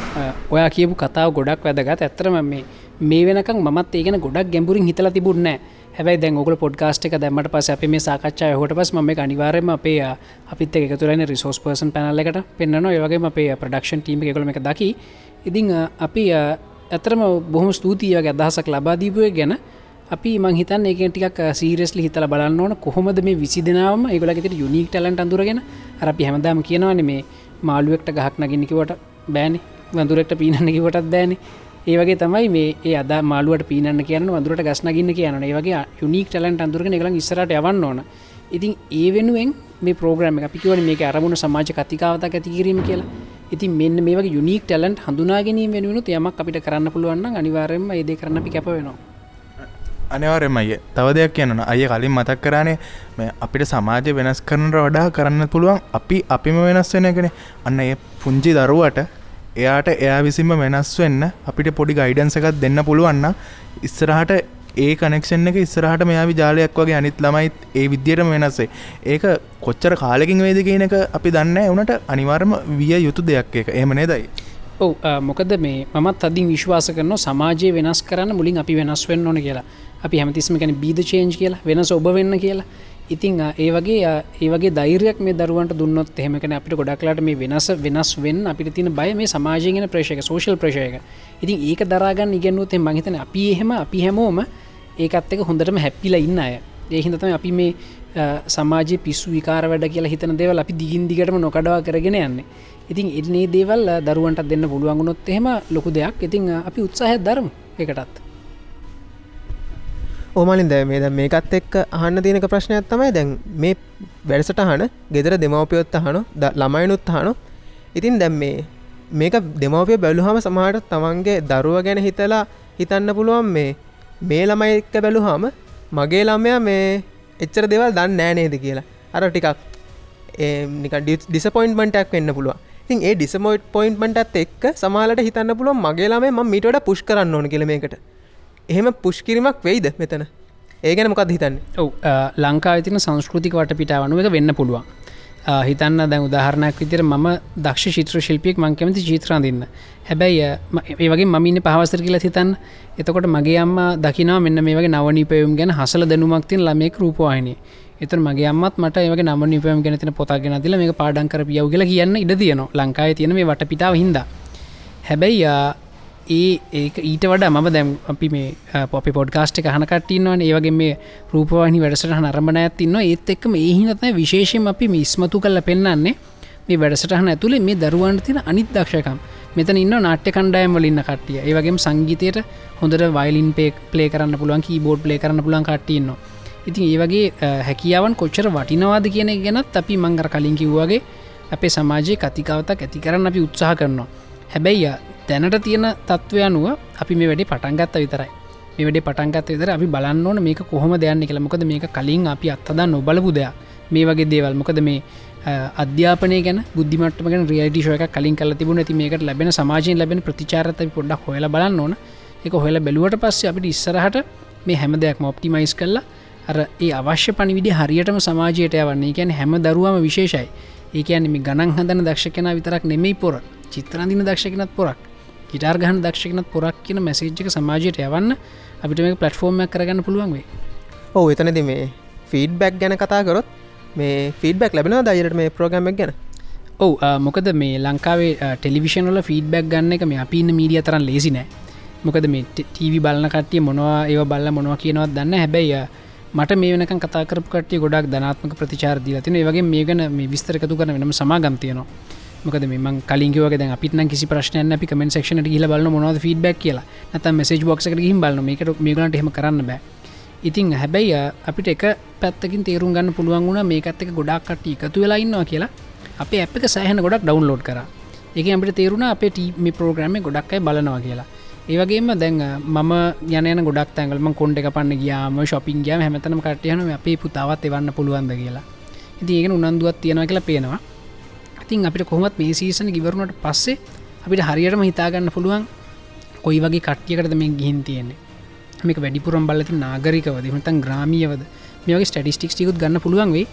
ඔයා කියපු කතාව ගොඩක් වැදගත්. ඇත්තරම මේ මේ වෙනක මත් ඒගෙන ගොඩක් ගැඹුරින් හිතල තිබුන්න හැබයි දැන් ඔගල පොඩ්කාස්ට එක දැමට පස අප මේ සාකච්ඡා හොට පස් ම අනිවාරම අපේ අපිත් එකතුරන රිසෝස් පර්සන් පැනල එකට පෙන්න්නන ඒවගේ අපේ ප්‍රඩක්ෂන් ටීම එකකළම එක දකි. ඉතිං අපි ඇතරම බොහම ස්තුතියගේ අදහසක් ලබාදීපුය ගැන. අපි මංහිතන් ඒක ටික් සීරෙස්ලි හිතල බලන්න ඕන. කොහොමද මේ විසි දෙනාවම ඒගලගෙට යුනික් ටලන්ට අඳුරගෙන? අරපි හැමදාම කියනවන මේ මාළුවෙක්ට ගහක් නගින්නිකිවට බෑනි. වඳුරෙක්ට පීනන්නකිවටත් බෑන. ඒවගේ තමයි මේ ඒ අද මාළුවට පීනන්න කියන්න වඳුරට ගස්නගන්න කියන්න ඒවගේ යුනික් ටලන්ට අඳුරගෙන එකලා ඉස්සරට යවන්න ඕන. ඉතින් ඒ වෙනුවෙන් මේ ප්‍රෝග්‍රම එක පිකිවන මේ අරමුණ සමාජ කතිකාවතක් ඇතිකිරීම කියලා. ඉතින් මෙන්න මේ වගේ යුනික් ටලන්ට හඳුනාගැනීම වෙනුණු යමක් අපිට කරන්න පුළුවන්න අනිවාරෙන්ම ඒද කරන්න අපි කැප වෙනවා. අනිවාර්යම අය තව දෙයක් කියන්න අය කලින් මතක් කරනේ මේ අපිට සමාජය වෙනස් කරනට වඩා කරන්න පුළුවන් අපි අපිම වෙනස් වෙන කෙනෙ අන්න ඒ පුංචි දරුවට එයාට එයා විසිම වෙනස් වෙන්න අපිට පොඩි ගයිඩන්ස එකත් දෙන්න පුළුවන්න ඉස්සරහට ඒ කනෙක්ෂන් එක ඉස්සරහට මෙයා විජාලයක් වගේ අනිත් ළමයිත් ඒ විද්‍යයටම වෙනස්සේ ඒක කොච්චර කාලකින් වේද කියන එක අපි දන්න එවනට අනිවාර්ම විය යුතු දෙයක් එක එහමනේ දයි ඔව මොකද මේ මත් අදින් විශ්වාස කරන සමාජය වෙනස් කරන්න මුලින් අපි වෙනස් වෙන්න ඕන කියලා. අපි හැමතිස්ම ගැන බීද චේන්ජ් කියලා. වෙනස ඔබ වෙන්න කියලා. ඉතිං ඒ වගේ ඒවගේ දෛරයක් මේ දරුවන්ට දුන්නොත් එහෙමකන අපිට ගොඩක්ලාට මේ වෙනස වෙනස් වෙන් අපිට තින බය මේ සමාජයගෙන ප්‍රේෂක සෝශල් ප්‍රශයක ඉතින් ඒක දරාගන්න ඉගැන්නුවතේ මහිතන අපි එහෙම අපි හැමෝම ඒකත් එක හොඳටම හැපිලා ඉන්න අය. ඒහිතම අපි මේ සමාජ පිස්සු විකාර වැඩ කියලා හිතන දේවල් අපි දිගින් දිගටම නොකඩවා කරගෙන යන්න. ඉතින් එන්නේ දේවල් දරුවන්ට දෙන්න පුළුවන්ගුණොත් එහෙම ලොකු දෙයක්. ඉතින් අපි උත්සාහ දරමු එකටත් ඕමලින් දැ මේ ද මේකත් එක්ක අහන්න තියෙනක ප්‍රශ්නයක් තමයි දැන් මේ වැඩසටහන ගෙදර දෙමවපියොත් අහනු ද ළමයිනුත් හනු ඉතින් දැම් මේ මේක දෙමවපිය බැලුහම සමහට තමන්ගේ දරුව ගැන හිතලා හිතන්න පුළුවන් මේ මේ ළමයි එක්ක බැලුහම මගේ ළමයා මේ එච්චර දෙවල් දන්න නෑනේද කියලා. අර ටිකක් නික ඩිසපොයින්ට්මටක් වෙන්න පුළුව ඉතින් ඒ ඩිසමෝයිට් පොයින්ට්මටත් එක් සමාලට හිතන්න පුළුව මගේ ළමේ ම මිට පුෂ් කරන්න ඕන කෙළමේකට එහෙම පුෂ්කිරීමක් වෙයිද මෙතන? ඒ ගැන මොකක් හිතන්න? ඔව ලංකා තින සංස්කෘතික වට පිටාවනුව එක වෙන්න පුළුවන්. ආ, හිතන්න දැන් උදාහරණයක් විදිර ම දක්ෂ චිත්‍ර ශිල්පියෙක් මං කැමති චිත්‍රාඳන්න හැබැයි අ, ම- ඒ වගේ මමින්න පහවසර කියලා හිතන්න. එතකොට මගේ අම්ම දකිනා මෙන්න මේ වගේ නවනීපයුම් ගැන හසල දැනුමක් තින් ළමෙක් රූපවාහිනය. එතන මගේ අම්මත් මට ඒවගේ නම නිපයම් ගැන තින පොතාගෙන දිල මේ පාඩන්කර පියව් කියලා කියන්න ඉඩ තියනවා ලංකායි තියෙන මේ වට පිටාව හින්දා. හැබැයි ආ, ඒ ඒක ඊට වඩා මම දැම් අපි මේ පොපි පොඩ්කාස්ට් එක හනකටන්නවන ඒවගේ මේ රූපවාහනි වැඩසට නරඹන ඇතින්න ඒත් එක්ම ඒහිනත විශේෂයෙන් අපි මේ ඉස්මතු කල්ල පෙන්න්නන්නේ මේ වැඩසටහන ඇතුළේ මේ දරුවන්ට තින අනිත් දක්ෂකම්. මෙතන ඉන්න නාට්‍ය කණ්ඩායම් වලින්න කට්ටිය. ඒවගේ සංගීතයට හොඳට වයිලින් පේක් පලේ කරන්න පුළුවන් කීබෝඩ් පලේ කරන්න පුලන් කට්ටියන්නවා ඉතින් ඒ වගේ අ, හැකියාවන් කොච්චර වටිනවාද කියන එක ගැනත් අපි මංගර කලින් කිව්වාගේ අපේ සමාජයේ කතිකාවතක් ඇති කරන්න අපි උත්සාහ කරනවා. හැබැයි අ, දැනට තියෙන තත්ත්වය අනුව අපි මේ වැඩි පටන්ගත්ත විතරයි. මේ වැඩේ පටන්ගත් විතර අපි බලන්න ඕන මේක කොහොම දෙයන්න කියලා. මොකද මේක කලින් අපි අත්තදා නොබලපු දෙයක්. මේ වගේ දේවල්. මොකද මේ අ, අධ්‍යාපනය ගැන බුද්ධිමටම ගැන රියටි ශෝක කලින් කල තිබුණ ඇති මේකට ලැබෙන සමාජයෙන් ලැබෙන ප්‍රතිචාරත පොඩ්ඩක් හොල බලන්න ඕන. එක හොල බැලුවට පස්සේ අපිට ඉස්සරහට මේ හැම දෙයක් මොප්ටිමයිස් කරලා අර ඒ අවශ්‍ය පනිවිඩි හරියටම සමාජයට යවන්නේ. ගැන හැම දරුවම විශේෂයි. ඒකයන්න මේ ගණන් හදන දක්ෂකෙන විතරක් නෙමෙයි පොර. චිත්‍රන්දින දක්ෂකනත් පොරක්. ගිටාර් ගහන දක්ෂකනත් පොරක් කියන මැසේජ්ක සමාජයට යවන්න අපිට මේ පලට්ෆෝර්ම්යක් කරගන්න පුළුවන් වේ ඔහු එතනති මේ ෆීඩ්බැක් ගැන කතා කරොත් මේ ෆීඩබැක් ලැබෙන දයිරට මේ ප්‍රෝගමක් ගැන? ඔව මොකද මේ ලංකාවේ ටෙලිවිෂන්ල ෆීඩබැක් ගන්න එක මේ අපින්න මීඩිය තරන් ලේසි නෑ. මොකද මේ ටීවි බලන්න කට්ටිය මොනවා ඒව බල්ල මොනවා කියනවත් දන්න හැබැයි මට මේ වෙනක කතාකරපු කටිය ගොඩක් ධනාත්මක ප්‍රතිචාර දී තින වගේ මේ ගැන මේ විස්තරකතු කරන වෙනම සමාගම්තියනවා මොකද මේ කලින්කිවගේ දැ අපිට කිසි ප්‍රශ්නයන අපි කමෙන් ක්ෂන හිල බල මොනවද ෆීඩබක් කියලා. නත මෙසේජ් බොක්ස හිම් බලන මේකට මේගලට හෙම කරන්න බෑ. ඉතින් හැබැයි අ, අපිට එක පැත්තකින් තේරුම් ගන්න පුළුවන් වුණ මේකත් එක ගොඩක් කට එකතු වෙලා ඉන්නවා කියලා. අපේ අප එක සෑහන ගොඩක් ඩවන්ලෝඩ් කර. ඒක අපට තේරුණ අපේ ටීම ප්‍රෝග්‍රම ගොඩක්යි බලනවා කියලා. ඒවගේම දැන් අ, මම යන ගොඩක් තැන්ගලම කොන්ඩ එක පන්න ගයාම ශොපින් ගයාම හැමතනම කටයන අපේ පුතාවත් එවන්න පුළුවන්ද? කියලා. ඉති ඒගෙන උනන්දුවත් තියෙනවා කියලා පේනවා. ඉතින් අපිට කොහොමත් මේ සීසන ගිවරුණට පස්සේ අපිට හරියටම හිතාගන්න පුළුවන් කොයි වගේ කට්ටියකටද මේ ගිහින් තියෙන්නේ. මේක වැඩිපුරම් බලති නාගරිකවද? මතන් ග්‍රාමියවද? මේගේ ස්ටටිස්ටික්ස් ටිකුත් ගන්න පුළුවන් වේ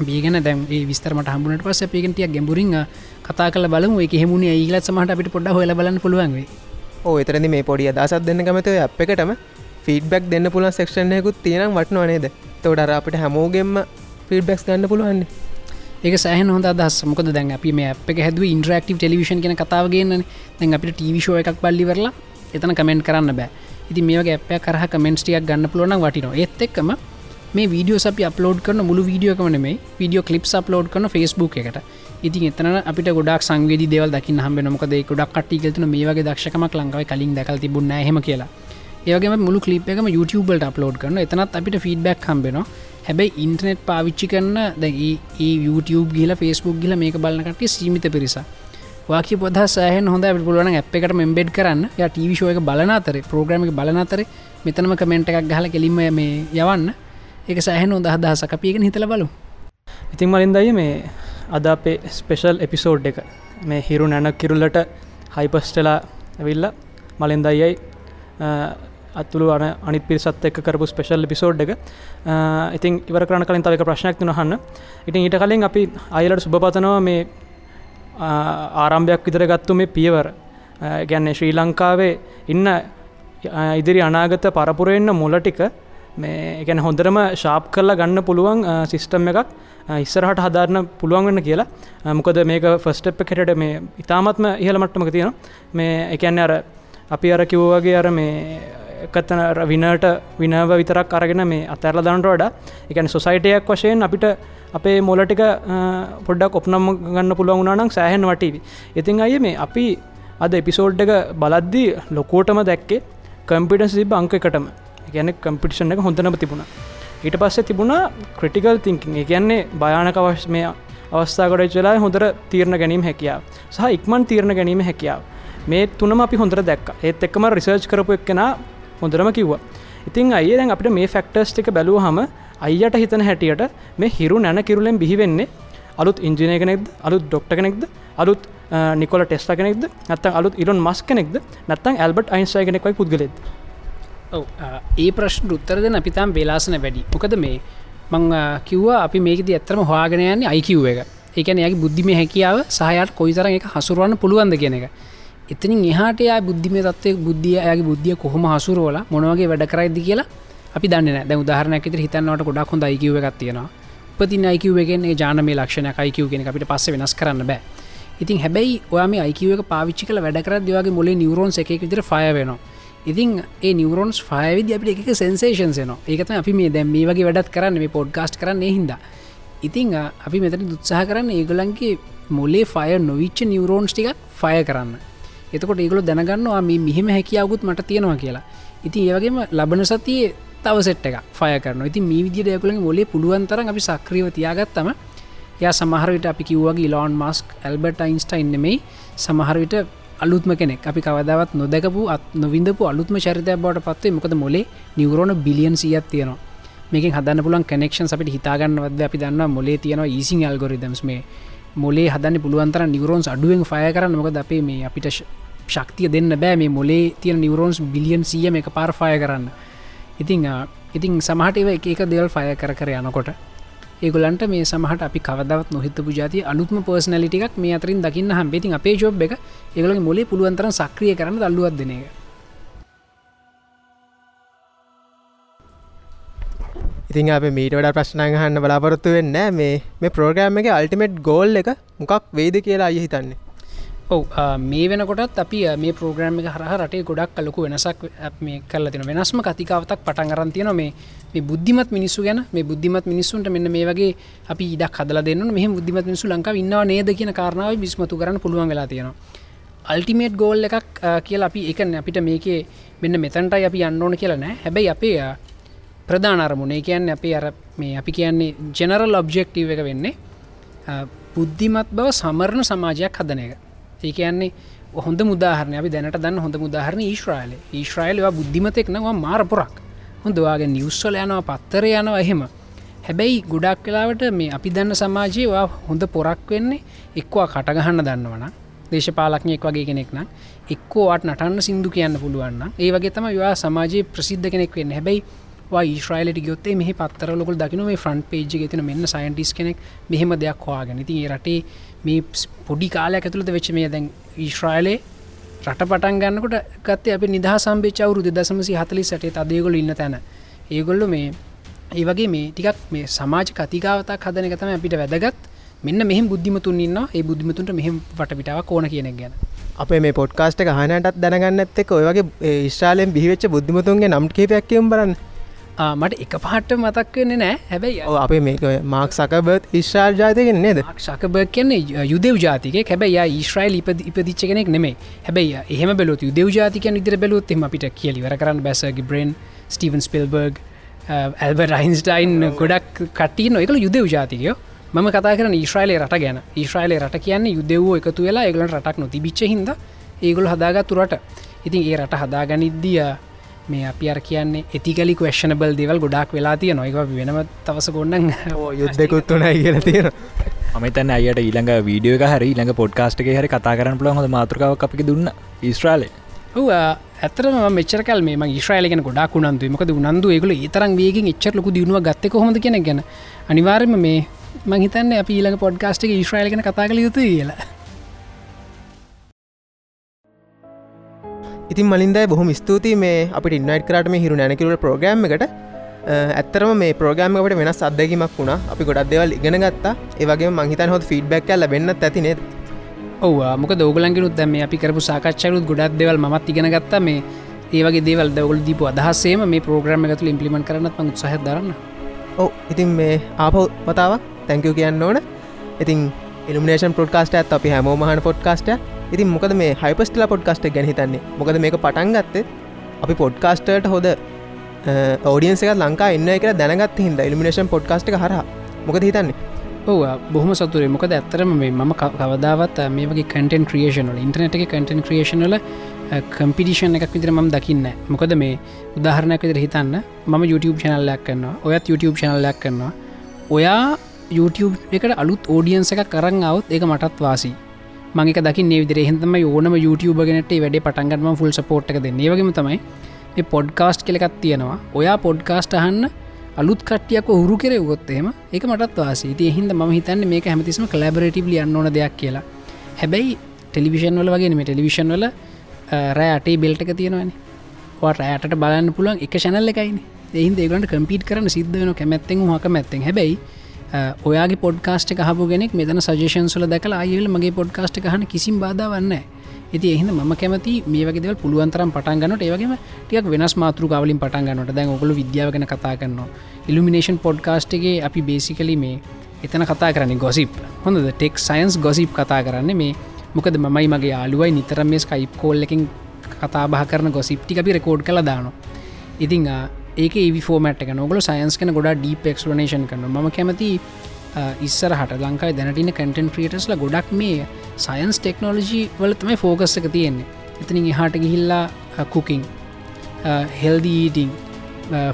බේගෙන දැම් ඒ විස්තරමට හම්බුනට පස්ස පේකටිය ගැඹුරින් කතා කල බලමු. එක හෙමුණ ඒගලත් සමහට අපිට පොඩ හොල බලන්න පුළුවන් වේ ඕ එතරදි මේ පොඩි අදසත් දෙන්න කමතව අප එකටම ෆීඩබැක් දෙන්න පුළුවන් සෙක්ෂණයකුත් තියෙනම් වටනවා නේද? තොඩර අපිට හැමෝගෙන්ම ෆීඩබැක්ස් ගන්න පුළුවන්නේ. ඒක සෑහන හොඳ අදහස්. මොකද දැන් අපි මේ අප එක හැදුව ඉන්ටරක්ටව ටෙලිවිෂන් කෙන කතාවගන්න දැන් අපිට ටීවිශෝ එකක් බල්ලිවරලා එතන කමෙන්ට් කරන්න බෑ. ඉති මේක අප කරහ කමෙන්ස්ටියක් ගන්න පුළුවන් වටිනවා. ඒත් එක්කම මේ වීඩියෝ අපි අපලෝඩ් කරන මුළු වීඩියෝකමන මේ වීඩියෝ කලිප් අප්ලෝඩ් කරන ෆස්බුක් එකට. ඉතින් එතන අපිට ගොඩක් සංවේද දෙවල් දකි හම මොකද ගොඩක් කටිගලතුන මේ වගේ දක්ෂකමක් ලංකාව කලින් දැකල් තිබුණ හෙම කියලා. ඒවගේ මුළු කලිප් එකම YouTubeබලට අප්ලෝඩ් කරන එතනත් අපිට ෆීඩබැක් හම්බෙනවා හැබැයි ඉන්ටනෙට් පාවිච්චි කරන්න දැ ඒ YouTube ගිල ෆස්බුක් ගිල මේක බලන්නකට සීමිත පිරිස වාකි පොද සෑහන් හොඳ ඇ පුළුවන් ඇ් එකට මෙම්බෙඩ් කරන්න. ය ටීවිශෝය එක බලනතර ප්‍රෝග්‍රම එක බලනතර මෙතනම කමෙන්ට් එකක් ගහල කෙලිම මේ යවන්න. ඒක සෑහන හොඳ අදහසක. පියගෙන හිතල බලු ඉතින් මලින්දයි මේ අද අපේ ස්පෙෂල් එපිසෝඩ් එක. මේ හිරු නැනක් කිරුල්ලට හයිපස්ටලා ඇවිල්ල මලින්දයියි අත්තුළු අන අනිත් පිරිසත් එක් කරපු ස්පෙශල් පිසෝඩ් එක. අ, ඉතින් ඉවර කරන කලින් තවක ප්‍රශ්නයක් තුනහන්න ඉතින් ඊට කලින් අපි අයිලට සුභපතනවා මේ අ, ආරම්භයක් විතර ගත්තු මේ පියවර. අ, ගැන්නේ ශ්‍රී ලංකාවේ ඉන්න අ, ඉදිරි අනාගත පරපුරෙන්න්න මුල ටික මේ ගැන හොඳරම ශාප් කරලා ගන්න පුළුවන් සිිස්ටම් එකක් අ, ඉස්සරහට හදාරන්න පුළුවන්ගන්න කියලා. අ, මොකද මේක ෆස්ටප් කෙට මේ ඉතාමත්ම ඉහළ මට්ටමක තියෙන මේ එකන්නේ අර අපි අර කිව්වගේ අර මේ එකත්තන විනට විනව විතරක් අරගෙන මේ අතැරල දන්නට වඩා එකන සොසයිටයක් වශයෙන් අපිට අපේ මොලටික පොඩ්ඩක් ඔප්නම් ගන්න පුළුවන් වුණනම් සෑහන් වටීවි. ඉතින් අය මේ අපි අද එපිසෝඩ් එක බලද්දී ලොකෝටම දැක්කේ කම්පිටස් සිබ අංක එකටම. ගැන කම්පිටිෂන් එක හොඳනම තිබුණ. ඊට පස්සේ තිබුණා ක්‍රටිකල් තිංකින් කියන්නේ භයානක අවශ මේ අවස්ථාකට වෙලා හොඳර තීරණ ගැනීම හැකියාව. සහ ඉක්මන් තීරණ ගැනීම හැකියාව. මේ තුනම අපි හොඳර දැක් ඒත් එක්කම රිසර්ච් කරපු එක්කෙන හොඳරම කිව්වා. ඉතින් අය දැන් අපිට මේ ෆෙක්ටර්ස් ටික බැලූ හම අයියට හිතන හැටියට මේ හිරු නැන කිරුලෙන් බිහිවෙන්නේ අලුත් ඉංජිනය කෙනෙක්ද අලුත් ඩොක්ට කෙනෙක්ද අලුත් නිකොල ටෙස්ට කෙනෙක්ද නත්තන් අලුත් ඉරොන් මස් කෙනෙක්ද නත්තන් ඇල්බට අයින්සය කෙනෙක්වයි පුද්ගලෙද ඔව් ඒ ප්‍රශ්න උත්තරද අපිතාම් වෙලාසන වැඩි. මොකද මේ මං කිව්වා අපි මේකද ඇත්තරම හවාගෙනයන්නේ අයිකිව් එක. ඒකන යගේ බුද්ධිම හැකියාව සහයට කොයිතර එක හසුරුවන්න පුළුවන්ද කියන එක. එතනින් එහට යා බුද්ධිම තත්වය බුද්ධිය ඇගේ බුද්ධිය කොහොම හසුරුවල මොනවගේ වැඩ කරයිද කියලා අපි දන්න දැ උදාහරනැක හිතන්නට ගොඩක් හොඳ අයිකිව එකක් තියෙනවා. උපතින් අයිකිවගෙන ජාන මේ ලක්ෂණ අයිකිවගෙන අපිට පස්ස වෙනස් කරන්න බෑ. ඉතින් හැබැයි ඔයාම අයිකිව එක පාවිච්චි කල වැඩකර දවගේ මොලේ නිවරෝන් එක විදිර ෆය වෙනවා. ඉතින් ඒ නිවරෝන්ස් ෆයවිද අපිට එක සෙන්සේෂන්සන ඒකත අපි මේ දැම් මේ වගේ වැඩත් කරන්න මේ පොඩ්ගස්ට කරන්න හිද ඉතිං අපි මෙතන දුත්සාහ කරන්න ඒගොලන්ගේ මොලේ ෆය නොවිච්ච නිවරෝන්ස් ටිකක් ෆය කරන්න. එතකොට ඒගොල දැනගන්නවා මේ මිහෙම හැකියාවකුත් මට තියෙනවා කියලා. ඉතින් ඒවගේම ලබන සතියේ තව සෙට් එක ෆය කරන ඉතින් මේ විදිට යකුලින් මොලේ පුළුවන්තර අපි සක්‍රියව තියාගත්තම ය සමහරවිට අපි කිව්වගේ ලෝන් මස්ක් ඇල්බට අයින්ස්ටයින් නෙමෙයි. සමහරවිට අලුත්ම කෙනෙක්. අපි කවදාවත් නොදකපු අත් නොවිඳපු අලුත්ම චරිතය බවට පත්වේ මොකද මොලේ නිවරෝණ බිලියන් සියත් තියෙනවා. මේක හදන්න පුලන් කනෙක්ෂන් අපිට හිතාගන්නවද අපි දන්න මොලේ තියෙනවා ඊසින් අල්ගොරිදම්ස් මේ මොලේ හදන්න පුළුවන්තර නිවරෝන්ස් අඩුවෙන් ෆය කරන්න. මොකද අපේ මේ අපිට ශක්තිය දෙන්න බෑ මේ මොලේ තියෙන නිවරෝන්ස් බිලියන් සියම එක පාර ෆය කරන්න. ඉතිං ඉතින් සමහටව එක දෙවල් ෆය කර කර යනකොට ඒගොලන්ට මේ සමහට අපි කවදවත් නොහිතපු ජාති අලුත්ම පර්සනලිටික් මේ අතරින් දකින්න හම්බෙති අපේ ජොබ් එක ඒගලගේ මොලේ පුළුවන්තර සක්‍රිය කරන දල්ලුවත් දෙන එක. ඉතින් අප මීට වඩ ප්‍රශ්නයහන්න බලාපොරොත්තු වෙන්න මේ මේ ප්‍රෝග්‍රෑම් එක අල්ටිමේට් ගෝල් එක මොකක් වේද කියලා අය හිතන්නේ? ඔව මේ වෙනකොටත් අපි මේ ප්‍රෝග්‍රම් එක හර රටේ ගොඩක් කලොකු වෙනසක් මේ කල තින වෙනස්ම කතිකාවතක් පටන් අරන් තියෙන මේ මේ බුද්ධිමත් මිනිස්සු ගැන මේ බුද්ධිමත් මිනිස්සුන්ට මෙන්න මේ වගේ අපි ඉඩක් හදල දෙන්න මෙහ බුද්ධිමත් මිනිසු ලංකා ඉන්නවා නේද කියන කාරණාව බිස්මතු කරන්න පුළුවන් වෙලා තියෙනවා. අල්ටිමේට් ගෝල් එකක් කියලා අපි එකන අපිට මේකේ මෙන්න මෙතැන්ටයි අපි අන්න ඕන කියලා නෑ. හැබැයි අපේ ප්‍රධානරමුණේ කියන්න අපේ අර මේ අපි කියන්නේ ජෙනරල් ඔබ්ජෙක්ටීව එක වෙන්නේ බුද්ධිමත් බව සමරණ සමාජයක් හදන එක. ඒ කියන්නේ හොඳ මුදාහරන අපි දැනට දන්න හොඳ මුදාහරන ඊශ්‍රයිල ඊශ්‍රයිලවා බුද්ධිමතෙක් නවා මාර පොරක්. හොඳවාගේ නිවස්සල යනවා පත්තර යනවා එහෙම. හැබැයි ගොඩක් කලාවට මේ අපි දන්න සමාජයවා හොඳ පොරක් වෙන්නේ එක්වා කටගහන්න දන්නවන දේශපාලක්ඥයෙක් වගේ කෙනෙක් නම් එක්කෝට නටන්න සිින්දු කියන්න පුළුවන්න ඒ වගේ තම වා සමාජයේ ප්‍රසිද්ධ කෙනෙක් වෙන්න. හැබැයි ඊශ්‍රයිලට ගොත්තේ මෙහි පත්තර ලොක දකින මේ ෆ්‍රන්් පේජ් ගෙතන මෙන්න සයින්ටිස් කෙනෙක් මෙහෙම දෙයක් හවාගෙන ති රටේ මේ පොඩි කාලයක් ඇතුළට වෙච්ච මේ දැන් ඊශ්‍රයිලේ රට පටන් ගන්නකොට ගත්තේ අප නිදහ සම්බේචවරු දෙදසමසි හතලි සටේ අදේගොල ඉන්න තැන. ඒගොල්ල මේ ඒ වගේ මේ ටිකක් මේ සමාජ කතිකාවතක් හදන එකතම අපිට වැදගත්. මෙන්න මෙහම බුද්ධිමතුන් ඉන්න ඒ බුද්ධිමතුන්ට මෙහම වටපිටාව කෝන කියනෙක් ගැන. අපේ මේ පොඩ්කාස්ට හනටත් දැනගන්නත් එක් ඔයගේ ශ්‍රාලයෙන් බිහිවෙච්ච බුද්ධිමතුන්ගේ නම් කේපයක්කම් බලන්න. මට එක පහට මතක් වෙන්න නෑ. හැබැයි අපේ මේක මාක් සකබත් ඉශ්‍රාල් ජාතයගෙන් නේද? ශකබ කියන්නේ යුදෙව් ජාතික හැබැයි ඊශ්‍රයිල් ඉපද ඉපදිච්ච කෙනෙක් නෙමේ හැබැයි එහෙම බැලොත් යුදෙව් ජාතික ඉදිර බැලොත් එම අපිට කියලිවර කරන්න බැසගේ බ්‍රන් ස්ටවන් ස්පිල්බර්ග් ඇල්බ රයින්ස්ටයින් ගොඩක් කටී නොකල යුදෙව් ජාතිකයෝ. මම කතා කරන ඊශ්‍රයිලේ රට ගැන. ඊශ්‍රයිලේ රට කියන්නේ යුදෙව්ෝ එකතු වෙලා ඒගලන් රටක් නොතිබිච්ච හිද ඒගොල හදාගත්තුරට ඉතින් ඒ රට හදාගනිද්දිය මේ අපි අර කියන්නේ ඇතිකලි කවේශනබල් දෙවල් ගොඩක් වෙලා තිය නොයක වෙනම තවස ගොන්නන් යුද්ධකුත් වනයි කියලා තියෙන අමතන්න අයට ඊළඟ වීඩියෝ එක හරි ළඟ පොඩ්කාස්ට් එක හරි කතා කරන්න පුළ හොඳ මාතෘකාවක් අපි දුන්න ස්ට්‍රාලේ ඇතරම මෙචරකල් මේ ශ්‍රාලගෙන ගොඩක් උනන්තු මකද උනන්දු ඒකල ඒතරන් වේගෙන් එච්චරලකු දියුණුව ගත්තක හොඳ කෙන ගැන. අනිවාර්ම මේ මහිතන්න අපි ඊළඟ පොඩ්කාස්ට් එක ශ්‍රාලගෙන කතා කළ යුතු කියලා ඉතින් මලින්දයි බොහොම ස්තුතියි මේ අපිට ඉන්නයිට කරට මේ හිරු නැනකිරුව ප්‍රෝග්‍රම් එකට. ඇත්තරම මේ ප්‍රෝග්‍රම්මකට වෙනස් අදැකීමක් වුණා. අපි ගොඩක් දෙවල් ඉගෙන ගත්තා. ඒවගේ මංහිතන් හොත් ෆීඩ්බැක් කල වෙන්න ඇතිනෙත් ඔව මොක දෝගලන්ගෙනුත් දැම අපි කරපු සාකච්චරුත් ගොඩක් දෙවල් මත් ඉගෙන ගත්තා. මේ ඒවගේ දේවල් දවල් දීපු අදහසේම මේ ප්‍රෝග්‍රම එකතු ඉම්පලිමට කරනත් මං සහ දරන්න. ඔව. ඉතින් මේ ආපෝ පතාවක් තැංකව කියන්න ඕන. ඉතින් ඉල්ිනේෂන් පොඩ්කාස්ට ඇත් අපි හැමෝමහන පොඩ්කාස්ට ඉතින් මොකද මේ හයිපස්ටල පොඩ්කාස්ට ගැන හිතන්නේ? මොකද මේක පටන් ගත්තේ? අපි පොඩ්කාස්ටට හොද ෝඩියන්සක ලංකා එන්න එක දැනගත් හිද ඉල්ිනේෂන් පොඩ්කාස්ට හර මොකද හිතන්නේ? ඔව බොහම සතුරේ මොකද ඇත්තරම මේ මම කවදාවත් මේ වගේ කටන් ක්‍රියේෂනල ඉන්ටනට එක කටන් ක්‍රියේෂනල කම්පිටිෂන් එකක් විදිර ම දකින්න මොකද මේ උදාහරණයක් විදිර හිතන්න මම YouTube චනල්ලයක් කරනවා. ඔයත් YouTube චනල්ලයක් කරනවා. ඔයා YouTube එකට අලුත් ෝඩියන්ස එක කරන්න අවුත් එක මටත් වාසී මක දකි විදර හෙතම ඕනම YouTube ගෙනට වැඩ පටන්ගම ෆුල් සපෝට් එක දෙන්නේ. වගේම තමයි මේ පොඩ්කාස්ට් කෙලෙකත් තියෙනවා. ඔයා පොඩ්කාස්ට අහන්න අලුත් කටියක් හුරු කෙරෙවගොත්තේම එක මටත් වාසේ ති හිද ම හිතන්න මේක හැමතිස්ම කලබරටව යන්න ඕන දෙයක් කියලා. හැබැයි ටෙලිවිෂන් වල වගේ මේ ටෙලිවිෂන් වල රෑ අටේ බෙල්ට එක තියෙනවන. රෑට බලන්න පුළුවන් එක ශනල්ල එකයින. එහින් ඒගලට කම්පිට කරන සිද්ධ වෙන කැමැත්තෙන් හක මැත්තෙන් හැබයි ඔයාගේ පොඩ්කාස්ට හබ ගෙනෙක් මෙතන සජේෂන්සල දැකලා අයල් මගේ පොඩ්කාස්ට හන කිසිම් බාධවන්න ඇති එහිද ම කැමති මේ වගේ පුළුවන්තරම් පටන් ගන්නට ඒවගේම ටියක් වෙනස් මාතෘ කවලින් පටන් ගන්නට දැන් ඔගොල විද්‍යාවගෙන කතා කරනවා. ඉල්ිමිනේෂන් පොඩ්කාස්ටගේ අපි බේසිකලි මේ එතන කතා කරන්නේ ගොසිප් හොඳද? ටෙක් සයින්ස් ගොසිප් කතා කරන්න මේ මොකද මයි මගේ යාලුවයි නිතර මේ ස්කයිප් කෝල් එකින් කතා බහ කරන ගොසිප්ටි අපි රෙකෝඩ් කළ දානවා. ඉතිං ඒක ෆෝමට එක නොගල සයන්ස් කන ගොඩා ඩීප එක්ස්ලනේෂන් කරන ම කැමති ඉස්සර හට ලංකායි දැනටින කටන් ක්‍රියටස්ල ගොඩක් මේ සයන්ස් ටෙක්නෝලජී වල තමයි ෆෝකස් එක තියෙන්නේ. එතනින් එහාට ගිහිල්ලා cooking healthy eating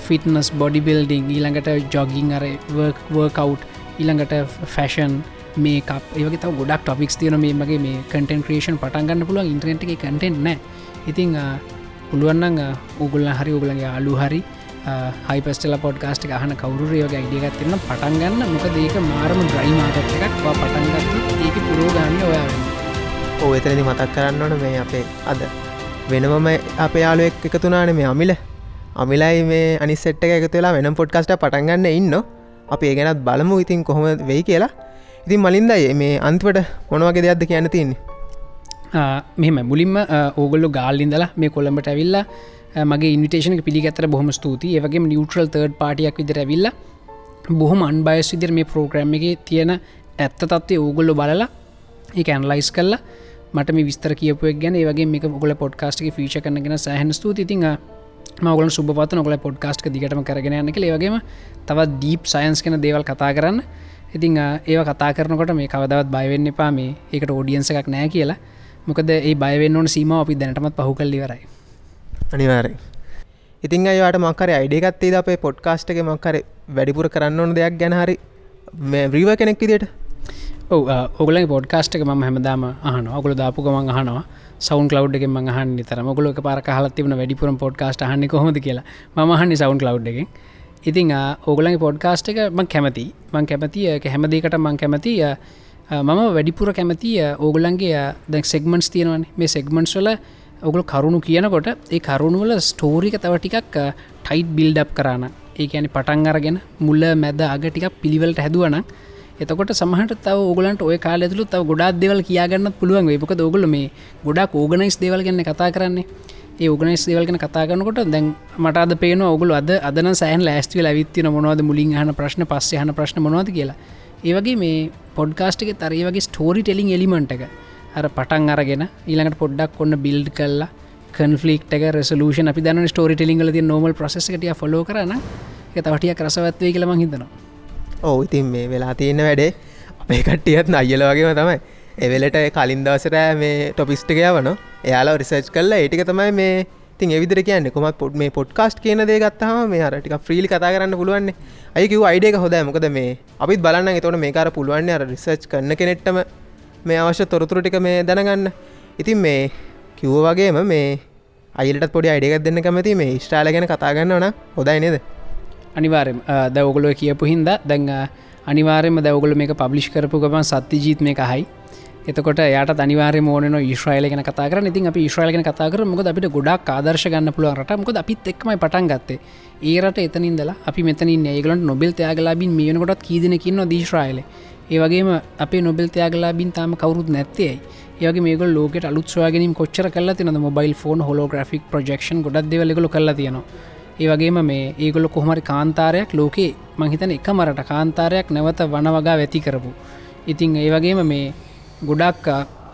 fitness body building ඊළඟට ජොගිං අර වර්කව් ඊළඟට ෆැෂන් මේ ඒක තව ගොඩක් ටොපික්ස් තියන මේ මගේ මේ කටන් ක්‍රේෂන් පටන්ගන්න පුළුව ඉන්ට්‍රට එක කටෙන්ට නෑ. ඉතිං පුළුවන්න උගුල්ල හරි උගලගේ අලු හරි හයිපස්ටල පොඩ්කාස්ට් අහන කවරුරයෝගේ අයිඩියගත්තින්න පටන්ගන්න මොක දේක මාරම ්‍රයි මාතක් එකක්. පටන්ගත්තු ඒක පුරෝගාමි ඔයාවෙන්න ඕ එතනදි මතක් කරන්න ඕන මේ අපේ අද වෙනමම අප යාලුවෙක් එකතුනාන මේ අමිල. අමිලයි මේ අනිසෙට් එක එකතු වෙලා වෙනම් පොඩ්කාස්ට පටන්ගන්න ඉන්න. අපේ ගැනත් බලමු ඉතින් කොහොම වෙයි කියලා. ඉතින් මලින්දයි මේ අන්තිවට මොනවගේ දෙයක්ද කියන්න තියන්නේ? මෙම මුලින්ම ඕගොල්ලු ගාල්ලින්දලා මේ කොළඹට ඇවිල්ලා මගේ ඉන්විටේෂන පිළිගත්තර බොහම ස්තුති ඒවගේ නිියුට්‍රල් තර්ඩ් පාටියක් විදිර ඇවිල්ල බොහොම අන්බයස් විදිර මේ ප්‍රෝග්‍රම් එක තියෙන ඇත්ත තත්වේ ඕගොල්ලු බලලා ඒ ඇන්ලයිස් කල්ලා මට මේ විස්තර කියපුවක් ගැන ඒවගේ මේ ඔගල පොඩ්කාස්ට් ෆීච කනගෙන සහන ස්තුතිතිං මගල සුබපත නොකල පොඩ්කාස්ට් දිගටම කරගෙන යන්න ලේවගේම තවත් දීප් සයින්ස් කෙන දේවල් කතා කරන්න. ඉතිං ඒව කතා කරනකොට මේ කවදවත් බයවෙන්න එපා. මේ ඒකට ෝඩියන්ස එකක් නෑ කියලා. මොකද ඒ බයවෙන්න ඕන සීම අපි දැනටමත් පහු කල්ලිවරයි අනිවාරෙන් ඉතින් අයට මක්කර අයිඩේගත්තේ අපේ පොඩ්කාස්ට් එක? මක්කර වැඩිපුර කරන්න ඕන දෙයක් ගැන හරි? ්‍රීව කෙනෙක් විදිට ඔගල පොඩ්කාස්ට් එක ම හැමදාම අහන ඔගුල දාපු ගමන් අහනවා. සවන් කලව් එක ම හන්න තර මොගල පාර හලත්තිවන වැඩිපුර පොඩ්කාස්ට හන්න කොහොද කියලා. මහන්න සවන් කලව් එකෙන්. ඉතිං ඕගලගේ පොඩ්කාස්ට් එක මං කැමති. මං කැමතිය හැමදේකට මං කැමතිය මම වැඩිපුර කැමතිය ඕගලන්ගේ දැ සෙක්මන්ස් තියෙනවන. මේ සෙක්මන්ස් වල ඔගුල කරුණු කියනකොට ඒ කරුණුවල ස්ටෝරික තව ටිකක් ටයිට් බිල්ඩප් කරන්න ඒ ඇනි පටන් අරගෙන මුල්ල මැද අග ටිකක් පිළිවලට හැදුවන එතකොට සමහට තව ඔගලන්ට ඔය කාලෙතුළු තව ගොඩක් දෙවල් කියගන්න පුළුවන් වේපක දෝගල මේ ගොඩක් ඕගනයිස් දේවල් ගන්න කතා කරන්නේ. ඒ ඕගනයිස් දේවල්ගෙන කතාගනකොට දැන් මට අද පේන ඔගුල අද අදන සෑන් ලෑස්ටිය ලවිත්තින මොනවද මුලින් හන ප්‍රශ්න පස්සේ හන ප්‍රශ්න මොනවද කියලා. ඒවගේ මේ පොඩ්කාස්ට් එක තරේ වගේ ස්ටෝරි ටෙලිං එලිමෙන්ට් එක අර පටන් අරගෙන ඊළඟට පොඩ්ඩක් ඔන්න බිල්ඩ් කල්ලා කන්ෆලික් එක රෙසලූෂන් අපි දන්න ස්ටෝරි ටෙලිංගල ති නොමල් ප්‍රසෙස්කටිය ෆලෝ කරන එක තවටිය කරසවත්වය කියලම හිතනවා. ඔවු ඉතින් මේ වෙලා තියෙන වැඩේ අපේ කට්ටියත් අයල වගේම තමයි. එවෙලට කලින් දවසට මේ ටොපිස්ටිකය වන එයාලා රිසර්ච් කල්ලා ඒටික තමයි මේ තින් එවිදර කියන්න කොමත් පොඩ් මේ පොඩ්කාස්ට් කියන දේ ගත්තහම මේ අරටික ්‍රීලි කතා කරන්න පුළුවන්න්නේ අයකිව අයිඩේක හොද මොකද මේ අපිත් බලන්න එතොට මේකාර පුළුවන්න්නේ අර රිසර්ච් කරන කෙනෙට්ටම මේ අවශ්‍ය තොරතුරු ටික මේ දැනගන්න. ඉතින් මේ කිව්ව වගේම මේ අයිලට පොඩි අයිඩියගත් දෙන්න කැමති මේ ස්ටාල ගැන කතාගන්න වන හොදයි නේද? අනිවාරෙන් දැවගොලො කියපු හින්ද දැන් අනිවාරෙන්ම දැවගොල මේක පබ්ලිෂ් කරපු ගමන් සත්‍ය ජීත් මේ හයි එතකොට යට අනිවාර මෝන ශ්‍රයිල ගෙන කතර ඉතින් අපි ශ්‍රයිලගෙන කතාකර මොක අපිට ගොඩක් ආදර්ශ ගන්න පුළුව රට මොක අපිත් එක්මයි පටන් ගත්තේ. ඒරට එතනින්දලා අපි මෙතනින් ඒගලට නොබෙල් යාගලාබින් මියනකොටත් කීදනකින්න දීශ්‍රයිල ඒවගේම අපේ නොබෙල් යාගලාබින් තාම කවරුත් නැත්තේයි ඒගේ මේක ලෝකට අලුත්වාගෙනින් කොච්චර කල තින මොබයිල් ෆෝන් හොලෝග්‍රෆික් ප්‍රජෙක්ෂන් ගොඩක් දෙවලෙගල කල්ලා තියෙනවා. ඒවගේම මේ ඒගොල කොහමරි කාන්තාරයක් ලෝකේ මහිතන එක මරට කාන්තාරයක් නැවත වන වගා වැති කරපු. ඉතිං ඒවගේම මේ ගොඩක්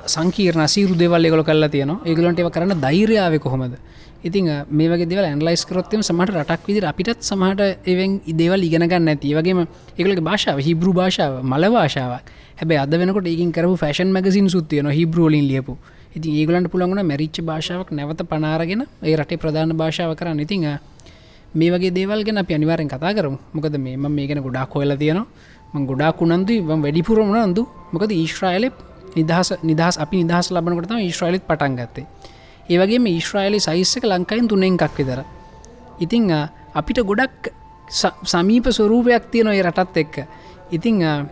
සංකීරන සීරු දෙවල් එගොල කල්ලා තියන ඒගලන්ට ඒව කරන්න දෛර්යාව කොහොමද? ඉතින් මේ වගේ දෙවල් ඇන්ලයිස් කරොත්තම සමට රටක් විදි අපිටත් සමහට එවෙන් ඉදේවල් ඉගෙනගන්න ඇති වගේම ඒකලක භාෂාව හිබ්‍රු භාෂාව මල භාෂාවක්. හැබැ අද වෙනකොට ඒකින් කරපු ෆැෂන් මගසින් සුත්තියන හිබ්‍රෝලින් ලියපු. ඉති ඒගලන්ට පුළඟන මැරිච්ච භාෂාවක් නැවත පනාරගෙන ඒ රටේ ප්‍රධාන භාෂාව කරන්න. ඉතිං මේ වගේ දේවල්ගෙන අපි අනිවාරෙන් කතා කරමු. මොකද මේ මේ ගැන ගොඩා කොල තියෙනවා. ගොඩා කුණන්දු වඩිපුරමුණන්දු මොකද ඊශ්‍රයිලෙ නිදහස නිදහස් අපි නිදහස් ලබනකට ඊශ්‍රයිලත් පටන් ගත්තේ. ඒවගේ මේ ඊශ්‍රයිලි සයිස්සක ලංකායින් තුනෙන් එකක් විතර. ඉතිං අ, අපිට ගොඩක් ස- සමීප ස්වරූපයක් තියන ඔය රටත් එක්ක. ඉතිං අ,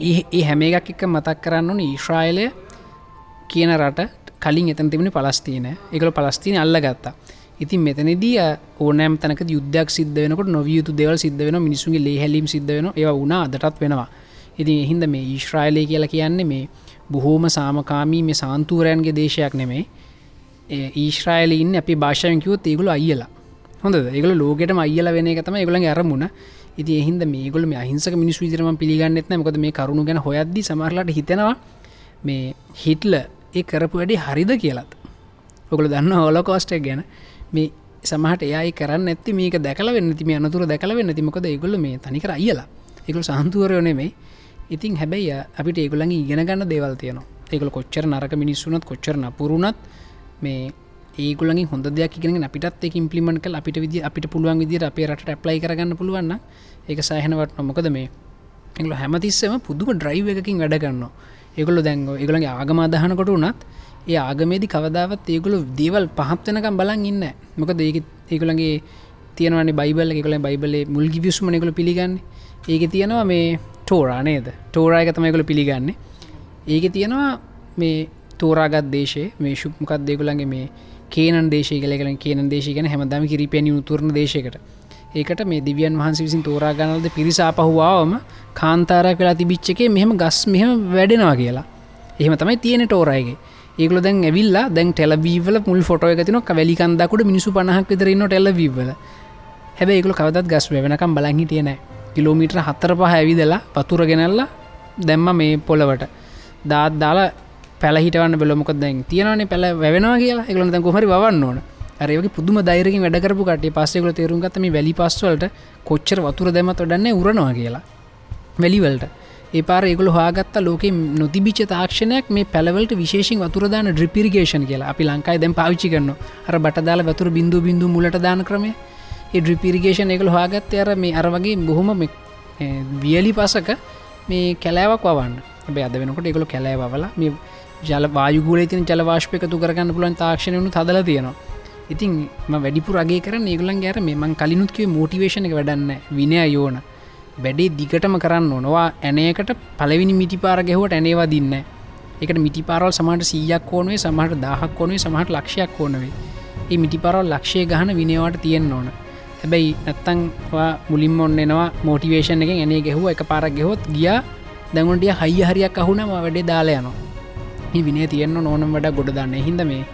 ඒ ඒ හැම එකක් එක්ක මතක් කරන්න ඕන ඊශ්‍රයිලය කියන රට කලින් එතන තිබුණ පලස්තින එකල පලස්තින අල්ල ගත්තා ඉතින් මෙතනදී ඕනෑම් තනක යුද්ධයක් සිද්ධ වෙනකට නොවියුතු දෙවල් සිද්ධ වෙන මිනිසුන්ගේ ලේහැලීම් සිද්ධ වෙන ඒ වුණා අදටත් වෙනවා. ඉතින් එහින්ද මේ ඊශ්‍රයිලය කියලා කියන්නේ මේ බොහෝම සාමකාමී මේ සාන්තූරයන්ගේ දේශයක් නෙමේ ඊශ්‍රයිල ඉන්න අපි භාෂාවකිවත් ඒගුල අයිලා හොඳ ඒගල ලෝකට අයිල වෙන එක තම ඒගල අරමුණ. ඉති එහින්ද මේගල මේ අහිංසක මිනිස් විදිරම පිළිගන්නෙත්න මොකද මේ කරුණු ගැන හොයද්දි සමහරලට හිතෙනවා මේ හිටල ඒ කරපු වැඩි හරිද කියලත්. ඔකළ දන්න හෝලකෝස්ටක් ගැන. මේ සමහට එයයි කරන්න ඇති මේක දැකල වෙන්න තිම අනතුර දැකල වෙන්න තිමකද ඒගොල මේ තනිකර අයිලා එකකු සහන්තුවරයනේ මේ ඉතින් හැබැයි අපිට ඒගොලඟ ඉගෙන ගන්න දේවල් තියනවා. ඒකල කොච්චර නරක මිනිස්සුනත් කොච්චර නපුරුණත් මේ ඒගුලගේ හොඳ දෙයක් ඉගෙන අපිටත් එක ඉම්පලිමට කල් අපිට විදි අපිට පුළුවන් විදිර අපේ රට ප්ලයි කරගන්න පුළුවන්න ඒක සහනවට නොමකද මේ එගල හැමතිස්සම පුදුම ඩ්‍රයිව එකකින් වැඩගන්න ඒගොල දැන්ග ඒගලගේ ආගමාදහනකොට වනත් ඒ ආගමේදි කවදාවත් ඒගොලු දේවල් පහත්වනකම් බලන් ඉන්න මොක ඒක ඒගොලගේ තියනවන්නේ බයිබල් එකකල බයිබලේ මුල්ගි විස්මනකල පිළිගන්න. ඒක තියෙනවා මේ ටෝරා නේද? ටෝරායක තමයිකළ පිළිගන්නේ. ඒක තියෙනවා මේ තෝරාගත් දේශේ මේ ශුප්මකත් දෙකුලන්ගේ මේ කේන දේශය කලකල කියන දේශය ගැන හැමදම කිරිපැනි උතුරන දේශකට ඒකට මේ දිවියන් වහන්ස විසින් තෝරාගනලද පිරිසාපහුවාවම කාන්තාරය කලා තිබිච්චකේ මෙහෙම ගස් මෙහම වැඩෙනවා කියලා. එහෙම තමයි තියෙන ටෝරයගේ ඒකල දැන් ඇවිල්ලා දැන් ටෙලවීවල මුල් ෆොටෝ එකතිනොක් වැලිකන්දකුට මිනිසු පණහක් විතරන්න ටෙලවීවල හැබැ ඒකල කවදත් ගස් වෙනකම් බලහි තියෙන කිලෝමිට්‍ර හත්තර පහ ඇවිදලා පතුර ගෙනල්ලා දැම්ම මේ පොලවට දාත් දාලා පැලහිටවන්න බෙලොමක දැන් තියෙනවන පැල වැෙනවා කියලා. එකලන දැන් කොහරි වන්න ඕන. අරයගේ පුදුම දෛරකින් වැඩකරපු කට පස්සෙකල තේරුම් ගතම වැලි පස්වලට කොච්චර වතුර දැමත් වඩන්නේ උරනවා කියලා. වැලිවලට ඒ පාර ඒගොල හාගත්ත ලෝක නොතිබිච තාක්ෂණයක් මේ පැලවලට විශේෂෙන් වතුරදාන ඩ්‍රිපිරිගේෂන් කියලා. අපි ලංකායි දැම් පාවිච්චි කරන්න අර බටදාල වතුර බිඳු බිඳු මුලට දාන ක්‍රමේ ඒ ඩ්‍රිපිරිගේෂන් එකල හාගත්ත අර මේ අර වගේ බොහොම වියලි පසක මේ කැලෑවක් වන්න බේ අද වෙනකොට එකකු කැලෑවල මේ ජල වායුගුල තින ජලවාශ්පයකතු කරගන්න පුලන් තාක්ෂණයනු හදල තියෙනවා. ඉතින් ම වැඩිපු රගේ කර ඒගලන් ගැර මෙමන් කලිනුත්කේ මෝටිවේශන එක වැඩන්න විනය යෝන. වැඩේ දිගටම කරන්න ඕනවා ඇනයකට පලවිනි මිටි පාර ගැහුවට ඇනේවා දින්න එකට මිටි පාරල් සමට සීයක් ඕනුවේ සමහට දහක් ඕනුවේ සමහට ලක්ෂයක් ඕනවේ ඒ මිටි පරල් ලක්ෂය ගහන විනවාට තියෙන් ඕන. හැබැයි නැත්තංවා මුලින් ඔන්න එනවා මෝටිවේෂන් එක එනේ ගැහුව එක පාරක් ගෙහොත් ගියා දැගුන්ටිය හයි හරියක් අහුනම වැඩේ දාලයනවා විනේ තියන්න ඕනම් වඩ ගොඩ දන්න. හිද මේ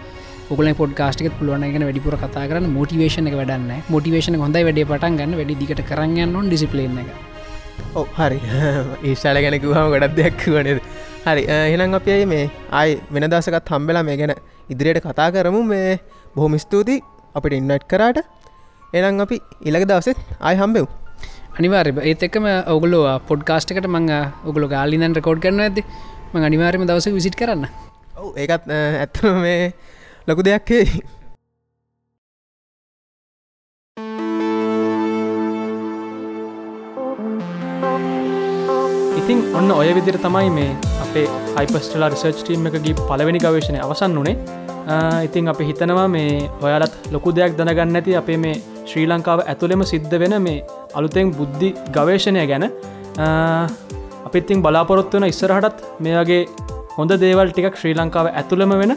ඔගල පොඩ්කාස්ටික පුළුවන්ගෙන වැඩිපුර කතා කරන්න. මෝටිවේෂන එක වැඩන්න මෝටිවේෂන හොඳයි වැඩේ පටන් ගන්න. වැඩි දිට කරන්න නොන් ඩිසිපලේන එක. ඔ හරි. (laughs) ඒශාල ගැනකුහම ගොඩක් දෙයක් වනද හරි. එහෙනම් අපේ මේ අයි වෙන දසකත් හම්බෙලා මේ ගැන ඉදිරියට කතා කරමු. මේ බොහොම ස්තුතියි අපිට ඉන්නට් කරාට. එනම් අපි ඉලක දවසෙත් අයි හම්බෙව් අනිවාර්ය ඒත් එක්කම ඔගුලෝ පොඩ්කාස්ටකට මං ඔගුල ගාලිනන් රකෝඩ් කරන ඇද ම අනිවාර්යම දවස විසිට කරන්න. ඔව ඒකත් ඇත්තම මේ ලොකු දෙයක්කේ ඉතින් ඔන්න ඔය විදිර තමයි මේ අපේ හයිපස්ටලා රිසර්ච් ටීම් එකගේ පලවෙනි ගවේශණය අවසන් වනේ ඉතින් අපි හිතනවා මේ ඔයාලත් ලොකු දෙයක් දැනගන්න ඇති අපේ මේ ශ්‍රී ලංකාව ඇතුළෙම සිද්ධ වෙන මේ අලුතෙන් බුද්ධි ගවේශණය ගැන අපිත්තිං බලාපොරොත්තු වන ඉස්සරහටත් මේ වගේ හොඳ දේවල් ටිකක් ශ්‍රී ලංකාව ඇතුළම වෙන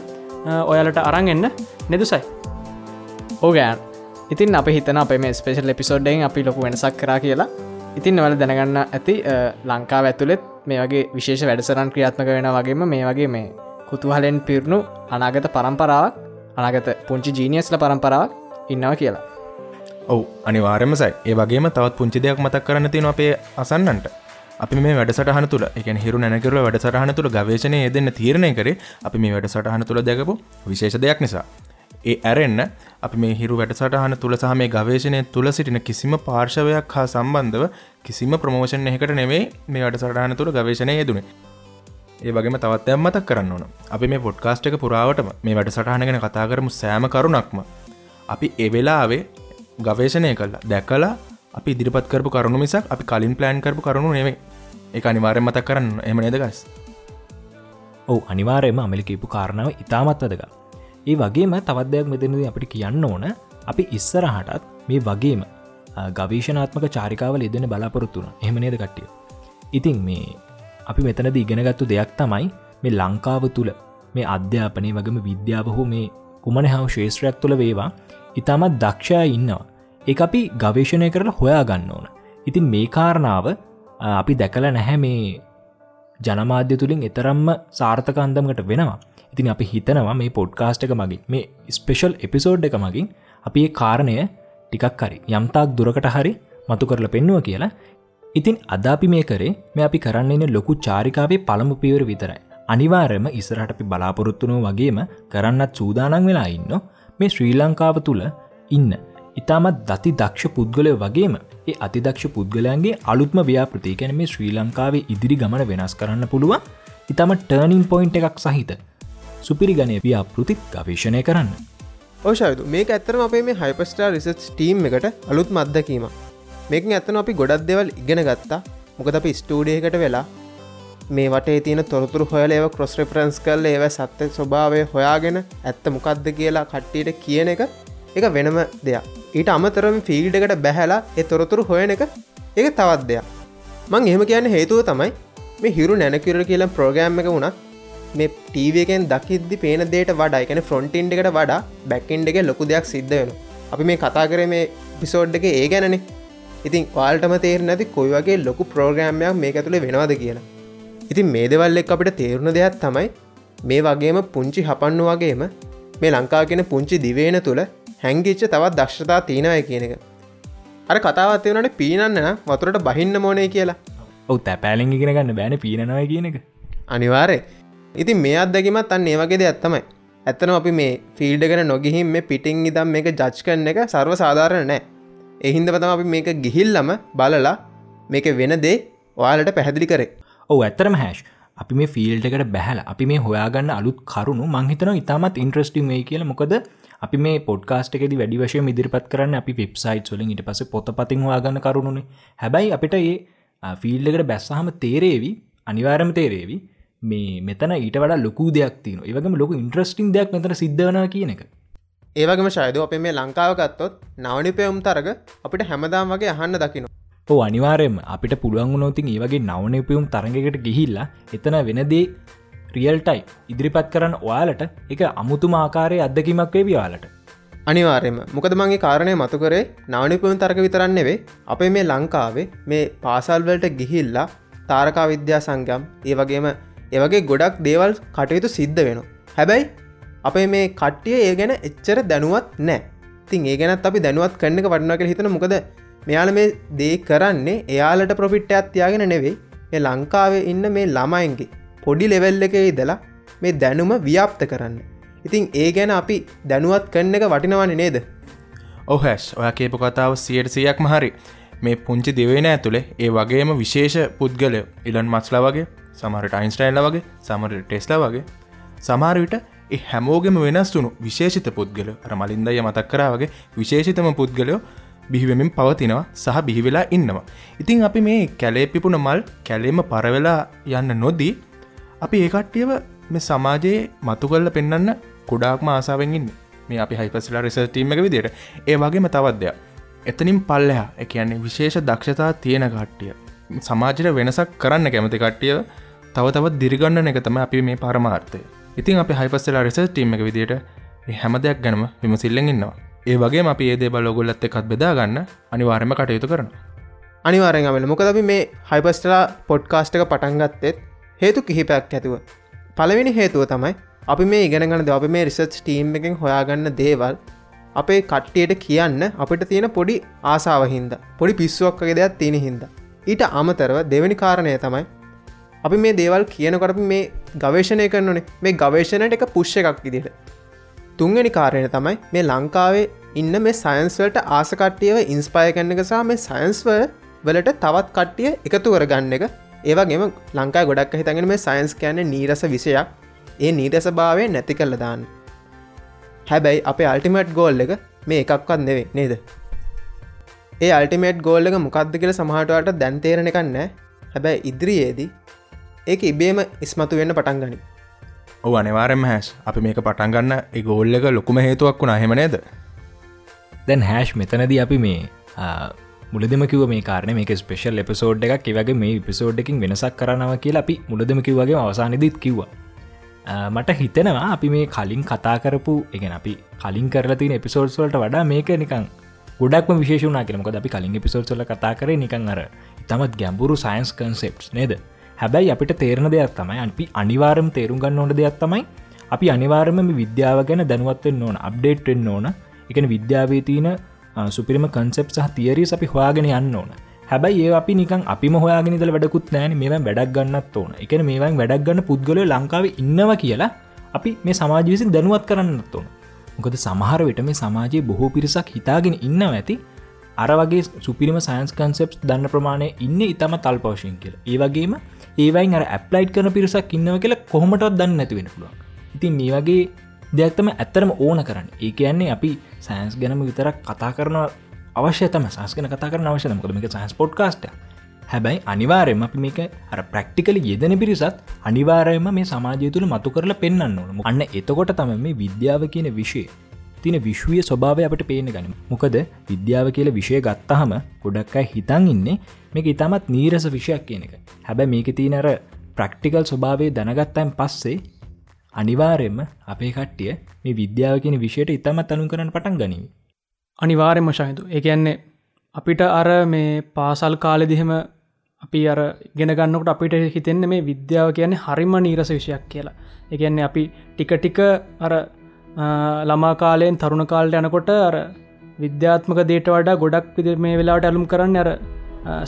ඔයාලට අරන් එන්න නෙදුසයි. ඕගෑන් ඉතින් අප හිතන අප මේ ස්පේෂල් එපිසෝඩ්ඩෙන් අපි ලොකු වෙනසක් කරා කියලා. ඉතින් වල දැනගන්න ඇති ලංකාව ඇතුළෙත් මේ වගේ විශේෂ වැඩසරන් ක්‍රියාත්මක වෙන වගේම මේ වගේ මේ කුතුහලෙන් පිරුණු අනාගත පරම්පරාවක් අනාගත පුංචි ජීනියස්ල පරම්පරාවක් ඉන්නවා කියලා. ඔවු අනිවාර්යමසයි ඒ වගේම තවත් පුංචි දෙයක් මතක් කරන්න තියෙන අපේ අසන්නන්ට අපි මේ වැඩසටහන තුළ එක හිරු නැකරල වැඩසටහන තුළ ගවේශනය යෙදන්න තීරණය කරේ අපි මේ වැඩසටහන තුළ දැකපු විශේෂ දෙයක් නිසා. ඒ ඇරෙන්න්න අපි මේ හිරු වැඩසටහන තුළ සහ මේ ගවේශනය තුළ සිටින කිසිම පාර්ශවයක් හා සම්බන්ධව කිසිම ප්‍රමෝෂණ එකට නෙවේ මේ වැඩසටහන තුළ ගවේශනය යෙදුනේ. ඒ වගේම තවත් ඇම්මතක් කරන්න ඕන. අපි මේ පොඩ්කාස්ට් එක පුරාවටම මේ වැඩසටහන ගැන කතා කරමු සෑම කරුණක්ම. අපි එවෙලාවේ ගවේශනය කල්ලා දැකලා අපි ඉදිරිපත් කරපු කරුණු මිසක් අපි කලින් ප්ලෑන් කරපු කරුණු නෙවේ ඒ අනිවාරය මතක් කරන්න එම නේදගස් ඔවු අනිවාරයම අමලිකීපු කාරණාව ඉතාමත් වදක ඒ වගේම තවත්දයක් මෙතනද අපිට කියන්න ඕන. අපි ඉස්සරහටත් මේ වගේම ගවේශනාත්මක චාරිකාවල එදෙන බලාපොරොත්තුන එහමනේද කට්ටිය? ඉතින් මේ අපි මෙතනද ඉගෙනගත්තු දෙයක් තමයි මේ ලංකාව තුළ මේ අධ්‍යාපනය වගම විද්‍යාව හෝ මේ කුමන හව ශේත්‍රයක් තුළ වේවා ඉතාමත් දක්ෂය ඉන්නවා. ඒ අපි ගවේශණය කරලා හොයා ගන්න ඕන. ඉතින් මේ කාරණාව අපි දැකල නැහැ මේ ජනමාධ්‍ය තුළින් එතරම්ම සාර්ථක අන්දමකට වෙනවා. ඉතින් අපි හිතනවා මේ පොඩ්කාස්ට එක මගින් මේ ස්පෙෂල් එපිසෝඩ් එක මගින් අපි ඒ කාරණය ටිකක් හරි යම්තාක් දුරකට හරි මතු කරල පෙන්නුව කියලා. ඉතින් අදාපි මේ කරේ මේ අපි කරන්නන්න ලොකු චාරිකාවේ පළමු පියවර විතරයි. අනිවාර්යම ඉස්සරහට අපි බලාපොරොත්තුනෝ වගේම කරන්නත් සූදානන් වෙලා ඉන්න. මේ ශ්‍රී ලංකාව තුළ ඉන්න ඉතාමත් දති දක්ෂ පුද්ගලය වගේම ඒ අතිදක්ෂ පුද්ගලයන්ගේ අලුත්ම ව්‍යාපෘති කැන මේ ශ්‍රී ලංකාවේ ඉදිරි ගමන වෙනස් කරන්න පුළුවන්. ඉතාම ටර්නින් පොයින්් එකක් සහිත සුපිරි ගණය ව්‍යාපෘතිත් ගවේශණය කරන්න ඕෂයතු මේ ඇත්තරම අපේ මේ හයිපස්ටා රිසච් ටීම් එකට අලුත් මත්දකීම මේක ඇත්තන අපි ගොඩක් දෙවල් ඉගෙන ගත්තා. මොකද අපි ස්ටූඩියකට වෙලා මේ වටේ තියෙන තොරතුරු හොයල ඒව කොස් රෙෆරන්ස් කල් ඒව සත්‍ය ස්වභාවය හොයාගෙන ඇත්ත මොකක්ද කියලා කට්ටියට කියන එක එක වෙනම දෙයක්. ඊට අමතරම ෆිල්ඩ එකට බැහැලා එ තොරතුරු හොයන එක එක තවත් දෙයක්. මං එහෙම කියන්න හේතුව තමයි මේ හිරු නැනකිර කියල ප්‍රෝගෑම් එක වුණත් මේ ටීවකෙන් දකිද්දි පේන දේට වඩා එකන ෆ්‍රොන්ටින්් එකට වඩා බැක්කින්ඩ එක ලොකු දෙයක් සිද්ධ වෙන අපි මේ කතා කර මේ පිසෝඩ් එක ඒ ගැනනේ. ඉතින් වාල්ටම තේර නැති කොයි වගේ ලොකු ප්‍රෝග්‍රෑම්යක් මේක ඇතුළ වෙනවාද කියලා. ඉතින් මේ දෙවල්ලෙක් අපිට තේරුණ දෙයක් තමයි මේ වගේම පුංචි හපන්නු වගේම මේ ලංකා කියෙන පුංචි දිවේන තුළ හැංගිච්ච තවත් දක්ෂතා තියෙනය කියන එක. අර කතාවත් වනට පීනන්න වතුරට බහින්න මෝනේ කියලා. ඔව තැපෑලිං ඉගෙන ගන්න බෑන පීනනව කියන එක. අනිවාරය ඉතින් මේ අත්දැකිමත් අන්න ඒ වගේ දෙයක් තමයි. ඇත්තන අපි මේ ෆිල්ඩගෙන නොගිහින් මේ පිටිං ඉදම් මේක ජච් කරන එක සර්ව සාධාරණ නෑ එහින්ද පතම අපි මේක ගිහිල්ලම බලලා මේක වෙන දේ ඔයාලට පැහැදිලි කරේ. ඔව ඇත්තරම හැෂ් අපි මේ ෆිල්ටකට බැහල අපි මේ හොයාගන්න අලුත් කරුණු මංහිතන ඉතාමත් ඉන්ට්‍රස්ටිම් වේ කියල. මොකද අපි මේ පොඩ්කාස්ට එකෙද වැඩි වශය ඉදිරිපත් කරන්න අපි වෙබ්සයිට් වලින්. ඉට පස පොත පතින් වාගන්න කරුණුනේ. හැබැයි අපිට ඒ ෆිල්ඩකට බැස්සහම තේරේවි අනිවාරම තේරේවි මේ මෙතන ඊට වඩ ලොකු දෙයක් තින ඒවගේම ලොකු ඉන්ට්‍රස්ටිං දෙයක් මෙතන සිද්ධවන කියන එක. ඒවගේම ශයද අප මේ ලංකාවකත්තොත් නවනිපයවුම් තරග අපිට හැමදාම් වගේ අහන්න දකින අනිවාරයම අපිට පුළුවන් නෝතින් ඒවගේ නවනපයුම් තරගකට ගිහිල්ලා එතන වෙනදේ රියල්ටයි ඉදිරිපත් කරන්න ඔයාලට එක අමුතුම ආකාරය අදකිමක් වේ යාලට අනිවාර්යම මොකද මගේ කාරණය මතුකරේ නානිපුන් තරක විතරන්නෙවේ අපේ මේ ලංකාවේ මේ පාසල්වලට ගිහිල්ලා තාරකා විද්‍යා සංගම් ඒ වගේම ඒවගේ ගොඩක් දේවල් කටයුතු සිද්ධ වෙන හැබැයි අපේ මේ කට්ටිය ඒ ගැන එච්චර දැනුවත් නෑ තින් ඒ ගැනත් අපි දැනුවත් කරන්න එක වටනාක හිතන මොකද මෙයාල මේ දේ කරන්නේ එයාලට ප්‍රොෆිට් ඇත්තියාගෙන නෙවෙයි. ඒ ලංකාවේ ඉන්න මේ ළමයින්ගේ පොඩි ලෙවල් එක ඉදලා මේ දැනුම ව්‍යාප්ත කරන්න. ඉතින් ඒ ගැන අපි දැනුවත් කරන්න එක වටිනවන නේද? ඔහැස් ඔය කේප කතාව සියට සියක් මහරි මේ පුංචි දෙවෙන ඇතුළේ ඒ වගේම විශේෂ පුද්ගලය ඉලන් මස්ලා වගේ සමහරට අයින්ස්ටයිල්ල වගේ සමර ටෙස්ලා වගේ සමාරවිට හැමෝගෙම වෙනස් වුණු විශේෂිත පුද්ගල අර මලින්දය මතක් කරාවගේ විශේෂිතම පුද්ගලයෝ බිහිවෙමින් පවතිනවා සහ බිහිවෙලා ඉන්නවා. ඉතින් අපි මේ කැලේ පිපුුණ මල් කැලේම පරවෙලා යන්න නොදී අපි ඒකට්ටියව මේ සමාජයේ මතු කල්ල පෙන්න්න කුඩාක්ම ආසාාවෙන්ගන්න මේ අපි හයිපස්ලා රිසර්ටීම එක විදියට. ඒ වගේම තවත්දයක් එතනින් පල්ලෙහා එකන්නේ විශේෂ දක්ෂතා තියෙන කට්ටිය සමාජයට වෙනසක් කරන්න කැමති කට්ටිය තව තවත් දිරිගන්න එක තම අපි මේ පරමාර්ථය. ඉතින් අපි හයිපස්සලා රිසර් ටීම එක විදියට හැම දෙයක් ගැනම විමසිල්ලෙන් ඉන්නවා. ඒ වගේ අපි ඒදේ බලොගොල්ලත් එකත් බෙදාගන්න අනිවාර්ම කටයුතු කරන අනිවාරෙන් අමල. මොකද අපි මේ හයිපස්ටලා පොඩ්කාස්ට එක පටන්ගත්තෙත් හේතු කිහිපයක් ඇතිව. පළවෙනි හේතුව තමයි අපි මේ ඉගෙනගන ද අප මේ රිසර්ච් ටීම් එකෙන් හොයාගන්න දේවල් අපේ කට්ටියට කියන්න අපිට තියෙන පොඩි ආසාාවහින්ද පොඩි පිස්සුවක් වගේ දෙයක් තියෙන හින්ද. ඊට අමතරව දෙවැනි කාරණය තමයි අපි මේ දේවල් කියනකොට මේ ගවේශණය කරනනේ. මේ ගවේශණයට එක පුෂ්ෂ එකක් ඉදිට තුන්ගනි කාරණය තමයි මේ ලංකාවේ ඉන්න මේ සයින්ස්වලට ආසකට්ටියව ඉන්ස්පය කන්න එක සහ මේ සයින්ස්ව වලට තවත් කට්ටිය එකතු කරගන්න එක ඒවගේම ලංකා ගොඩක් හිතගෙන මේ සයින්ස් කියන්න නීරස විෂයක්. ඒ නීරස භාවය නැති කල්ල දාන්න. හැබැයි අපේ අල්ටිමට් ගෝල් එක මේ එකක්වත් නෙවේ නේද? ඒ අල්ටිමේට් ගෝල්ල එක මොකක්ද කියල සමහටවට දැන්තේරණ එකන්න හැබැයි ඉදිරියේදී ඒක ඉබේම ඉස්මතු වෙන්න පටන් ගනි. ඔ අනිවාරෙන්ම හැස්. අපි මේක පටන්ගන්න ඒ ගෝල්ල එක ලොකුම හේතුවක් වුණ. හෙමනේද දැන් හැෂ් මෙතනද අපි මේ මුලදම කිව මේ කාරන මේ ස්පේෂල් එපසෝඩ් එකක්. වගේ මේ පිසෝඩ් එකින් වෙනසක් කරනවා කියලා අපි මුලදම කිවගේ අවසානදිත් කිව්වා. මට හිතනවා අපි මේ කලින් කතා කරපු එකන අපි කලින් කරලතින එපිසෝඩ්ස්වලට වඩා මේක නිකං ගොඩක්ම විශේෂනා කරමක අපි කලින් එපිසෝඩ්සල කතා කරේ නිකං අර ඉතමත් ගැඹුරු සයින්ස් කන්සෙප්ස් නේද? හැබැයි අපිට තේරණ දෙයක් තමයි අපි අනිවාරම් තේරුම් ගන්න ඕන දෙයක් තමයි අපි අනිවාර්ම විද්‍යාව ගැන දැනුවත්වෙන් ඕන අප්ඩේට්ෙන් ඕන. එකන විද්‍යාවේ තියන සුපිරිම කන්සෙප් සහ තියරී අපි හවාගෙන යන්න ඕන. හැබයි ඒ අපි නිකන් අපිම හොයාගෙනදල වැඩකුත් නෑන මේ වැඩක් ගන්නත් ඕන. එක මේවන් වැඩක් ගන්න පුද්ගලය ලංකාව ඉන්නවා කියලා අපි මේ සමාජවිසින් දැනුවත් කරන්නත් ඕන. මොකද සමහර විට මේ සමාජයේ බොහෝ පිරිසක් හිතාගෙන ඉන්න ඇති අර වගේ සුපිරිම සයින්ස් කන්සෙප්ස් දන්න ප්‍රමාණය ඉන්න ඉතම තල් පවශයෙන් කියල. ඒවගේම ඒවයින් අර ඇප්ලයිට් කන පිරිසක් ඉන්නව කියලා කොහොමටත් දන්න නැතිවෙන පුළුවන්. ඉතින් මේ වගේ දෙයක්තම ඇත්තරම ඕන කරන්න. ඒ කියන්නේ අපි සෑන්ස් ගැනම විතරක් කතා කරන අවශ්‍යතම සංස්කන කතා කරන අවශ්‍යම කොම එක සන්ස් පොඩ්කාස්ට හැබැයි අනිවාරයම අපි මේක අර ප්‍රක්ටිකල යෙදෙන පිරිසත් අනිවාරයම මේ සමාජය තුළ මතු කරලා පෙන්න්න ඕන. අන්න එතකොට තම මේ විද්‍යාව කියන විෂය තින විශ්වය ස්වභාවය අපට පේන ගනිම මොකද විද්‍යාව කියල විෂය ගත්තහම ගොඩක්කයි හිතන් ඉන්නේ මේක ඉතාමත් නීරස විෂයක් කියන එක. හැබැ මේක තියනර ප්‍රක්ටිකල් ස්වභාවය දැනගත්තයින් පස්සේ අනිවාරෙන්ම අපේ කට්ටිය මේ විද්‍යාව කියන විෂයට ඉතාමත් අනු කරන පටන් ගනිවි අනිවාරෙන්ම ශහිතු එකන්නේ අපිට අර මේ පාසල් කාලෙදිහෙම අපි අර ගෙන ගන්නකට අපිට හිතෙන්න මේ විද්‍යාව කියන්නේ හරිම නීරස විෂයක් කියලා. එකන්නේ අපි ටික ටික අර ළමා කාලයෙන් තරුණ කාල්ට යනකොට අර විද්‍යාත්මක දේට වඩා ගොඩක් පිද මේ වෙලාට ඇලුම් කරන්න අර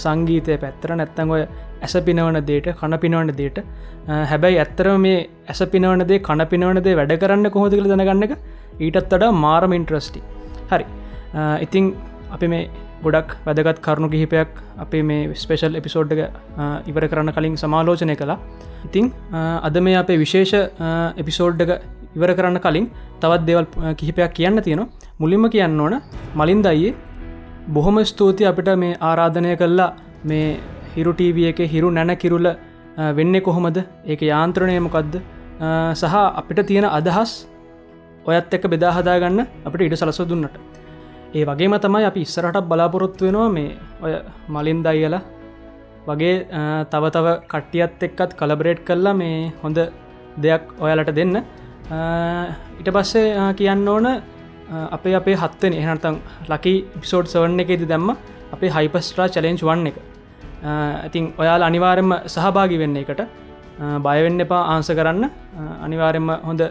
සංගීතය පැත්තර නැත්තං ඔය ඇස පිනවන දේට කණ පිනවන දේට හැබැයි ඇත්තර මේ ඇස පිනවන දේ කණ පිනවන දේ වැඩ කරන්න කොහොද කළ දැනගන්න එක ඊටත් වඩා මාරම ඉන්ට්‍රස්ටි හරි. ඉතිං අපි මේ ගොඩක් වැදගත් කරුණු කිහිපයක් අපේ මේ ස්පේෂල් එපිසෝඩ්ඩක ඉවර කරන්න කලින් සමාලෝචනය කළා. ඉතිං අද මේ අපේ විශේෂ එපිසෝඩ්ඩක ඉවර කරන්න කලින් තවත් දෙවල් කිහිපයක් කියන්න තියෙනවා. මුලින්ම කියන්න ඕන මලින් දයියේ බොහොම ස්තුති අපිට මේ ආරාධනය කල්ලා මේ හිරුටීව එක හිරු නැන කිරුල වෙන්න කොහොමද? ඒක යාන්ත්‍රණයමකක්ද සහ අපිට තියෙන අදහස් ඔයත් එක බෙදාහදාගන්න අපට ඉඩ සලස දුන්නට. ඒ වගේම තමයි අපි ඉස්සරට බලාපොරොත්තු වෙනවා මේ ඔය මලින් දයියල වගේ තව තව කට්ටියත් එක්කත් කලබරේට් කල්ලා මේ හොඳ දෙයක් ඔයාලට දෙන්න. ඉට පස්සේ කියන්න ඕන අපේ අපේ හත්වෙන. එහනතම් ලකි පිසෝඩ් සවන්න එකෙති දැම්ම අපේ හයිපස්ට්‍රා චලෙන්ච් වන්න එක. ඉතින් ඔයාල අනිවාරෙන්ම සහභාගි වෙන්න එකට. බයවෙන්න එපා ආන්ස කරන්න. අනිවාරෙන්ම හොඳ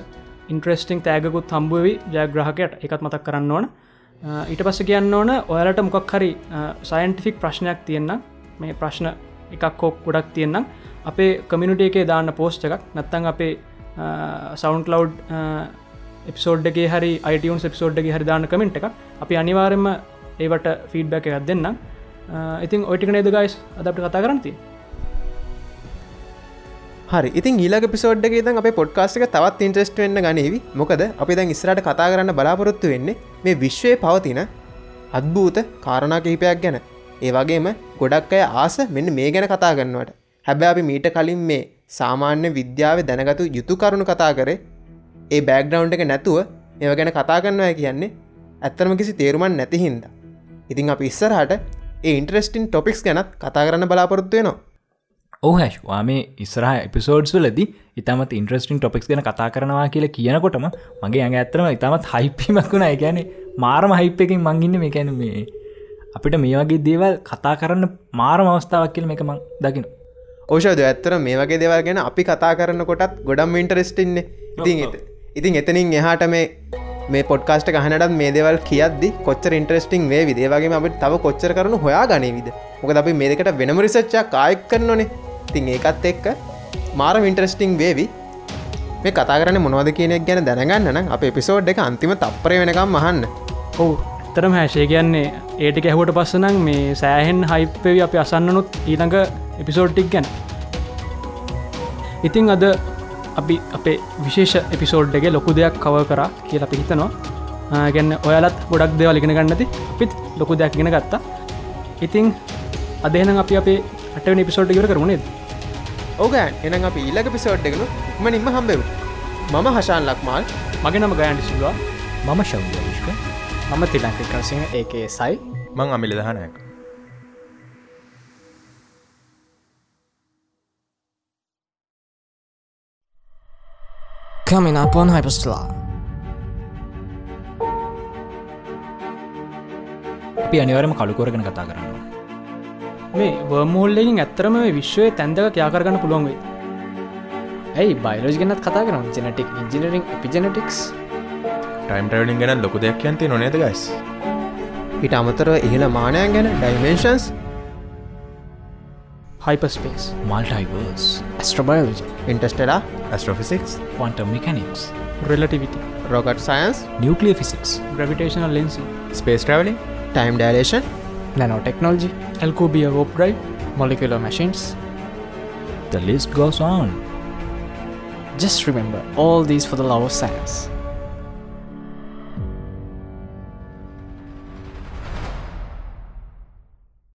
ඉන්ට්‍රස්ටිං තෑගකුත් හම්බුවවි ජයග්‍රහකයට. එකත් මතක් කරන්න ඕන. ඊට පස්ස කියන්න ඕන ඔයාලට මොකක් හරි සයින්ටිෆික් ප්‍රශ්නයක් තියෙන්න්න මේ ප්‍රශ්න එකක් කෝක් ගොඩක් තියෙන්නම්. අපේ කමිනිට එකේ දාන්න පෝස්ට එකක්. නැත්තං අපේ සවන්් කලව් එපිසෝඩ්ගේ හරි අයිටවන් එපිසෝඩ්ගේ හරි දාන්න කමෙන්ට් එක අපි අනිවාරෙන්ම ඒවට ෆීඩ්බැක එකක් දෙන්න ඉතින් ඔටික නේද ගයිස් අදට කතා කරනති හරි. ඉතින් ඊලක පිසෝඩ්ගේ ද අප පොඩ්කාස්ක තවත් ඉන්ට්‍රස්ට වෙන්න ගනීවි. මොකද අපි දැන් ඉස්රට කතා කරන්න බලාපොරොත්තු වෙන්නේ මේ විශ්වය පවතින අත්භූත කාරණා කිහිපයක් ගැන. ඒ වගේම ගොඩක් අය ආස මෙන්න මේ ගැන කතා ගන්නවට හැබැ අපි මීට කලින් මේ සාමාන්‍ය විද්‍යාව දැනගතු යුතු කරුණු කතා කරේ ඒ බෑග්‍රවන්් එක නැතුව ඒව ගැන කතා කරන්නවා කියන්නේ ඇත්තරම කිසි තේරුමන් නැතිහින්ද ඉතිං අප ඉස්සරහට ඒ ඉන්ට්‍රස්ටින් ටොපික්ස් ගැනත් කතා කරන්න බලාපොරොත්තුවනවා ඕහැශ්වා මේ ඉස්රහ එපිසෝඩ්ස් වලදී ඉතමත් ඉන්ට්‍රස්ටින් ටොපික්ස් ගැන කතා කරනවා කියලා කියනකොටම මගේ ඇඟ ඇතරම ඉතමත් හයිපීමක් වුණ. ගැන මාරම හයිප් එකින් මංගින්න මේ කැන මේ අපිට මේ වගේ දේවල් කතා කරන්න මාරම අවස්ථාවක් කියල එක මං දකින ඕෂද ඇත්තර මේ වගේ දෙවල් ගැන අපි කතා කරන්න කොටත් ගොඩම් ඉන්ටරෙස්ටින්නේ ඉතින් ඉතින් එතනින් එහාට මේ මේ පොඩ්කාස්ට ගහනටත් මේ දෙවල් කියද්දි කොච්චර ඉන්ට්‍රස්ටිං වේ විදේවගේ අපට තව කොච්චර කරනු හොයා ගනීවිද මොක අපි මේකට වෙනම රිසච්චා කායෙක් කරනනේ. තින් ඒකත් එක්ක මාර ඉන්ට්‍රස්ටිං වේවි. මේ කතා කරන මොනවද කියනෙක් ගැන දැනගන්න අප එපිසෝඩ් එක අන්තිම තප්පර වෙනකම් මහන්න ඔවු තරම හැශය කියන්නේ ඒට ඇහුවට පස්සනම් මේ සෑහෙන් හයිප්පවි අපි අසන්නනුත් ඊළඟ එපිසෝඩ්ටික් ගැන. ඉතිං අද අපි අපේ විශේෂ එපිසෝඩ් එක ලොකු දෙයක් කව කරා කියලා අපි හිතනවා. ගැන්න ඔයාලත් ගොඩක් දෙවල් ඉගෙන ගන්නති පිත් ලොකු දෙයක් ගෙන ගත්තා. ඉතිං අදහෙන අපි අපේ අටවන පිසෝඩ් ඉවර කරුණේද ඕගෑන් එනම් අපි ඊල්ලක පිසෝඩ් එකනු ම නිම හම්බෙව මම හශාන් ලක්මාල්. මගේ නම ගයන්ට සිල්වා මම ශෞ්‍යවිශ්ක මම තිලංක කරසිංහ ඒකේ සයි මං අමිලි Coming up on Hyperstellar. අපි අනිවරම කළුකෝරගෙන කතා කරන්න මේ වර්මෝල්ලකින් ඇත්තරම මේ විශ්වය තැන්දක යාකරගන්න පුළුවන්වෙයි ඇයි? බයිලෝජ් ගෙනත් කතා කරන ජෙනටික් ඉජිනරිං පිජනටික්ස් ටයිම් ටවලින් ගැන ලොකු දෙයක් යන්ති නොනේද ගයිස් ඉට අමතරව ඉහළ මානයන් ගැන hyperspace, multiverse, astrobiology, interstellar, astrophysics, quantum mechanics, relativity, rocket science, nuclear physics, gravitational lensing, space traveling, time dilation, nanotechnology, Alcubierre warp drive, molecular machines. The list goes on. Just remember all these for the love of science.